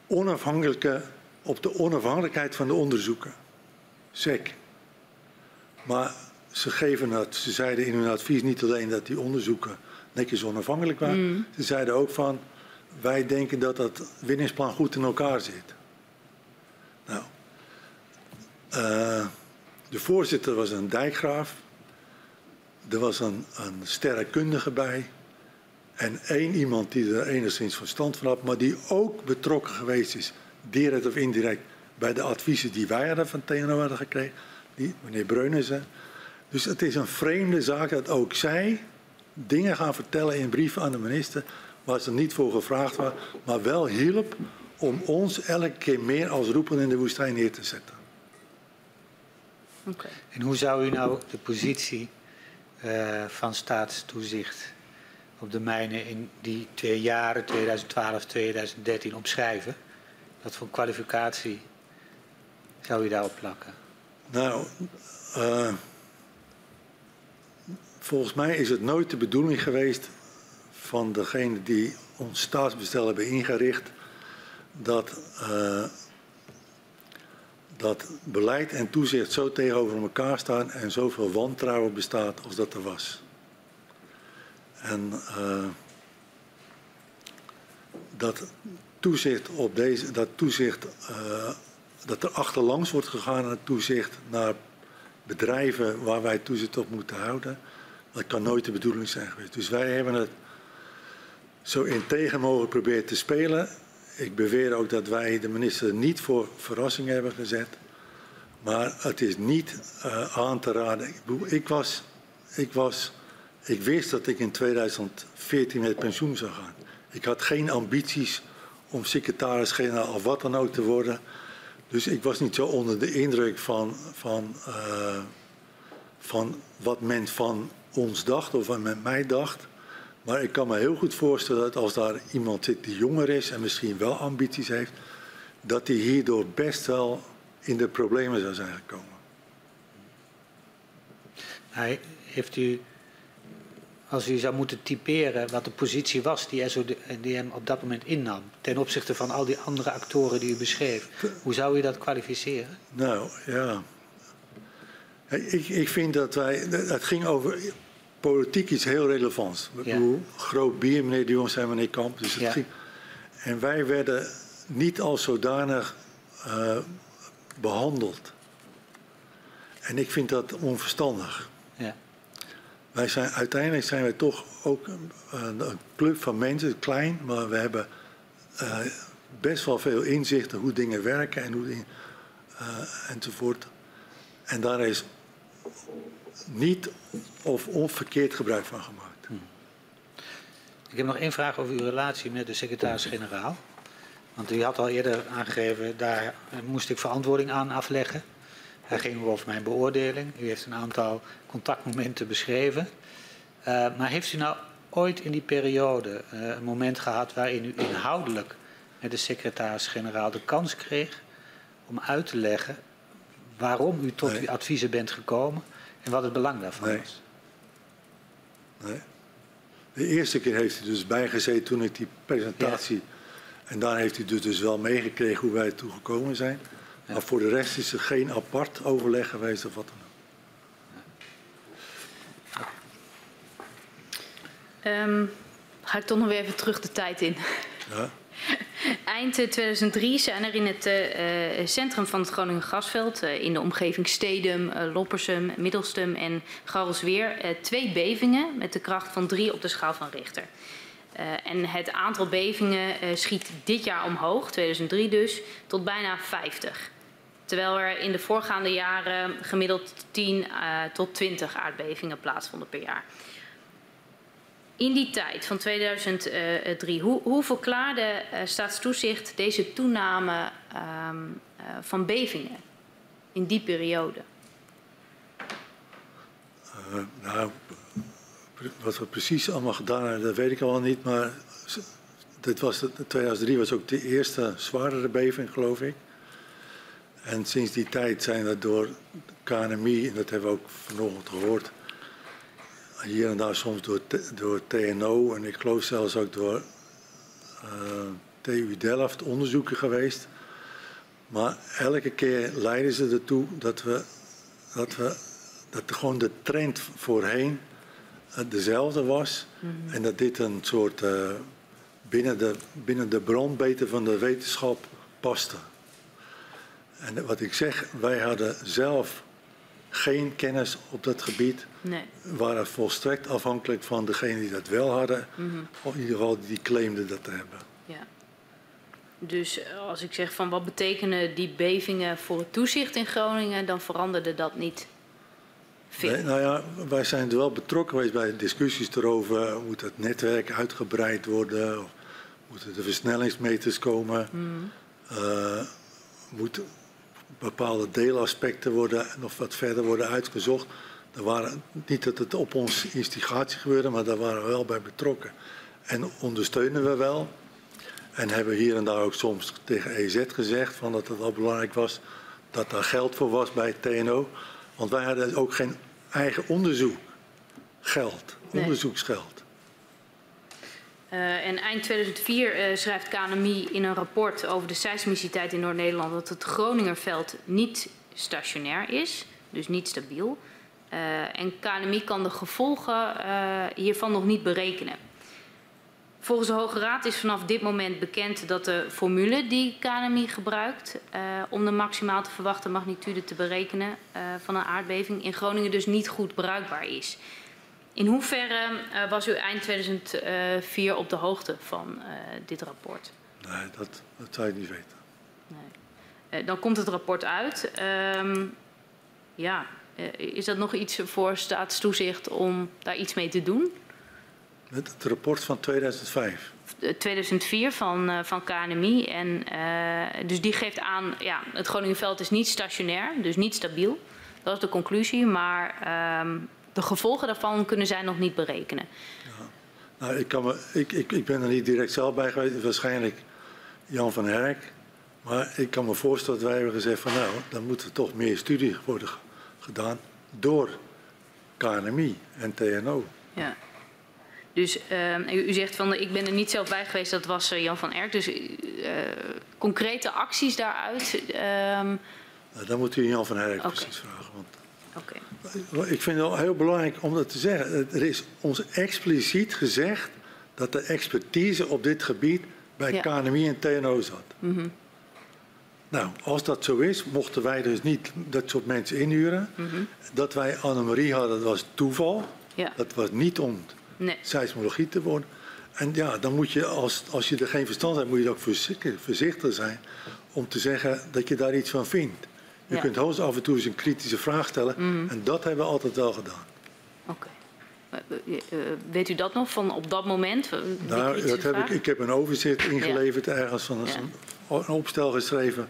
onafhankelijke, op de onafhankelijkheid van de onderzoeken. SEC. Maar ze geven het, ze zeiden in hun advies niet alleen dat die onderzoeken netjes onafhankelijk waren, ze zeiden ook van wij denken dat dat winningsplan goed in elkaar zit. Nou, eh, de voorzitter was een dijkgraaf. Er was een, een sterrenkundige bij. En één iemand die er enigszins verstand van had, maar die ook betrokken geweest is, direct of indirect, bij de adviezen die wij hadden van TNO hadden gekregen, die, meneer Breunissen. Dus het is een vreemde zaak dat ook zij dingen gaan vertellen in brieven aan de minister, waar ze niet voor gevraagd waren, maar wel hielp om ons elke keer meer als roepen in de woestijn neer te zetten. Oké. En hoe zou u nou de positie eh, van staatstoezicht op de mijnen in die twee jaren, 2012, 2013, omschrijven? Wat voor kwalificatie zou u daarop plakken? Nou, eh, volgens mij is het nooit de bedoeling geweest van degene die ons staatsbestel hebben ingericht dat, eh, dat beleid en toezicht zo tegenover elkaar staan en zoveel wantrouwen bestaat als dat er was. En eh, dat toezicht op deze, dat toezicht eh, dat er achterlangs wordt gegaan naar toezicht naar bedrijven waar wij toezicht op moeten houden. Dat kan nooit de bedoeling zijn geweest. Dus wij hebben het zo integer mogelijk proberen te spelen. Ik beweer ook dat wij de minister niet voor verrassing hebben gezet. Maar het is niet eh, aan te raden. Ik, ik, was, ik, was, ik wist dat ik in 2014 met pensioen zou gaan. Ik had geen ambities om secretaris-generaal of wat dan ook te worden. Dus ik was niet zo onder de indruk van, van, eh, van wat men van ons dacht of wat men mij dacht. Maar ik kan me heel goed voorstellen dat als daar iemand zit die jonger is en misschien wel ambities heeft, dat hij hierdoor best wel in de problemen zou zijn gekomen. Hij, heeft u, als u zou moeten typeren wat de positie was die SODM op dat moment innam, ten opzichte van al die andere actoren die u beschreef, hoe zou u dat kwalificeren? Nou ja. Ik, ik vind dat wij, het ging over politiek iets heel relevants. Ik Ja. bedoel, groot bier, meneer de Jong zei meneer Kamp. Dus het Ja. ging, en wij werden niet als zodanig eh, behandeld. En ik vind dat onverstandig. Wij zijn, uiteindelijk zijn wij toch ook een, club van mensen, klein, maar we hebben eh, best wel veel inzichten hoe dingen werken en hoe dingen, eh, enzovoort. En daar is niet of onverkeerd gebruik van gemaakt. Ik heb nog één vraag over uw relatie met de secretaris-generaal. Want u had al eerder aangegeven, daar moest ik verantwoording aan afleggen. Hij ging over mijn beoordeling. U heeft een aantal contactmomenten beschreven. Eh, maar heeft u nou ooit in die periode eh, een moment gehad waarin u inhoudelijk met de secretaris-generaal de kans kreeg om uit te leggen waarom u tot Nee. uw adviezen bent gekomen en wat het belang daarvan Nee. was? Nee. De eerste keer heeft hij dus bijgezeten toen ik die presentatie. En daar heeft hij dus, dus wel meegekregen hoe wij toe gekomen zijn. Maar voor de rest is er geen apart overleg geweest of wat dan ook. Ehm, ga ik toch nog weer even terug de tijd in. Ja. Eind eh, 2003 zijn er in het eh, eh, centrum van het Groningen Gasveld, eh, in de omgeving Stedum, eh, Loppersum, Middelstum en Garrelsweer, eh, twee bevingen met de kracht van drie op de schaal van Richter. Eh, en het aantal bevingen eh, schiet dit jaar omhoog, 2003 dus, tot bijna 50. Terwijl er in de voorgaande jaren gemiddeld 10 eh, tot 20 aardbevingen plaatsvonden per jaar. In die tijd van 2003, hoe, hoe verklaarde eh, staatstoezicht deze toename ehm, eh, van bevingen in die periode? Nou, wat we precies allemaal gedaan hebben, dat weet ik allemaal niet. Maar dit was de, 2003 was ook de eerste zwaardere beving, geloof ik. En sinds die tijd zijn er door KNMI, en dat hebben we ook vanochtend gehoord, hier en daar soms door, door TNO en ik geloof zelfs ook door eh, TU Delft onderzoeken geweest. Maar elke keer leiden ze ertoe dat we, dat we dat gewoon de trend voorheen dezelfde was. En dat dit een soort eh, binnen, de, binnen de brandbeter van de wetenschap paste. En wat ik zeg, wij hadden zelf geen kennis op dat gebied. Nee. We waren volstrekt afhankelijk van degene die dat wel hadden. Of in ieder geval die claimden dat te hebben. Ja. Dus eh, als ik zeg van wat betekenen die bevingen voor het toezicht in Groningen, dan veranderde dat niet veel. Nee, nou ja, wij zijn er wel betrokken geweest bij discussies erover. Moet het netwerk uitgebreid worden? Of moeten er versnellingsmeters komen? Eh, moeten bepaalde deelaspecten worden nog wat verder worden uitgezocht? Er waren, niet dat het op ons instigatie gebeurde, maar daar waren we wel bij betrokken. En ondersteunen we wel. En hebben hier en daar ook soms tegen EZ gezegd van dat het wel belangrijk was dat daar geld voor was bij TNO. Want wij hadden ook geen eigen onderzoek. Geld, Nee. onderzoeksgeld. Eh, en eind 2004 eh, schrijft KNMI in een rapport over de seismiciteit in Noord-Nederland dat het Groningerveld niet stationair is, dus niet stabiel. Eh, en KNMI kan de gevolgen hiervan nog niet berekenen. Volgens de Hoge Raad is vanaf dit moment bekend dat de formule die KNMI gebruikt om de maximaal te verwachte magnitude te berekenen van een aardbeving in Groningen dus niet goed bruikbaar is. In hoeverre eh, was u eind 2004 op de hoogte van eh, dit rapport? Nee, dat, dat zou je niet weten. Eh, dan komt het rapport uit. Ehm, ja, is dat nog iets voor staatstoezicht om daar iets mee te doen? Het, het rapport van 2005. Eh, 2004 van, van KNMI. En, dus die geeft aan, ja, het Groningenveld is niet stationair, dus niet stabiel. Dat is de conclusie, maar ehm, de gevolgen daarvan kunnen zij nog niet berekenen. Nou, ik, kan me, ik, ik, ik ben er niet direct zelf bij geweest. Waarschijnlijk Jan van Herk. Maar ik kan me voorstellen dat wij hebben gezegd van nou, dan moet er toch meer studie worden ge- gedaan door KNMI en TNO. Ja. Dus ehm, u, u zegt van, ik ben er niet zelf bij geweest, dat was eh, Jan van Erk. Dus eh, concrete acties daaruit. ehm, Nou, dan moet u Jan van Herk precies vragen. Want Oké. Ik vind het wel heel belangrijk om dat te zeggen. Er is ons expliciet gezegd dat de expertise op dit gebied bij Ja. KNMI en TNO zat. Nou, als dat zo is, mochten wij dus niet dat soort mensen inhuren. Dat wij Annemarie hadden, dat was toeval. Ja. Dat was niet om Nee. seismologie te worden. En ja, dan moet je, als, als je er geen verstand hebt, moet je ook voorzichtig zijn om te zeggen dat je daar iets van vindt. Je Ja. kunt hoogst af en toe eens een kritische vraag stellen. En dat hebben we altijd wel gedaan. Oké. Eh, eh, eh, weet u dat nog van op dat moment? Nou, dat heb ik, ik heb een overzicht ingeleverd ergens van een opstel geschreven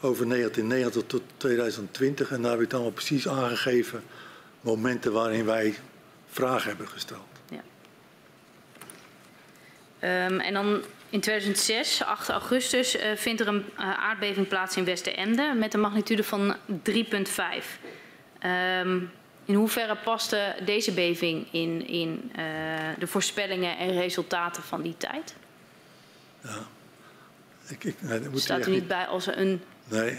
over 1990 tot 2020. En daar heb ik dan wel precies aangegeven momenten waarin wij vragen hebben gesteld. Ja. Ehm, en dan in 2006, 8 augustus, eh, vindt er een eh, aardbeving plaats in Westerende met een magnitude van 3,5. Ehm, in hoeverre paste deze beving in, in eh, de voorspellingen en resultaten van die tijd? Ik, ik, nee, dat moet Staat er niet bij als een Nee,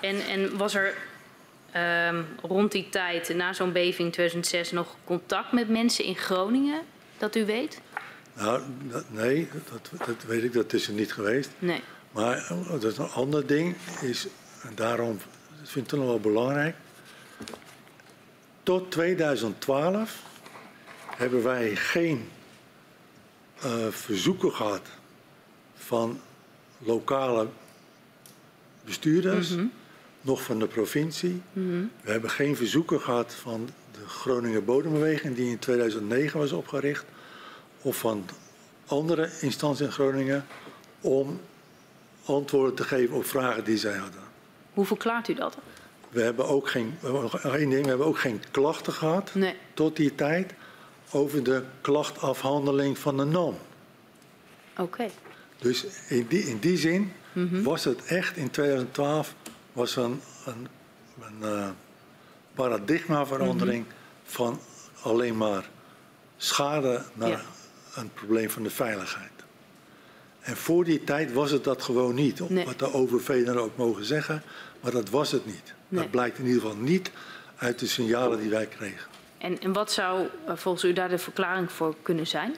En, en was er ehm, rond die tijd, na zo'n beving 2006, nog contact met mensen in Groningen, dat u weet? Nou, nee dat, dat weet ik, dat is er niet geweest. Nee. Maar eh, dat is een ander ding, is, en daarom vind ik het nog wel belangrijk. Tot 2012 hebben wij geen eh, verzoeken gehad van lokale bestuurders, nog van de provincie. We hebben geen verzoeken gehad van de Groninger Bodembeweging, die in 2009 was opgericht, of van andere instanties in Groningen, om antwoorden te geven op vragen die zij hadden. Hoe verklaart u dat? We hebben ook geen, ding, we hebben ook geen klachten gehad Nee. tot die tijd over de klachtafhandeling van de NAM. Oké. Dus in die, in die zin was het echt in 2012 was een, een, een eh, paradigmaverandering van alleen maar schade naar Ja. Een probleem van de veiligheid. En voor die tijd was het dat gewoon niet. Nee. Wat de OVV dan ook mogen zeggen, maar dat was het niet. Nee. Dat blijkt in ieder geval niet uit de signalen die wij kregen. En, en wat zou eh, volgens u daar de verklaring voor kunnen zijn?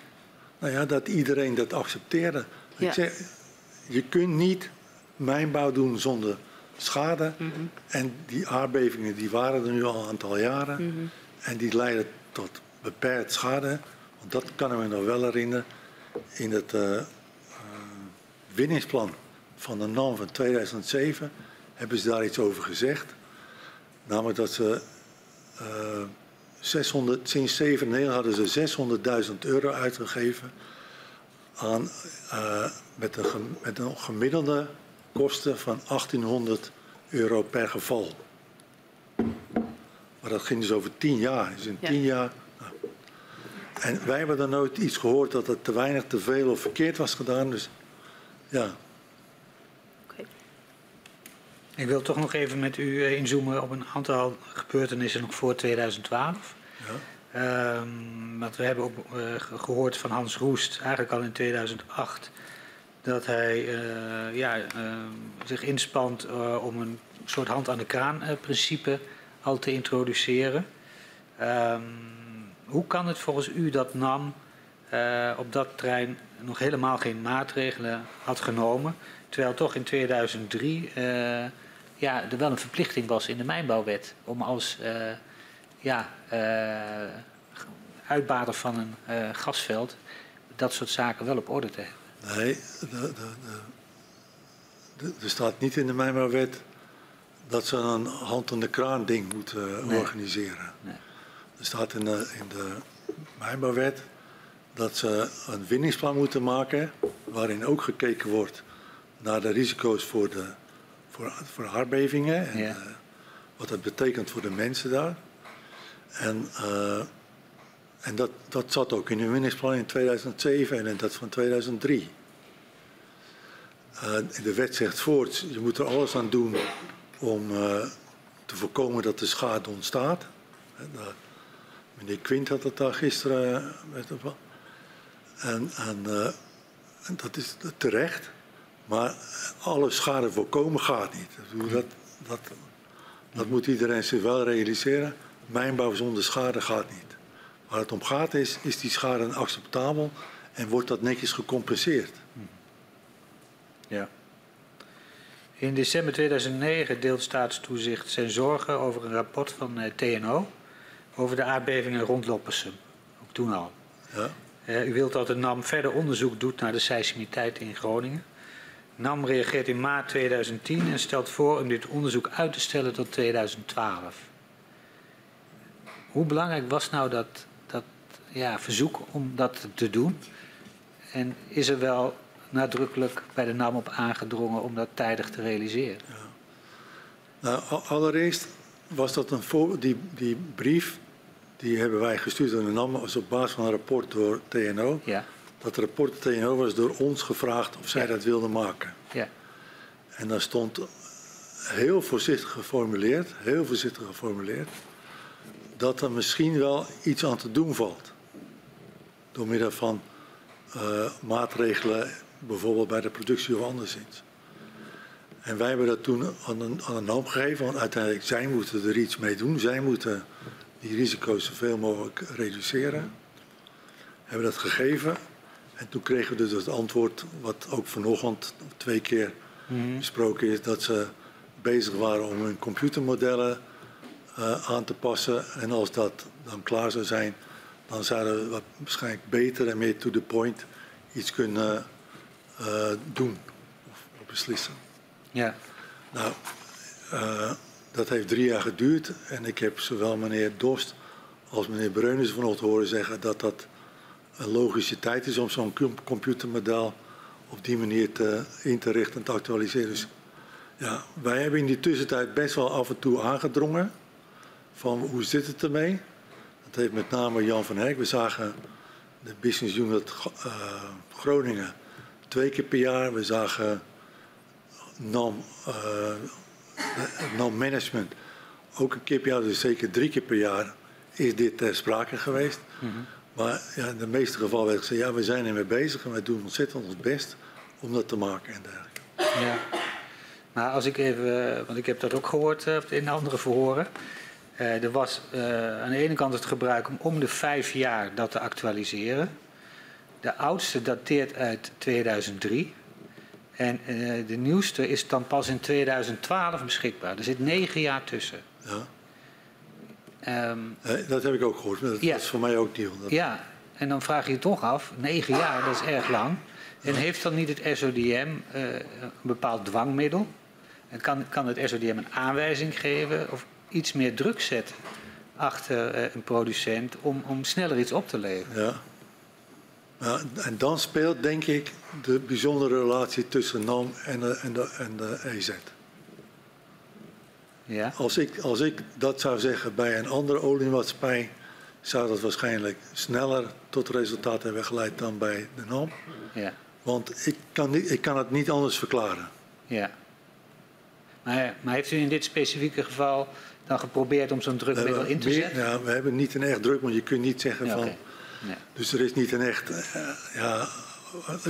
Nou ja, dat iedereen dat accepteerde. Ja. Ik zeg, je kunt niet mijnbouw doen zonder schade. Mhm. En die aardbevingen die waren er nu al een aantal jaren. Mhm. En die leiden tot beperkt schade. Dat kan ik me nog wel herinneren. In het eh, eh, winningsplan van de NAM van 2007 hebben ze daar iets over gezegd. Namelijk dat ze eh, 600, sinds 97 hadden ze 600.000 euro uitgegeven aan, met, een, met een gemiddelde kosten van 1800 euro per geval. Maar dat ging dus over 10 jaar. Dus in Ja. 10 jaar. En wij hebben dan nooit iets gehoord dat het te weinig, te veel of verkeerd was gedaan. Dus ja, Oké. Ik wil toch nog even met u eh, inzoomen op een aantal gebeurtenissen nog voor 2012. ja. Ehm, want we hebben ook eh, ge- gehoord van Hans Roest, eigenlijk al in 2008, dat hij eh, ja, ehm, zich inspant eh, om een soort hand aan de kraan eh, principe al te introduceren. Ehm, hoe kan het volgens u dat NAM eh, op dat terrein nog helemaal geen maatregelen had genomen, terwijl toch in 2003 eh, ja, er wel een verplichting was in de mijnbouwwet om als eh, ja, uitbater van een gasveld dat soort zaken wel op orde te hebben. Nee, er staat niet in de mijnbouwwet dat ze een hand aan de kraan ding moeten Nee. organiseren. Nee. Er staat in de, in de mijnbouwwet dat ze een winningsplan moeten maken waarin ook gekeken wordt naar de risico's voor, de, voor, voor aardbevingen en Ja. eh, wat dat betekent voor de mensen daar. En, eh, en dat, dat zat ook in hun winningsplan in 2007 en in dat van 2003. Eh, de wet zegt voort, je moet er alles aan doen om te voorkomen dat de schade ontstaat. En, meneer Quint had het daar gisteren eh, met op. En, en, eh, en dat is terecht. Maar alle schade voorkomen gaat niet. Dat, dat, Dat moet iedereen zich wel realiseren. Mijnbouw zonder schade gaat niet. Waar het om gaat is, is die schade acceptabel en wordt dat netjes gecompenseerd? Ja. In december 2009 deelt staatstoezicht zijn zorgen over een rapport van eh, TNO over de aardbevingen rond Loppersum. Ook toen al. Ja. Uh, u wilt dat de NAM verder onderzoek doet naar de seismiteit in Groningen. NAM reageert in maart 2010 en stelt voor om dit onderzoek uit te stellen tot 2012. Hoe belangrijk was nou dat, dat ja, verzoek om dat te doen? En is er wel nadrukkelijk bij de NAM op aangedrongen om dat tijdig te realiseren? Ja. Nou, allereerst was dat een die, die brief die hebben wij gestuurd aan de NAM als op basis van een rapport door TNO. Ja. Dat rapport TNO was door ons gevraagd of zij Ja. dat wilden maken. Ja. En daar stond heel voorzichtig geformuleerd, heel voorzichtig geformuleerd, dat er misschien wel iets aan te doen valt. Door middel van eh, maatregelen, bijvoorbeeld bij de productie of anderszins. En wij hebben dat toen aan een, aan een gegeven, want uiteindelijk zij moeten er iets mee doen. Zij moeten die risico's zoveel mogelijk reduceren. Hebben dat gegeven. En toen kregen we dus het antwoord, wat ook vanochtend twee keer Mhm. besproken is, dat ze bezig waren om hun computermodellen eh, aan te passen. En als dat dan klaar zou zijn, dan zouden we waarschijnlijk beter en meer to the point iets kunnen eh, doen of, of beslissen. Ja. Nou, eh, dat heeft drie jaar geduurd en ik heb zowel meneer Dost als meneer Breunens vanochtend horen zeggen dat dat een logische tijd is om zo'n com- computermodel op die manier in te richten en te actualiseren. Dus ja, wij hebben in die tussentijd best wel af en toe aangedrongen van hoe zit het ermee. Dat heeft met name Jan van Herk. We zagen de business unit eh, Groningen twee keer per jaar. We zagen NAM, eh, NAM Management ook een keer per jaar, dus zeker drie keer per jaar is dit ter sprake geweest. Maar ja, in de meeste gevallen werd gezegd, ja, we zijn ermee bezig en wij doen ontzettend ons best om dat te maken en dergelijke. Ja. Maar als ik even, want ik heb dat ook gehoord eh, in andere verhoren. Eh, er was eh, aan de ene kant het gebruik om om de vijf jaar dat te actualiseren. De oudste dateert uit 2003. En eh, de nieuwste is dan pas in 2012 beschikbaar. Er zit negen jaar tussen. Ja. Ehm, Eh, Dat heb ik ook gehoord, maar dat, Ja. dat is voor mij ook nieuw. Dat, ja, en dan vraag je je toch af, negen jaar, dat is erg lang. En heeft dan niet het SODM eh, een bepaald dwangmiddel? En kan, kan het SODM een aanwijzing geven of iets meer druk zetten achter eh, een producent om, om sneller iets op te leveren? Ja. En dan speelt denk ik de bijzondere relatie tussen NAM en de, en de, en de EZ. Ja, Als ik, als ik dat zou zeggen bij een andere oliemaatschappij, zou dat waarschijnlijk sneller tot resultaat hebben geleid dan bij de NAM. ja, Want ik kan, niet, ik kan het niet anders verklaren. ja. Maar, maar heeft u in dit specifieke geval dan geprobeerd om zo'n drukmiddel in te meer- zetten? ja, we hebben niet een echt druk, want je kunt niet zeggen Ja, van. Nee. Dus er is niet een echt eh, ja,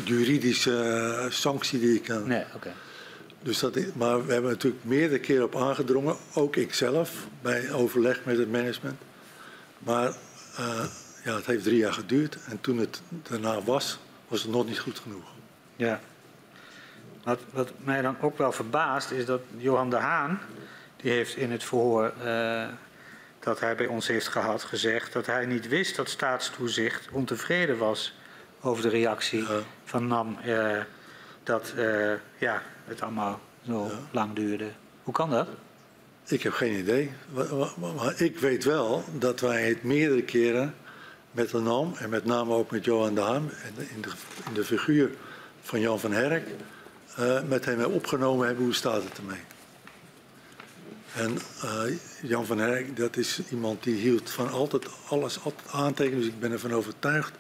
juridische eh, sanctie die je kan. Nee, oké. Dus dat, is- maar we hebben natuurlijk meerdere keren op aangedrongen, ook ikzelf, bij overleg met het management. Maar eh, ja, het heeft drie jaar geduurd en toen het daarna was, was het nog niet goed genoeg. Ja. Wat, wat mij dan ook wel verbaast is dat Johan de Haan, die heeft in het verhoor eh, dat hij bij ons heeft gehad gezegd dat hij niet wist dat staatstoezicht ontevreden was over de reactie Ja. van NAM eh, dat eh, ja, het allemaal zo Ja. lang duurde. Hoe kan dat? Ik heb geen idee. Maar ik weet wel dat wij het meerdere keren met de NAM en met name ook met Johan de Haan en in de, in de figuur van Jan van Herk eh, met hem opgenomen hebben hoe staat het ermee. En Jan van Herk, dat is iemand die hield van altijd alles altijd aantekenen. Dus ik ben ervan overtuigd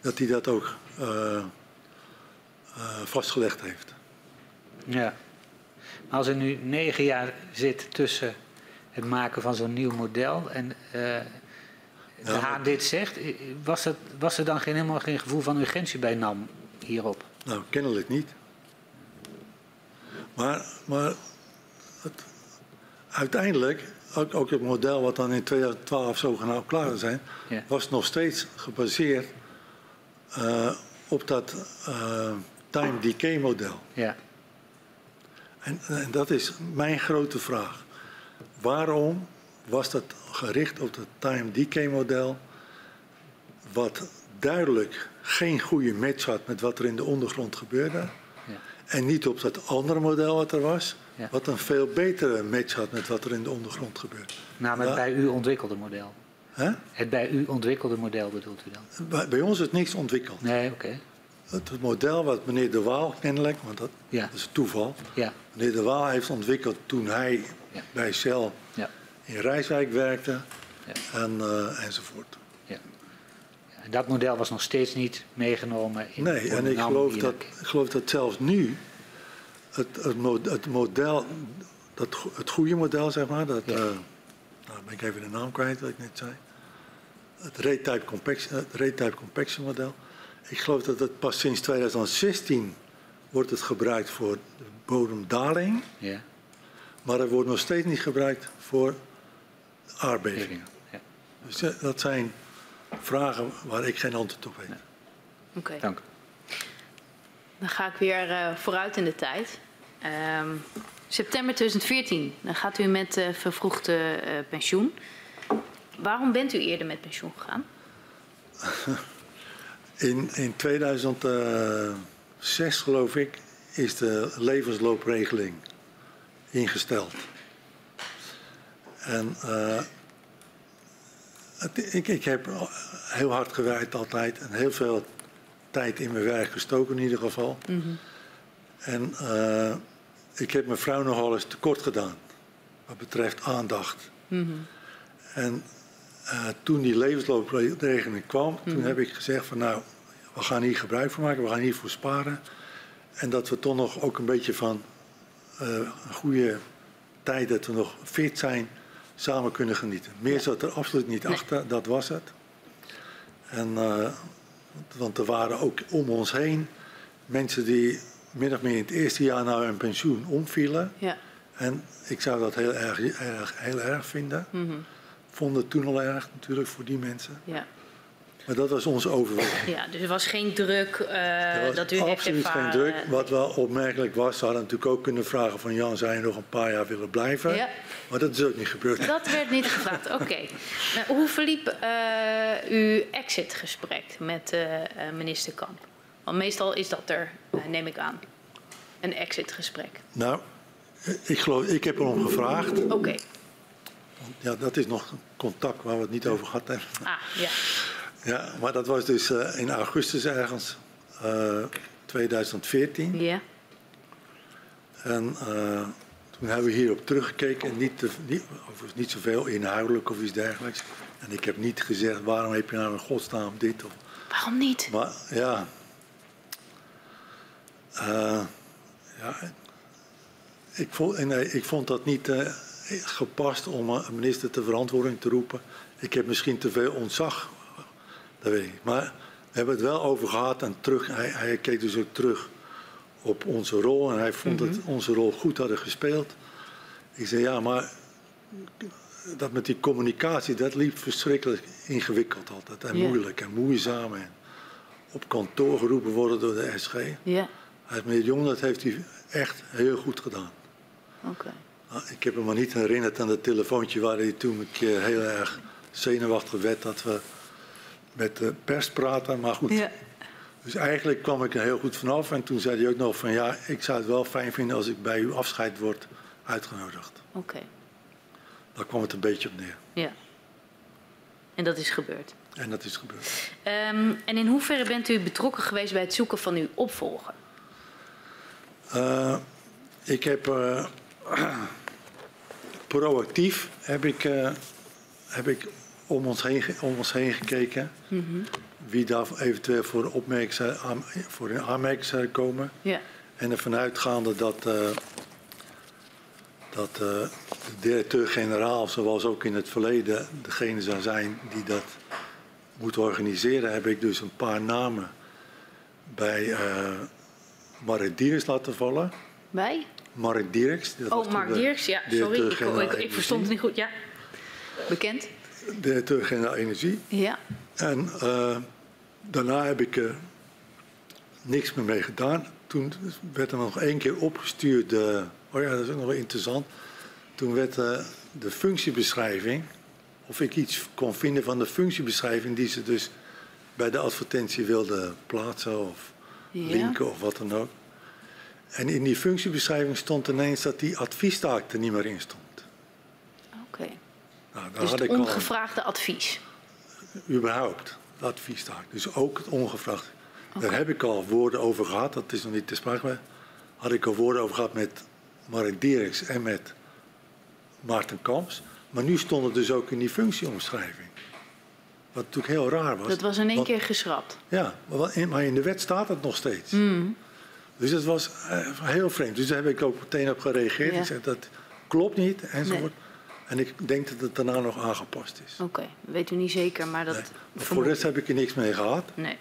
dat hij dat ook eh, eh, vastgelegd heeft. Ja. Maar als er nu negen jaar zit tussen het maken van zo'n nieuw model en eh, de Ja, Haan dit zegt, was, was er dan geen, helemaal geen gevoel van urgentie bij NAM hierop? Nou, kennelijk niet. Maar, maar het, uiteindelijk, ook, ook het model wat dan in 2012 zogenaamd klaar zijn, Ja. was nog steeds gebaseerd eh, op dat eh, time decay model. Ja, En, en dat is mijn grote vraag. Waarom was dat gericht op het time decay model, wat duidelijk geen goede match had met wat er in de ondergrond gebeurde, ja. en niet op dat andere model wat er was, Ja. wat een veel betere match had met wat er in de ondergrond gebeurde. Namelijk Ja. bij u ontwikkelde model. Het bij u ontwikkelde model bedoelt u dan? Bij, bij ons is niks ontwikkeld. Nee, oké. Het, het model wat meneer De Waal kennelijk, want dat, Ja. is toeval, Ja, meneer De Waal heeft ontwikkeld toen hij Ja. bij Shell ja, in Rijswijk werkte Ja. en, eh, enzovoort. ja. En dat model was nog steeds niet meegenomen in Nee, en de ik geloof, dat, ik geloof dat zelfs nu het, het, mo- het model, dat, het goede model, zeg maar, dat, Ja. eh, nou ben ik even de naam kwijt wat ik net zei. Het rate-type compaction, het compaction model. Ik geloof dat het pas sinds 2016 wordt het gebruikt voor de bodemdaling, Ja, maar het wordt nog steeds niet gebruikt voor aardbevingen. Bevingen, ja. Dus eh, dat zijn vragen waar ik geen antwoord op weet. Oké. Dank. Dan ga ik weer eh, vooruit in de tijd. Ehm, september 2014, dan gaat u met eh, vervroegde eh, pensioen. Waarom bent u eerder met pensioen gegaan? In, in 2006, geloof ik, is de levensloopregeling ingesteld. En het- ik, ik heb heel hard gewerkt altijd en heel veel tijd in mijn werk gestoken in ieder geval. En eh, ik heb mijn vrouw nogal eens tekort gedaan wat betreft aandacht. En eh, toen die levensloopregeling kwam, toen heb ik gezegd van nou, we gaan hier gebruik van maken, we gaan hiervoor sparen. En dat we toch nog ook een beetje van eh, een goede tijd dat we nog fit zijn, samen kunnen genieten. Meer zat er absoluut niet Nee. achter, dat was het. En, want er waren ook om ons heen mensen die min of meer in het eerste jaar na hun pensioen omvielen. Ja. En ik zou dat heel erg, erg, heel erg vinden. Vond het toen al erg natuurlijk voor die mensen. Ja. Maar dat was onze overweging. ja, dus er was geen druk was dat u heeft absoluut geen druk. Wat wel opmerkelijk was, ze hadden natuurlijk ook kunnen vragen van Jan, zou je nog een paar jaar willen blijven? Ja. Maar dat is ook niet gebeurd. Dat werd niet gevraagd, oké. Nou, hoe verliep eh, uw exitgesprek met eh, minister Kamp? Want meestal is dat er, neem ik aan, een exitgesprek. Nou, ik geloof, ik heb erom gevraagd. Oké, Ja, dat is nog een contact waar we het niet over gehad hebben. ah, ja. Ja, maar dat was dus eh, in augustus ergens, eh, 2014. Ja, En eh, toen hebben we hierop teruggekeken. En niet, te, niet, overigens niet zoveel inhoudelijk of iets dergelijks. En ik heb niet gezegd, waarom heb je nou in godsnaam dit? Of, waarom niet? maar ja, Eh, ja ik, vond, en, eh, ik vond dat niet eh, gepast om een minister ter verantwoording te roepen. Ik heb misschien te veel ontzag, dat weet ik niet. Maar we hebben het wel over gehad en terug, hij, hij keek dus ook terug op onze rol. En hij vond dat we onze rol goed hadden gespeeld. Ik zei, ja, maar dat met die communicatie, dat liep verschrikkelijk ingewikkeld altijd. En moeilijk en moeizaam. En op kantoor geroepen worden door de SG. Ja, Hij, meneer Jong, dat heeft hij echt heel goed gedaan. oké. Nou, Ik heb hem maar niet herinnerd aan dat telefoontje waar hij toen een keer heel erg zenuwachtig werd dat we met de pers praten. Maar goed, Ja, dus eigenlijk kwam ik er heel goed vanaf. En toen zei hij ook nog van ja, ik zou het wel fijn vinden als ik bij uw afscheid word uitgenodigd. oké. Daar kwam het een beetje op neer. Ja. En dat is gebeurd. En dat is gebeurd. Ehm, en in hoeverre bent u betrokken geweest bij het zoeken van uw opvolger? Eh, ik heb eh, proactief heb ik, eh, heb ik om, ons heen, om ons heen gekeken. Wie daar eventueel voor, opmerking voor in aanmerking zou komen. Ja, En ervan uitgaande dat, eh, dat eh, de directeur-generaal, zoals ook in het verleden, degene zou zijn die dat moet organiseren, heb ik dus een paar namen bij eh Marit Diers laten vallen. bij? Dat was Oh, Mark de Dirks, ja, sorry. Ik, ik, ik verstond het niet goed. Ja, bekend. Directeur-generaal Energie. Ja, En eh, daarna heb ik er niks meer mee gedaan. Toen werd er nog één keer opgestuurd. eh, oh ja, dat is ook nog wel interessant. Toen werd eh, de functiebeschrijving, of ik iets kon vinden van de functiebeschrijving die ze dus bij de advertentie wilden plaatsen of Ja. linken of wat dan ook. En in die functiebeschrijving stond ineens dat die adviestaak er niet meer in stond. Nou, Dus had het al ongevraagde advies. überhaupt adviestaak. Dus ook het ongevraagd. Daar heb ik al woorden over gehad. Dat is nog niet te sprake. maar Had ik al woorden over gehad met Mark Dirks en met Maarten Kamps. Maar nu stond het dus ook in die functieomschrijving. Wat natuurlijk heel raar was. Dat was in één Want- keer geschrapt. Ja, maar in- de wet staat het nog steeds. Hmm. Dus dat was eh, heel vreemd. Dus daar heb ik ook meteen op gereageerd. Ja. Ik zei dat klopt niet enzovoort. En ik denk dat het daarna nog aangepast is. Oké, weet u niet zeker, maar dat... Nee. Maar voor de rest heb ik er niks mee gehad. Nee,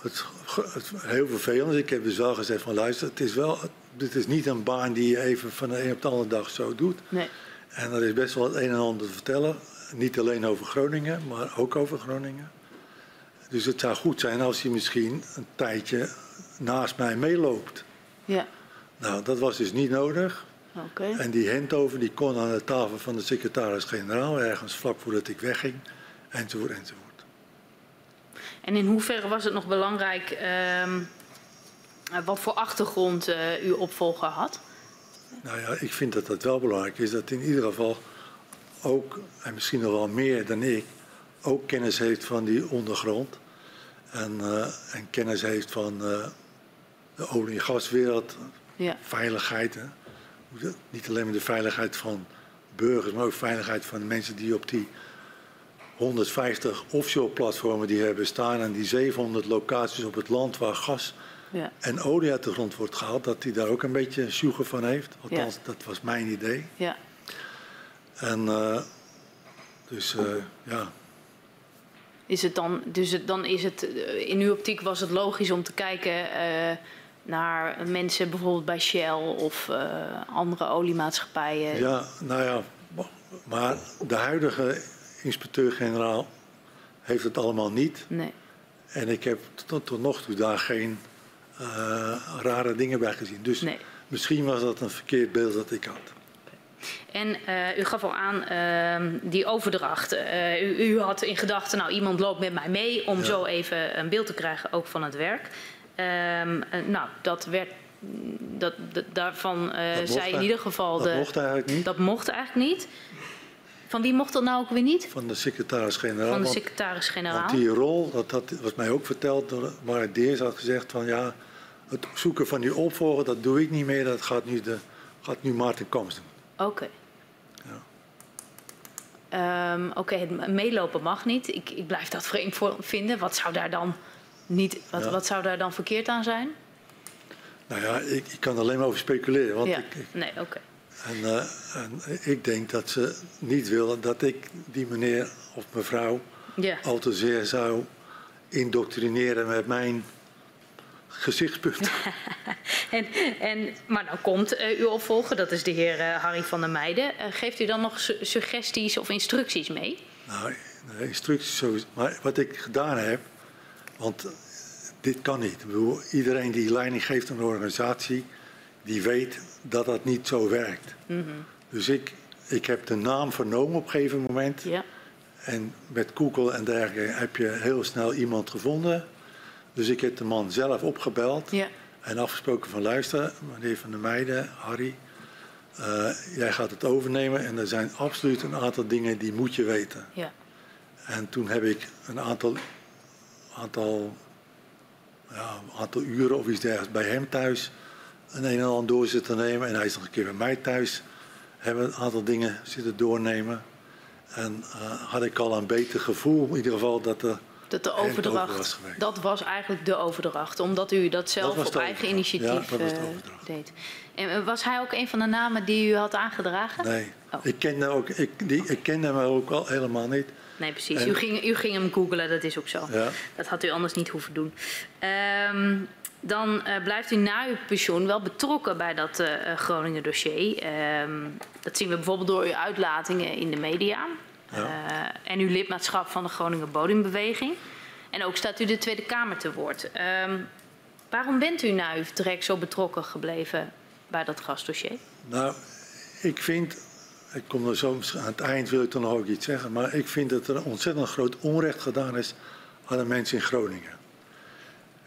Het, het, heel vervelend. Ik heb dus wel gezegd van luister, het is wel, dit is niet een baan die je even van de een op de andere dag zo doet. nee. En er is best wel het een en ander te vertellen. Niet alleen over Groningen, maar ook over Groningen. Dus het zou goed zijn als hij misschien een tijdje naast mij meeloopt. Ja, Nou, dat was dus niet nodig. En die Hentover die kon aan de tafel van de secretaris-generaal ergens vlak voordat ik wegging. Enzovoort, enzovoort. En in hoeverre was het nog belangrijk ehm, wat voor achtergrond eh, uw opvolger had? Nou ja, ik vind dat dat wel belangrijk is. Dat in ieder geval ook, en misschien nog wel meer dan ik, ook kennis heeft van die ondergrond. En, eh, en kennis heeft van eh, de olie- en gaswereld, Ja, veiligheid. Hè. Niet alleen maar de veiligheid van burgers, maar ook veiligheid van de mensen die op die 150 offshore platformen die hebben staan en die 700 locaties op het land waar gas ja, en olie uit de grond wordt gehaald, dat hij daar ook een beetje sjoegen van heeft. Althans, dat was mijn idee. ja. En eh, dus eh, ja, Is het dan, dus het, dan is het, eh, in uw optiek was het logisch om te kijken naar mensen bijvoorbeeld bij Shell of eh, andere oliemaatschappijen? ja, nou ja, maar de huidige inspecteur-generaal heeft het allemaal niet. Nee, En ik heb tot, tot nog toe daar geen eh, rare dingen bij gezien. Dus nee. misschien was dat een verkeerd beeld dat ik had. En eh, u gaf al aan ehm, die overdracht. U, u had in gedachten, nou iemand loopt met mij mee om Ja. zo even een beeld te krijgen ook van het werk. Ehm, eh, nou, dat werd, dat, dat- daarvan eh, Dat zei in ieder geval Dat de. mocht eigenlijk niet. Dat mocht eigenlijk niet. Van wie mocht dat nou ook weer niet? Van de secretaris-generaal. Van de secretaris-generaal. Want die rol, dat, dat was mij ook verteld door Mark Deers, had gezegd van ja, het zoeken van die opvolger, dat doe ik niet meer, dat gaat nu, de, gaat nu Maarten Kamps doen. Oké. Ehm, Oké, het meelopen mag niet. Ik, ik blijf dat vreemd voor vinden. Wat zou daar dan niet? Wat, Ja. wat zou daar dan verkeerd aan zijn? Nou ja, ik, ik kan er alleen maar over speculeren. Want ja. ik, ik- Nee, oké. en, eh, en ik denk dat ze niet willen dat ik die meneer of mevrouw Ja. al te zeer zou indoctrineren met mijn gezichtspunt. En, en, maar dan komt eh, uw opvolger, dat is de heer eh, Harry van der Meijden. Geeft u dan nog su- suggesties of instructies mee? Nou, instructies sowieso. Maar wat ik gedaan heb, want dit kan niet. Ik bedoel, iedereen die leiding geeft aan een organisatie, die weet dat dat niet zo werkt. Dus ik, ik heb de naam vernomen op een gegeven moment. Ja. En met Google en dergelijke heb je heel snel iemand gevonden. Dus ik heb de man zelf opgebeld Ja. en afgesproken van luister, meneer Van der Meijden, Harry, eh, jij gaat het overnemen en er zijn absoluut een aantal dingen die moet je weten. Ja. En toen heb ik een aantal, aantal, ja, aantal uren of iets dergelijks bij hem thuis een een en ander door zitten nemen. En hij is nog een keer bij mij thuis. Hebben een aantal dingen zitten doornemen. En eh, had ik al een beter gevoel, in ieder geval, dat er Dat de overdracht, overdrachtsgewerk. dat was eigenlijk de overdracht, omdat u dat zelf was op de eigen initiatief Ja, was de eh, deed. En eh, was hij ook een van de namen die u had aangedragen? Nee, Oh. ik, kende ook, ik, die, ik kende hem ook al helemaal niet. Nee, precies. En- U, ging, u ging hem googlen, dat is ook zo. Ja. Dat had u anders niet hoeven doen. Ehm, dan eh, blijft u na uw pensioen wel betrokken bij dat eh, eh, Groningen dossier. Ehm, dat zien we bijvoorbeeld door uw uitlatingen in de media. Ja. En uw lidmaatschap van de Groninger Bodimbeweging. En ook staat u de Tweede Kamer te woord. Ehm, waarom bent u na uw vertrek zo betrokken gebleven bij dat gasdossier? Nou, ik vind, ik kom er zo aan het eind wil ik dan nog ook iets zeggen, maar ik vind dat er ontzettend groot onrecht gedaan is aan de mensen in Groningen.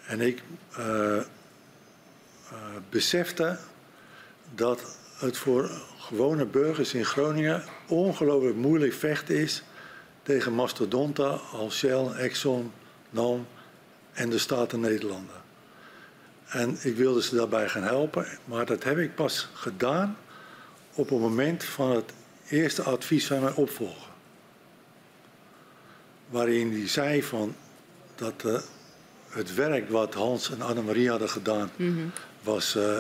En ik eh, eh, besefte dat het voor gewone burgers in Groningen ongelooflijk moeilijk vechten is tegen mastodonten als Shell, Exxon, NAM en de Staten Nederlanden. En ik wilde ze daarbij gaan helpen, maar dat heb ik pas gedaan op het moment van het eerste advies van mijn opvolger. Waarin hij zei van dat eh, het werk wat Hans en Annemarie hadden gedaan was eh,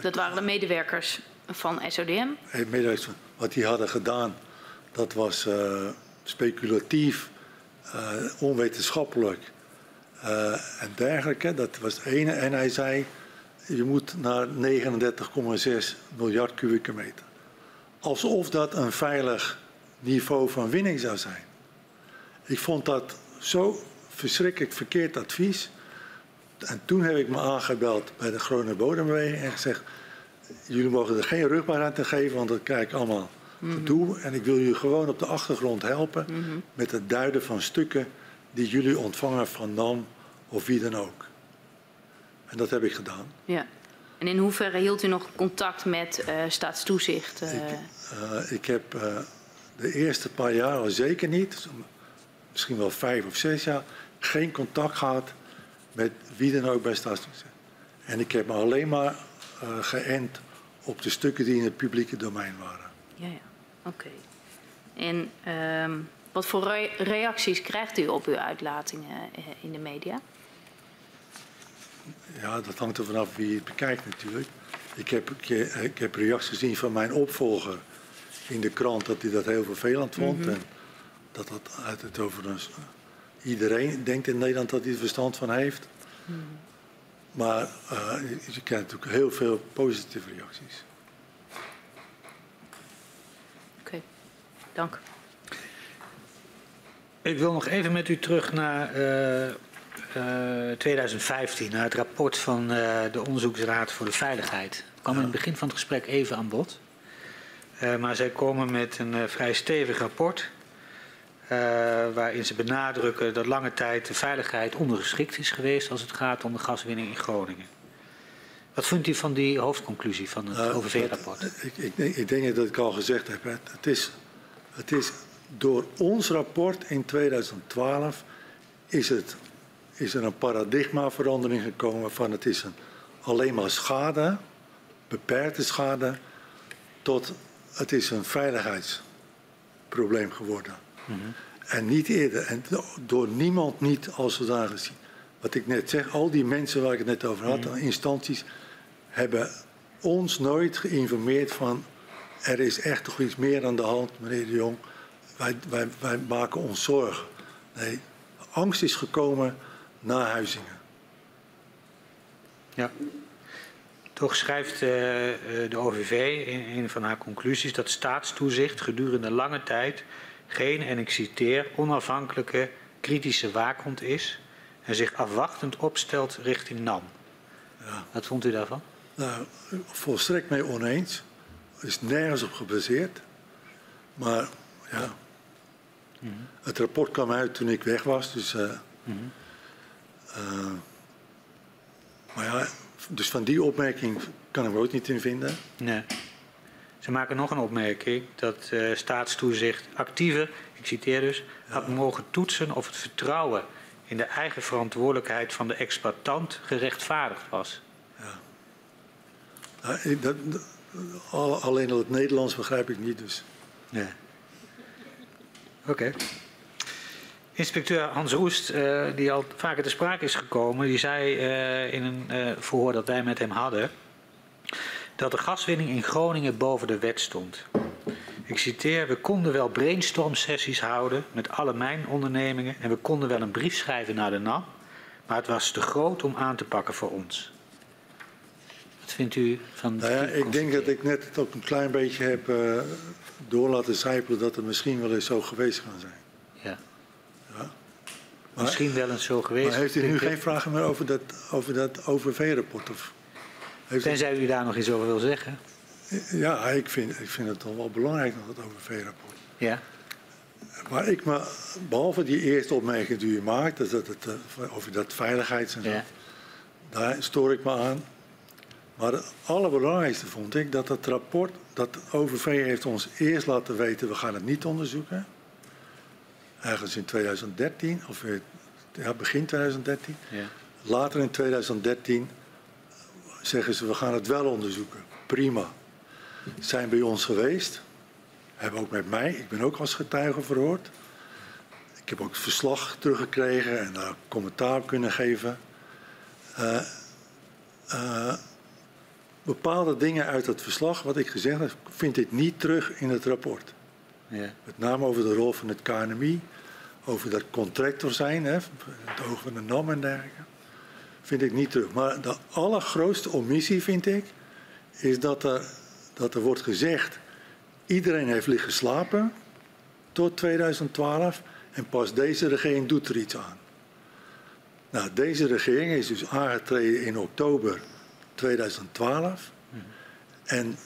Dat waren de medewerkers van SODM. eh, medewerkers wat die hadden gedaan, dat was eh, speculatief, eh, onwetenschappelijk eh, en dergelijke. Dat was het ene. En hij zei, je moet naar 39,6 miljard kubieke meter. Alsof dat een veilig niveau van winning zou zijn. Ik vond dat zo verschrikkelijk verkeerd advies. En toen heb ik me aangebeld bij de Groningen Bodembeweging en gezegd... jullie mogen er geen rugbaar aan te geven, want dat krijg ik allemaal gedoe. En ik wil jullie gewoon op de achtergrond helpen met het duiden van stukken... die jullie ontvangen van NAM of wie dan ook. En dat heb ik gedaan. Ja. En in hoeverre hield u nog contact met eh, staatstoezicht? eh? Ik, eh, ik heb de eerste paar jaar al zeker niet, misschien wel vijf of zes jaar, geen contact gehad met wie dan ook bij Staatstoezicht. En ik heb me alleen maar geënt op de stukken die in het publieke domein waren. Ja, ja. Oké. En ehm, wat voor re- reacties krijgt u op uw uitlatingen in de media? Ja, dat hangt er vanaf wie het bekijkt natuurlijk. Ik heb, ik, ik heb reacties gezien van mijn opvolger in de krant dat hij dat heel vervelend vond. En dat dat uit het overigens iedereen denkt in Nederland dat hij er verstand van heeft. Maar eh, je, krijgt natuurlijk heel veel positieve reacties. Oké, dank. Ik wil nog even met u terug naar eh, eh, 2015, naar het rapport van eh, de Onderzoeksraad voor de Veiligheid. Het kwam in het begin van het gesprek even aan bod. Eh, maar zij komen met een eh, vrij stevig rapport. eh, waarin ze benadrukken dat lange tijd de veiligheid ondergeschikt is geweest als het gaat om de gaswinning in Groningen. Wat vindt u van die hoofdconclusie van het Nou, OVV-rapport? dat- Ik, ik, denk, ik denk dat ik al gezegd heb. Het, is, het is door ons rapport in 2012 is, het, is er een paradigmaverandering gekomen van het is een, alleen maar schade, beperkte schade, tot het is een veiligheidsprobleem geworden. En niet eerder. En do- door niemand niet als zodanig gezien. Wat ik net zeg, al die mensen waar ik het net over had, instanties, hebben ons nooit geïnformeerd van er is echt toch iets meer aan de hand, meneer de Jong. Wij, wij, wij maken ons zorgen. Nee, angst is gekomen na Huizingen. Ja. Toch schrijft eh, eh, de OVV in een van haar conclusies dat staatstoezicht gedurende lange tijd geen, en ik citeer, onafhankelijke kritische waakhond is en zich afwachtend opstelt richting NAM. Ja. Wat vond u daarvan? Nou, volstrekt mee oneens. Is nergens op gebaseerd. Maar ja, het rapport kwam uit toen ik weg was. Dus, eh, eh, maar ja, dus van die opmerking kan ik me ook niet in vinden. Nee. Ze maken nog een opmerking dat eh, staatstoezicht actiever, ik citeer dus, had mogen toetsen of het vertrouwen in de eigen verantwoordelijkheid van de exploitant gerechtvaardigd was. Ik- dat, dat- al- alleen al het Nederlands begrijp ik niet. Dus. Nee. Oké. Inspecteur Hans Roest, uh, die al vaker te sprake is gekomen, die zei uh, in een uh, verhoor dat wij met hem hadden dat de gaswinning in Groningen boven de wet stond. Ik citeer, we konden wel brainstorm sessies houden met alle mijnondernemingen en we konden wel een brief schrijven naar de NAM, maar het was te groot om aan te pakken voor ons. Wat vindt u van nou ja, Ik denk dat ik net het ook een klein beetje heb door laten zijpelen dat het misschien wel eens zo geweest kan zijn. Maar, misschien wel eens zo geweest. Maar heeft u nu geen vragen meer over dat, over dat OVV-rapport? Tenzij u daar nog iets over wil zeggen. Ja, ik vind, ik vind het toch wel belangrijk, dat OVV-rapport. Ja. Maar ik me, behalve die eerste opmerking die u maakt, dat het, eh, over dat veiligheids en zo, ja. daar stoor ik me aan. Maar het allerbelangrijkste vond ik dat het rapport, dat OVV heeft ons eerst laten weten, we gaan het niet onderzoeken. Ergens in 2013, of ja, begin 2013. Ja. Later in 2013 zeggen ze, we gaan het wel onderzoeken. Prima. Zijn bij ons geweest. Hebben ook met mij. Ik ben ook als getuige verhoord. Ik heb ook het verslag teruggekregen en daar commentaar kunnen geven. Uh, uh, bepaalde dingen uit het verslag, wat ik gezegd heb, vind ik niet terug in het rapport. Ja. Met name over de rol van het KNMI, over dat contractor zijn, hè, het oog van de NAM en dergelijke vind ik niet terug. Maar de allergrootste omissie vind ik, is dat er, dat er wordt gezegd, iedereen heeft liggen slapen tot 2012 en pas deze regering doet er iets aan. Nou, deze regering is dus aangetreden in oktober 2012 en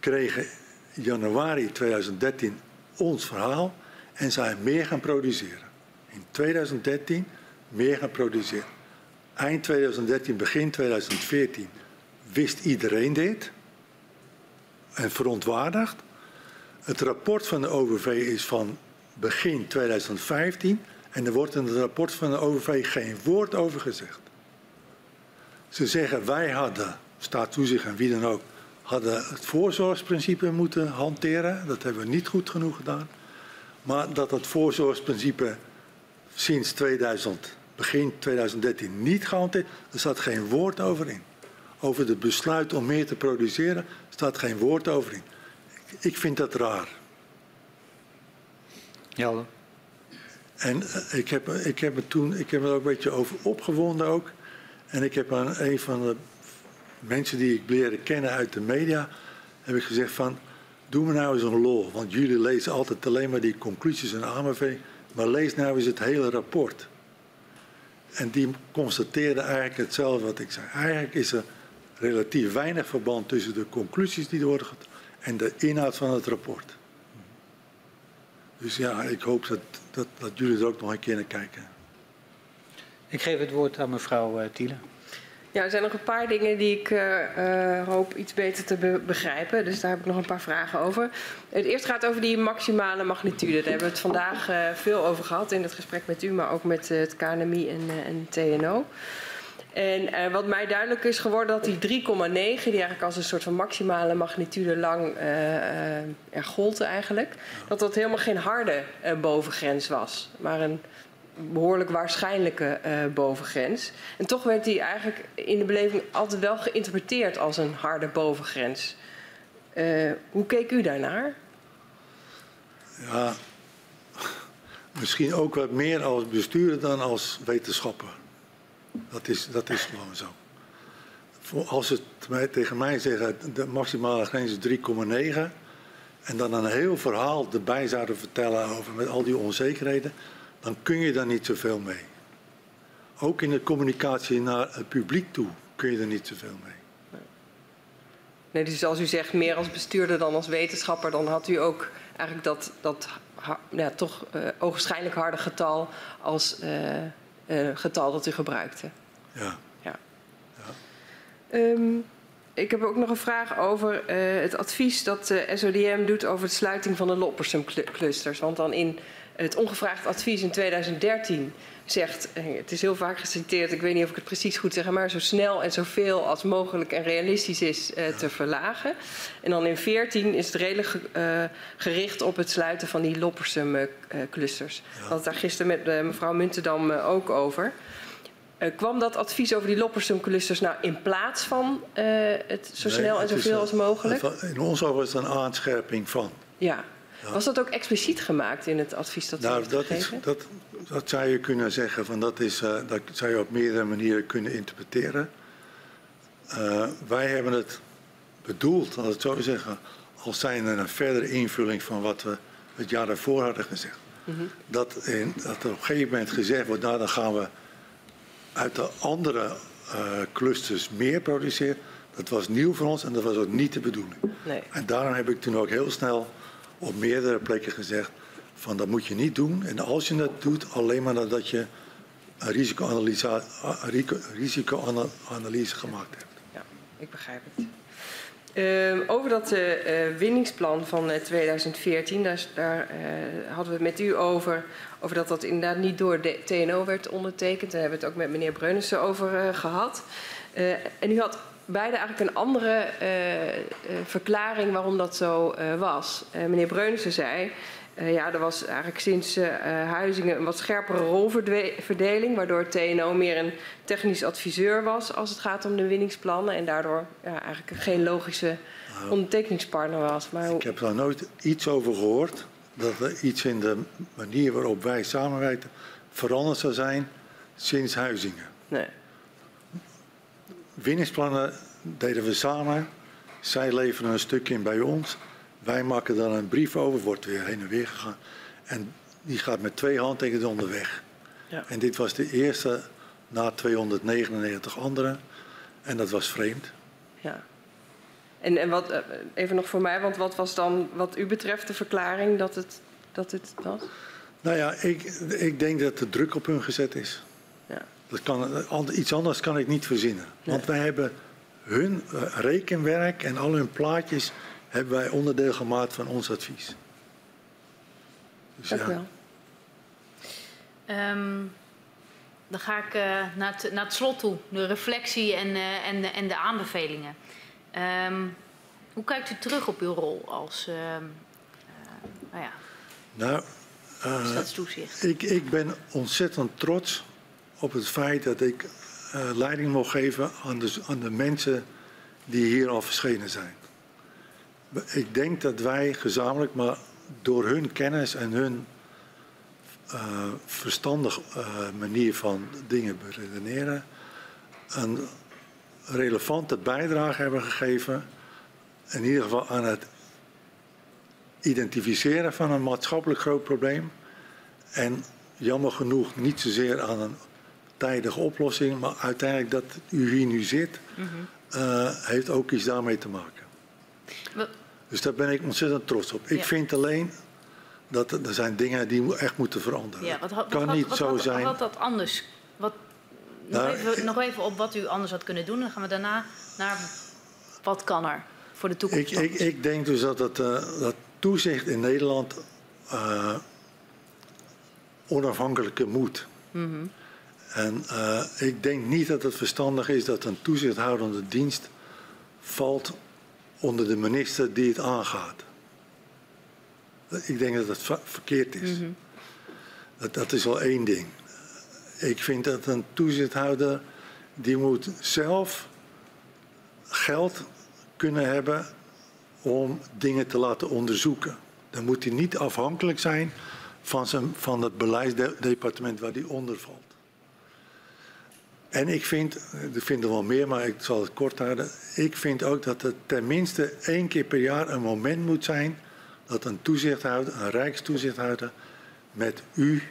kregen januari 2013 ons verhaal en zijn meer gaan produceren. In 2013 meer gaan produceren. Eind 2013, begin 2014 wist iedereen dit en verontwaardigd. Het rapport van de OVV is van begin 2015 en er wordt in het rapport van de OVV geen woord over gezegd. Ze zeggen wij hadden, staat toezicht en wie dan ook, hadden het voorzorgsprincipe moeten hanteren. Dat hebben we niet goed genoeg gedaan. Maar dat het voorzorgsprincipe sinds 2000 begin 2013 niet gehanteerd. Er staat geen woord over in. Over het besluit om meer te produceren staat geen woord over in. Ik vind dat raar. Ja. En eh, ik heb, ik heb me toen ik heb er ook een beetje over opgewonden ook. En ik heb aan een van de mensen die ik leren kennen uit de media, heb ik gezegd van, doe me nou eens een lol. Want jullie lezen altijd alleen maar die conclusies en AMV, maar lees nou eens het hele rapport. En die constateerde eigenlijk hetzelfde wat ik zei. Eigenlijk is er relatief weinig verband tussen de conclusies die er worden getrokken en de inhoud van het rapport. Dus ja, ik hoop dat, dat, dat jullie er ook nog een keer naar kijken. Ik geef het woord aan mevrouw uh, Thiele. Ja, er zijn nog een paar dingen die ik uh, hoop iets beter te be begrijpen. Dus daar heb ik nog een paar vragen over. Het eerste gaat over die maximale magnitude. Daar hebben we het vandaag uh, veel over gehad in het gesprek met u, maar ook met het KNMI en, en TNO. En wat mij duidelijk is geworden, dat die 3,9, die eigenlijk als een soort van maximale magnitude lang gold eigenlijk, dat dat helemaal geen harde bovengrens was, maar een behoorlijk waarschijnlijke uh, bovengrens. En toch werd die eigenlijk in de beleving altijd wel geïnterpreteerd als een harde bovengrens. Uh, hoe keek u daarnaar? Ja, misschien ook wat meer als bestuurder dan als wetenschapper. Dat is, dat is gewoon zo. Als het tegen mij zeggen, de maximale grens is 3,9 en dan een heel verhaal erbij zouden vertellen over met al die onzekerheden, dan kun je daar niet zoveel mee. Ook in de communicatie naar het publiek toe kun je er niet zoveel mee. Nee, dus als u zegt meer als bestuurder dan als wetenschapper, dan had u ook eigenlijk dat, dat ja, toch uh, ogenschijnlijk harde getal als uh, uh, getal dat u gebruikte. Ja. ja. ja. Um, ik heb ook nog een vraag over het advies dat de SODM doet over de sluiting van de Loppersum clusters. Want dan in Het ongevraagd advies in 2013 zegt, eh, het is heel vaak geciteerd, ik weet niet of ik het precies goed zeg, maar zo snel en zoveel als mogelijk en realistisch is uh, te verlagen. En dan in 14 is het redelijk uh, gericht op het sluiten van die Loppersum-clusters. We hadden het daar gisteren met mevrouw Muntendam ook over. kwam dat advies over die Loppersum-clusters nou in plaats van het zo snel en zoveel als mogelijk? In ons ogen is het een aanscherping van. Ja. Ja. Was dat ook expliciet gemaakt in het advies dat u nou, heeft dat? Is, dat, dat zou je kunnen zeggen, van dat, is, uh, dat zou je op meerdere manieren kunnen interpreteren. Uh, wij hebben het bedoeld, als het zo zeggen, als zijn er een verdere invulling van wat we het jaar daarvoor hadden gezegd. Mm -hmm. dat, in, dat er op een gegeven moment gezegd wordt, nou dan gaan we uit de andere uh, clusters meer produceren. Dat was nieuw voor ons en dat was ook niet de bedoeling. Nee. En daarom heb ik toen ook heel snel op meerdere plekken gezegd, van dat moet je niet doen. En als je dat doet, alleen maar nadat je een risicoanalyse, risicoanalyse gemaakt hebt. Ja, ik begrijp het. Uh, over dat uh, winningsplan van uh, 2014, daar, daar uh, hadden we het met u over, over dat dat inderdaad niet door de TNO werd ondertekend. Daar hebben we het ook met meneer Breunissen over gehad. en u had beide eigenlijk een andere verklaring waarom dat zo was. meneer Breunissen zei, ja, er was eigenlijk sinds Huizingen een wat scherpere rolverdeling, waardoor TNO meer een technisch adviseur was als het gaat om de winningsplannen en daardoor ja, eigenlijk geen logische nou, ondertekeningspartner was. Maar ik heb daar nooit iets over gehoord dat er iets in de manier waarop wij samenwerken veranderd zou zijn sinds Huizingen. Nee. Winningsplannen deden we samen. Zij leveren een stuk in bij ons. Wij maken dan een brief over, wordt weer heen en weer gegaan. En die gaat met twee handtekeningen onderweg. Ja. En dit was de eerste na 299 anderen. En dat was vreemd. Ja. En, en wat, even nog voor mij, want wat was dan wat u betreft de verklaring dat het, dat het was? Nou ja, ik, ik denk dat de druk op hun gezet is. Ja. Dat kan, iets anders kan ik niet verzinnen. Want wij hebben hun rekenwerk en al hun plaatjes hebben wij onderdeel gemaakt van ons advies. Dus Dank u wel. Um, dan ga ik uh, naar, het, naar, het, slot toe, de reflectie en, uh, en, en, de aanbevelingen. Um, hoe kijkt u terug op uw rol als uh, nou ja, nou, stadstoezicht? Ik, ik, ben ontzettend trots op het feit dat ik leiding mocht geven aan de, aan de mensen die hier al verschenen zijn. Ik denk dat wij gezamenlijk, maar door hun kennis en hun uh, verstandig uh, manier van dingen beredeneren, een relevante bijdrage hebben gegeven, in ieder geval aan het identificeren van een maatschappelijk groot probleem. En jammer genoeg niet zozeer aan een tijdige oplossing, maar uiteindelijk dat u hier nu zit, mm -hmm. uh, heeft ook iets daarmee te maken. Dus daar ben ik ontzettend trots op. Ik ja. vind alleen dat er zijn dingen die echt moeten veranderen. Ja, wat, wat, kan niet zo zijn. Wat dat anders? Wat, nog, nou, even, nog even op wat u anders had kunnen doen. Dan gaan we daarna naar wat kan er voor de toekomst. Ik, ik, ik denk dus dat, het, uh, dat toezicht in Nederland uh, onafhankelijker moet. Mm -hmm. En uh, ik denk niet dat het verstandig is dat een toezichthoudende dienst valt onder de minister die het aangaat. Ik denk dat dat verkeerd is. Mm -hmm. dat, dat is al één ding. Ik vind dat een toezichthouder die moet zelf geld kunnen hebben om dingen te laten onderzoeken. Dan moet hij niet afhankelijk zijn van, zijn, van het beleidsdepartement waar hij onder valt. En ik vind, er vinden wel meer, maar ik zal het kort houden. Ik vind ook dat er tenminste één keer per jaar een moment moet zijn dat een toezichthouder, een rijkstoezichthouder, met u,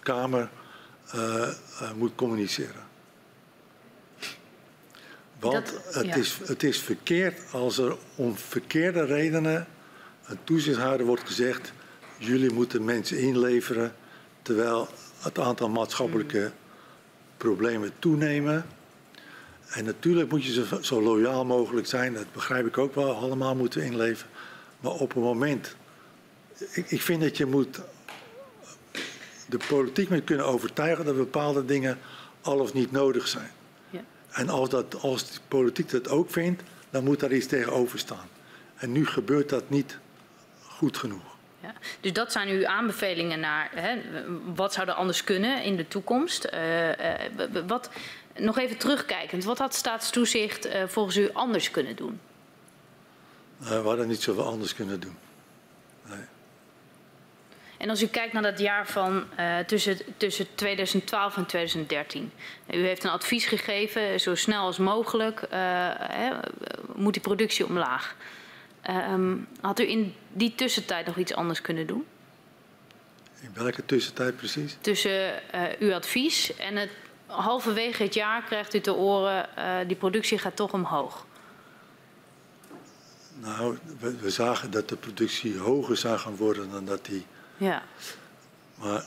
Kamer, uh, uh, moet communiceren. Want dat, het, ja. is, het is verkeerd als er om verkeerde redenen een toezichthouder wordt gezegd: jullie moeten mensen inleveren, terwijl het aantal maatschappelijke mm problemen toenemen. En natuurlijk moet je zo, zo loyaal mogelijk zijn, dat begrijp ik ook wel, allemaal moeten inleven. Maar op een moment, ik, ik vind dat je moet de politiek mee kunnen overtuigen dat bepaalde dingen al of niet nodig zijn. Ja. En als, dat, als de politiek dat ook vindt, dan moet daar iets tegenover staan. En nu gebeurt dat niet goed genoeg. Dus dat zijn uw aanbevelingen naar hè, wat zou er anders kunnen in de toekomst. Uh, uh, wat, nog even terugkijkend, wat had staatstoezicht uh, volgens u anders kunnen doen? we hadden niet zoveel anders kunnen doen. Nee. En als u kijkt naar dat jaar van uh, tussen, tussen 2012 en 2013. U heeft een advies gegeven, zo snel als mogelijk uh, hè, moet die productie omlaag. Uh, had u in die tussentijd nog iets anders kunnen doen? In welke tussentijd precies? Tussen uw advies en het halverwege het jaar krijgt u te oren, die productie gaat toch omhoog. Nou, we, we, zagen dat de productie hoger zou gaan worden dan dat die ja. Maar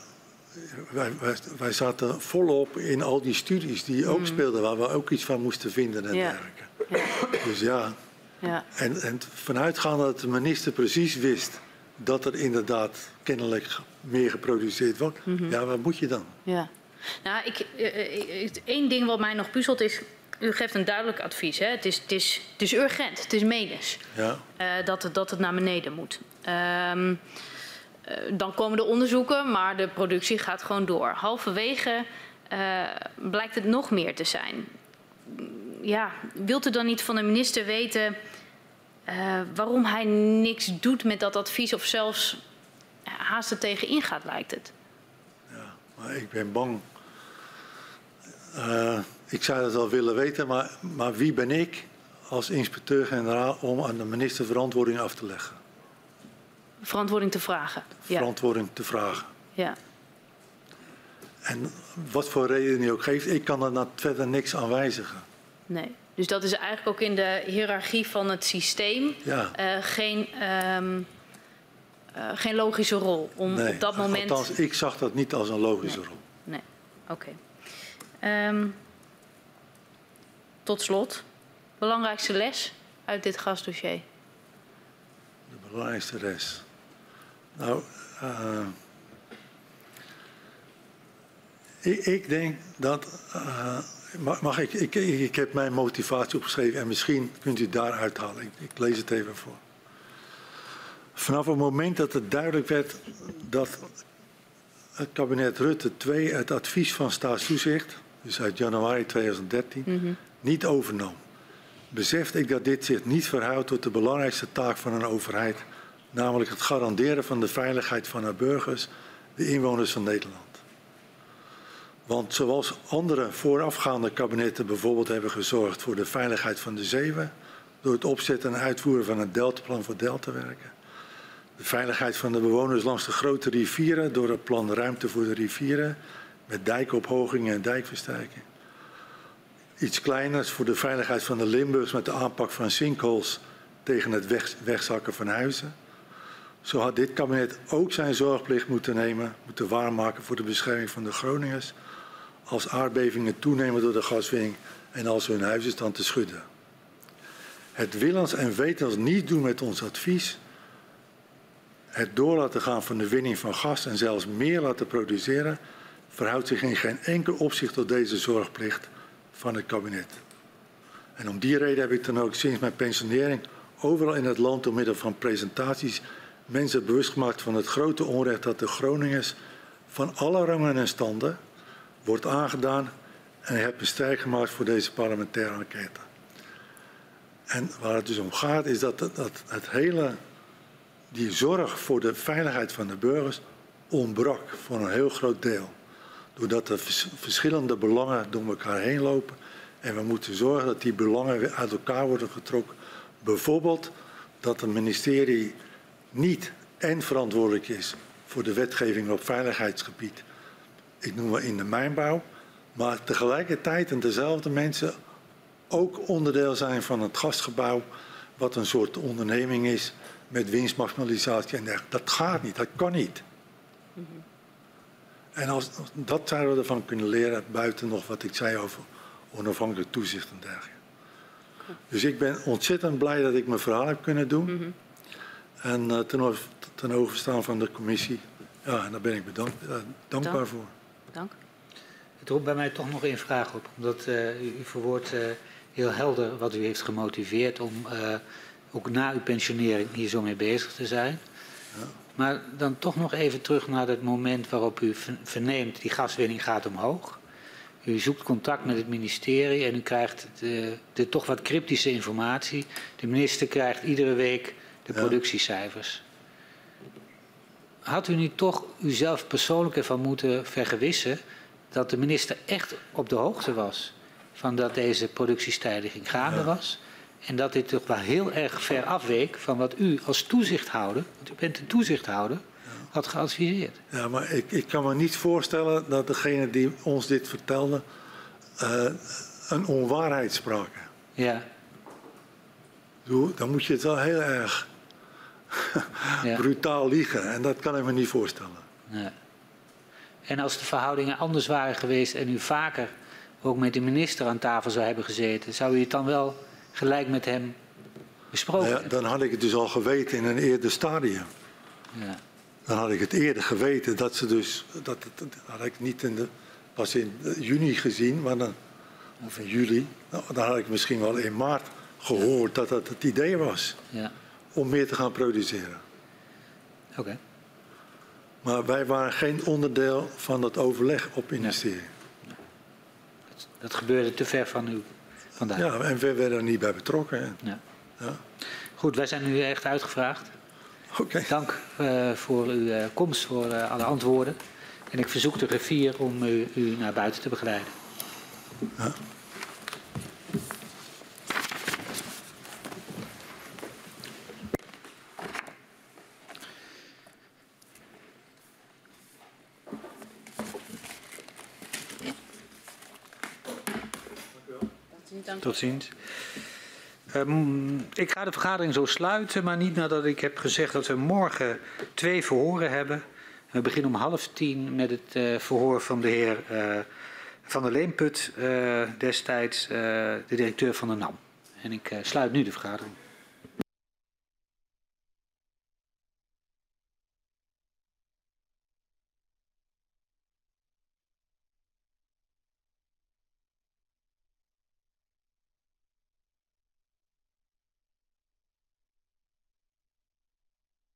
wij, wij, wij, zaten volop in al die studies die ook mm. speelden, waar we ook iets van moesten vinden en ja. dergelijke. Ja. Dus ja. Ja. En, en vanuitgaande dat de minister precies wist dat er inderdaad kennelijk meer geproduceerd wordt, mm -hmm. ja, wat moet je dan? Ja. Nou, ik, uh, één ding wat mij nog puzzelt is, u geeft een duidelijk advies. Hè? Het, is, het, is, het is urgent, het is medisch ja. uh, dat, het, dat het naar beneden moet. Um, dan komen de onderzoeken, maar de productie gaat gewoon door. Halverwege uh, blijkt het nog meer te zijn. Ja, wilt u dan niet van de minister weten uh, waarom hij niks doet met dat advies of zelfs haast er tegen ingaat, lijkt het? Ja, maar ik ben bang. Uh, ik zou dat wel willen weten, maar, maar wie ben ik als inspecteur-generaal om aan de minister verantwoording af te leggen? verantwoording te vragen. Verantwoording ja. te vragen. Ja. En wat voor reden hij ook geeft, ik kan er verder niks aan wijzigen. Nee. Dus dat is eigenlijk ook in de hiërarchie van het systeem ja. uh, geen, um, uh, geen logische rol. Om nee, op dat moment. Althans, ik zag dat niet als een logische nee. rol. Nee, oké. Okay. Um, tot slot, belangrijkste les uit dit gasdossier? De belangrijkste les. Nou, uh, ik, ik, denk dat. Mag ik, ik, ik, heb mijn motivatie opgeschreven en misschien kunt u daar uithalen. Ik, ik lees het even voor. Vanaf het moment dat het duidelijk werd dat het kabinet Rutte 2 het advies van staatstoezicht, dus uit januari 2013, mm -hmm. niet overnam, besefte ik dat dit zich niet verhoudt tot de belangrijkste taak van een overheid namelijk het garanderen van de veiligheid van haar burgers, de inwoners van Nederland. Want zoals andere voorafgaande kabinetten bijvoorbeeld hebben gezorgd voor de veiligheid van de zeeën, door het opzetten en uitvoeren van een deltaplan voor deltawerken, de veiligheid van de bewoners langs de grote rivieren door het plan Ruimte voor de rivieren met dijkophogingen en dijkversterking. Iets kleiners voor de veiligheid van de Limburgs met de aanpak van sinkholes tegen het weg, wegzakken van huizen. Zo had dit kabinet ook zijn zorgplicht moeten nemen, moeten waarmaken voor de bescherming van de Groningers als aardbevingen toenemen door de gaswinning en als hun huizen staan te schudden. Het willens en wetens niet doen met ons advies, het door laten gaan van de winning van gas en zelfs meer laten produceren, verhoudt zich in geen enkel opzicht tot deze zorgplicht van het kabinet. En om die reden heb ik dan ook sinds mijn pensionering overal in het land door middel van presentaties mensen bewust gemaakt van het grote onrecht dat de Groningers van alle rangen en standen wordt aangedaan en ik heb een strijd gemaakt voor deze parlementaire enquête. En waar het dus om gaat is dat, dat het hele, die zorg voor de veiligheid van de burgers ontbrak voor een heel groot deel. Doordat er verschillende belangen door elkaar heen lopen en we moeten zorgen dat die belangen weer uit elkaar worden getrokken. Bijvoorbeeld dat het ministerie niet en verantwoordelijk is voor de wetgeving op veiligheidsgebied, ik noem maar in de mijnbouw, maar tegelijkertijd en dezelfde mensen ook onderdeel zijn van het gastgebouw, wat een soort onderneming is met winstmaximalisatie en dergelijke. Dat gaat niet, dat kan niet. Mm -hmm. En als, dat zouden we ervan kunnen leren, buiten nog wat ik zei over onafhankelijk toezicht en dergelijke. Dus ik ben ontzettend blij dat ik mijn verhaal heb kunnen doen. Mm -hmm. En uh, ten, ten overstaan van de commissie Ja, en daar ben ik bedankt, eh, dankbaar Dank. voor. Dank. Het roept bij mij toch nog één vraag op. Omdat eh, u, u verwoordt eh, heel helder wat u heeft gemotiveerd om eh, ook na uw pensionering hier zo mee bezig te zijn. Maar dan toch nog even terug naar het moment waarop u ver- verneemt die gaswinning gaat omhoog. U zoekt contact met het ministerie en u krijgt de, de toch wat cryptische informatie. De minister krijgt iedere week de Ja. productiecijfers. Had u niet toch uzelf persoonlijk ervan moeten vergewissen dat de minister echt op de hoogte was van dat deze productiestijging gaande was? En dat dit toch wel heel erg ver afweek van wat u als toezichthouder, want u bent een toezichthouder, had geadviseerd. Ja, maar ik, ik kan me niet voorstellen dat degene die ons dit vertelde eh, een onwaarheid spraken. Ja, Dan moet je het wel heel erg ja. brutaal liegen. En dat kan ik me niet voorstellen. Nee. En als de verhoudingen anders waren geweest en u vaker ook met de minister aan tafel zou hebben gezeten, zou u het dan wel gelijk met hem besproken Nou ja, hebben? dan had ik het dus al geweten in een eerder stadium. Ja. Dan had ik het eerder geweten dat ze dus. Dat, dat had ik niet in de, pas in juni gezien, maar dan, of in juli. Nou, dan had ik misschien wel in maart gehoord dat dat het idee was ja. Om meer te gaan produceren. Oké. Maar wij waren geen onderdeel van dat overleg op ministerie. Dat, dat gebeurde te ver van u vandaan. Ja, en we werden er niet bij betrokken. Ja. Ja. Goed, wij zijn nu echt uitgevraagd. Oké. Dank eh, voor uw eh, komst, voor eh, alle antwoorden. En ik verzoek de griffier om u, u naar buiten te begeleiden. Ja. Tot ziens. Ehm, ik ga de vergadering zo sluiten, maar niet nadat ik heb gezegd dat we morgen twee verhoren hebben. We beginnen om half tien met het eh, verhoor van de heer eh, Van der Leemput, eh, destijds de directeur van de NAM. En ik sluit nu de vergadering.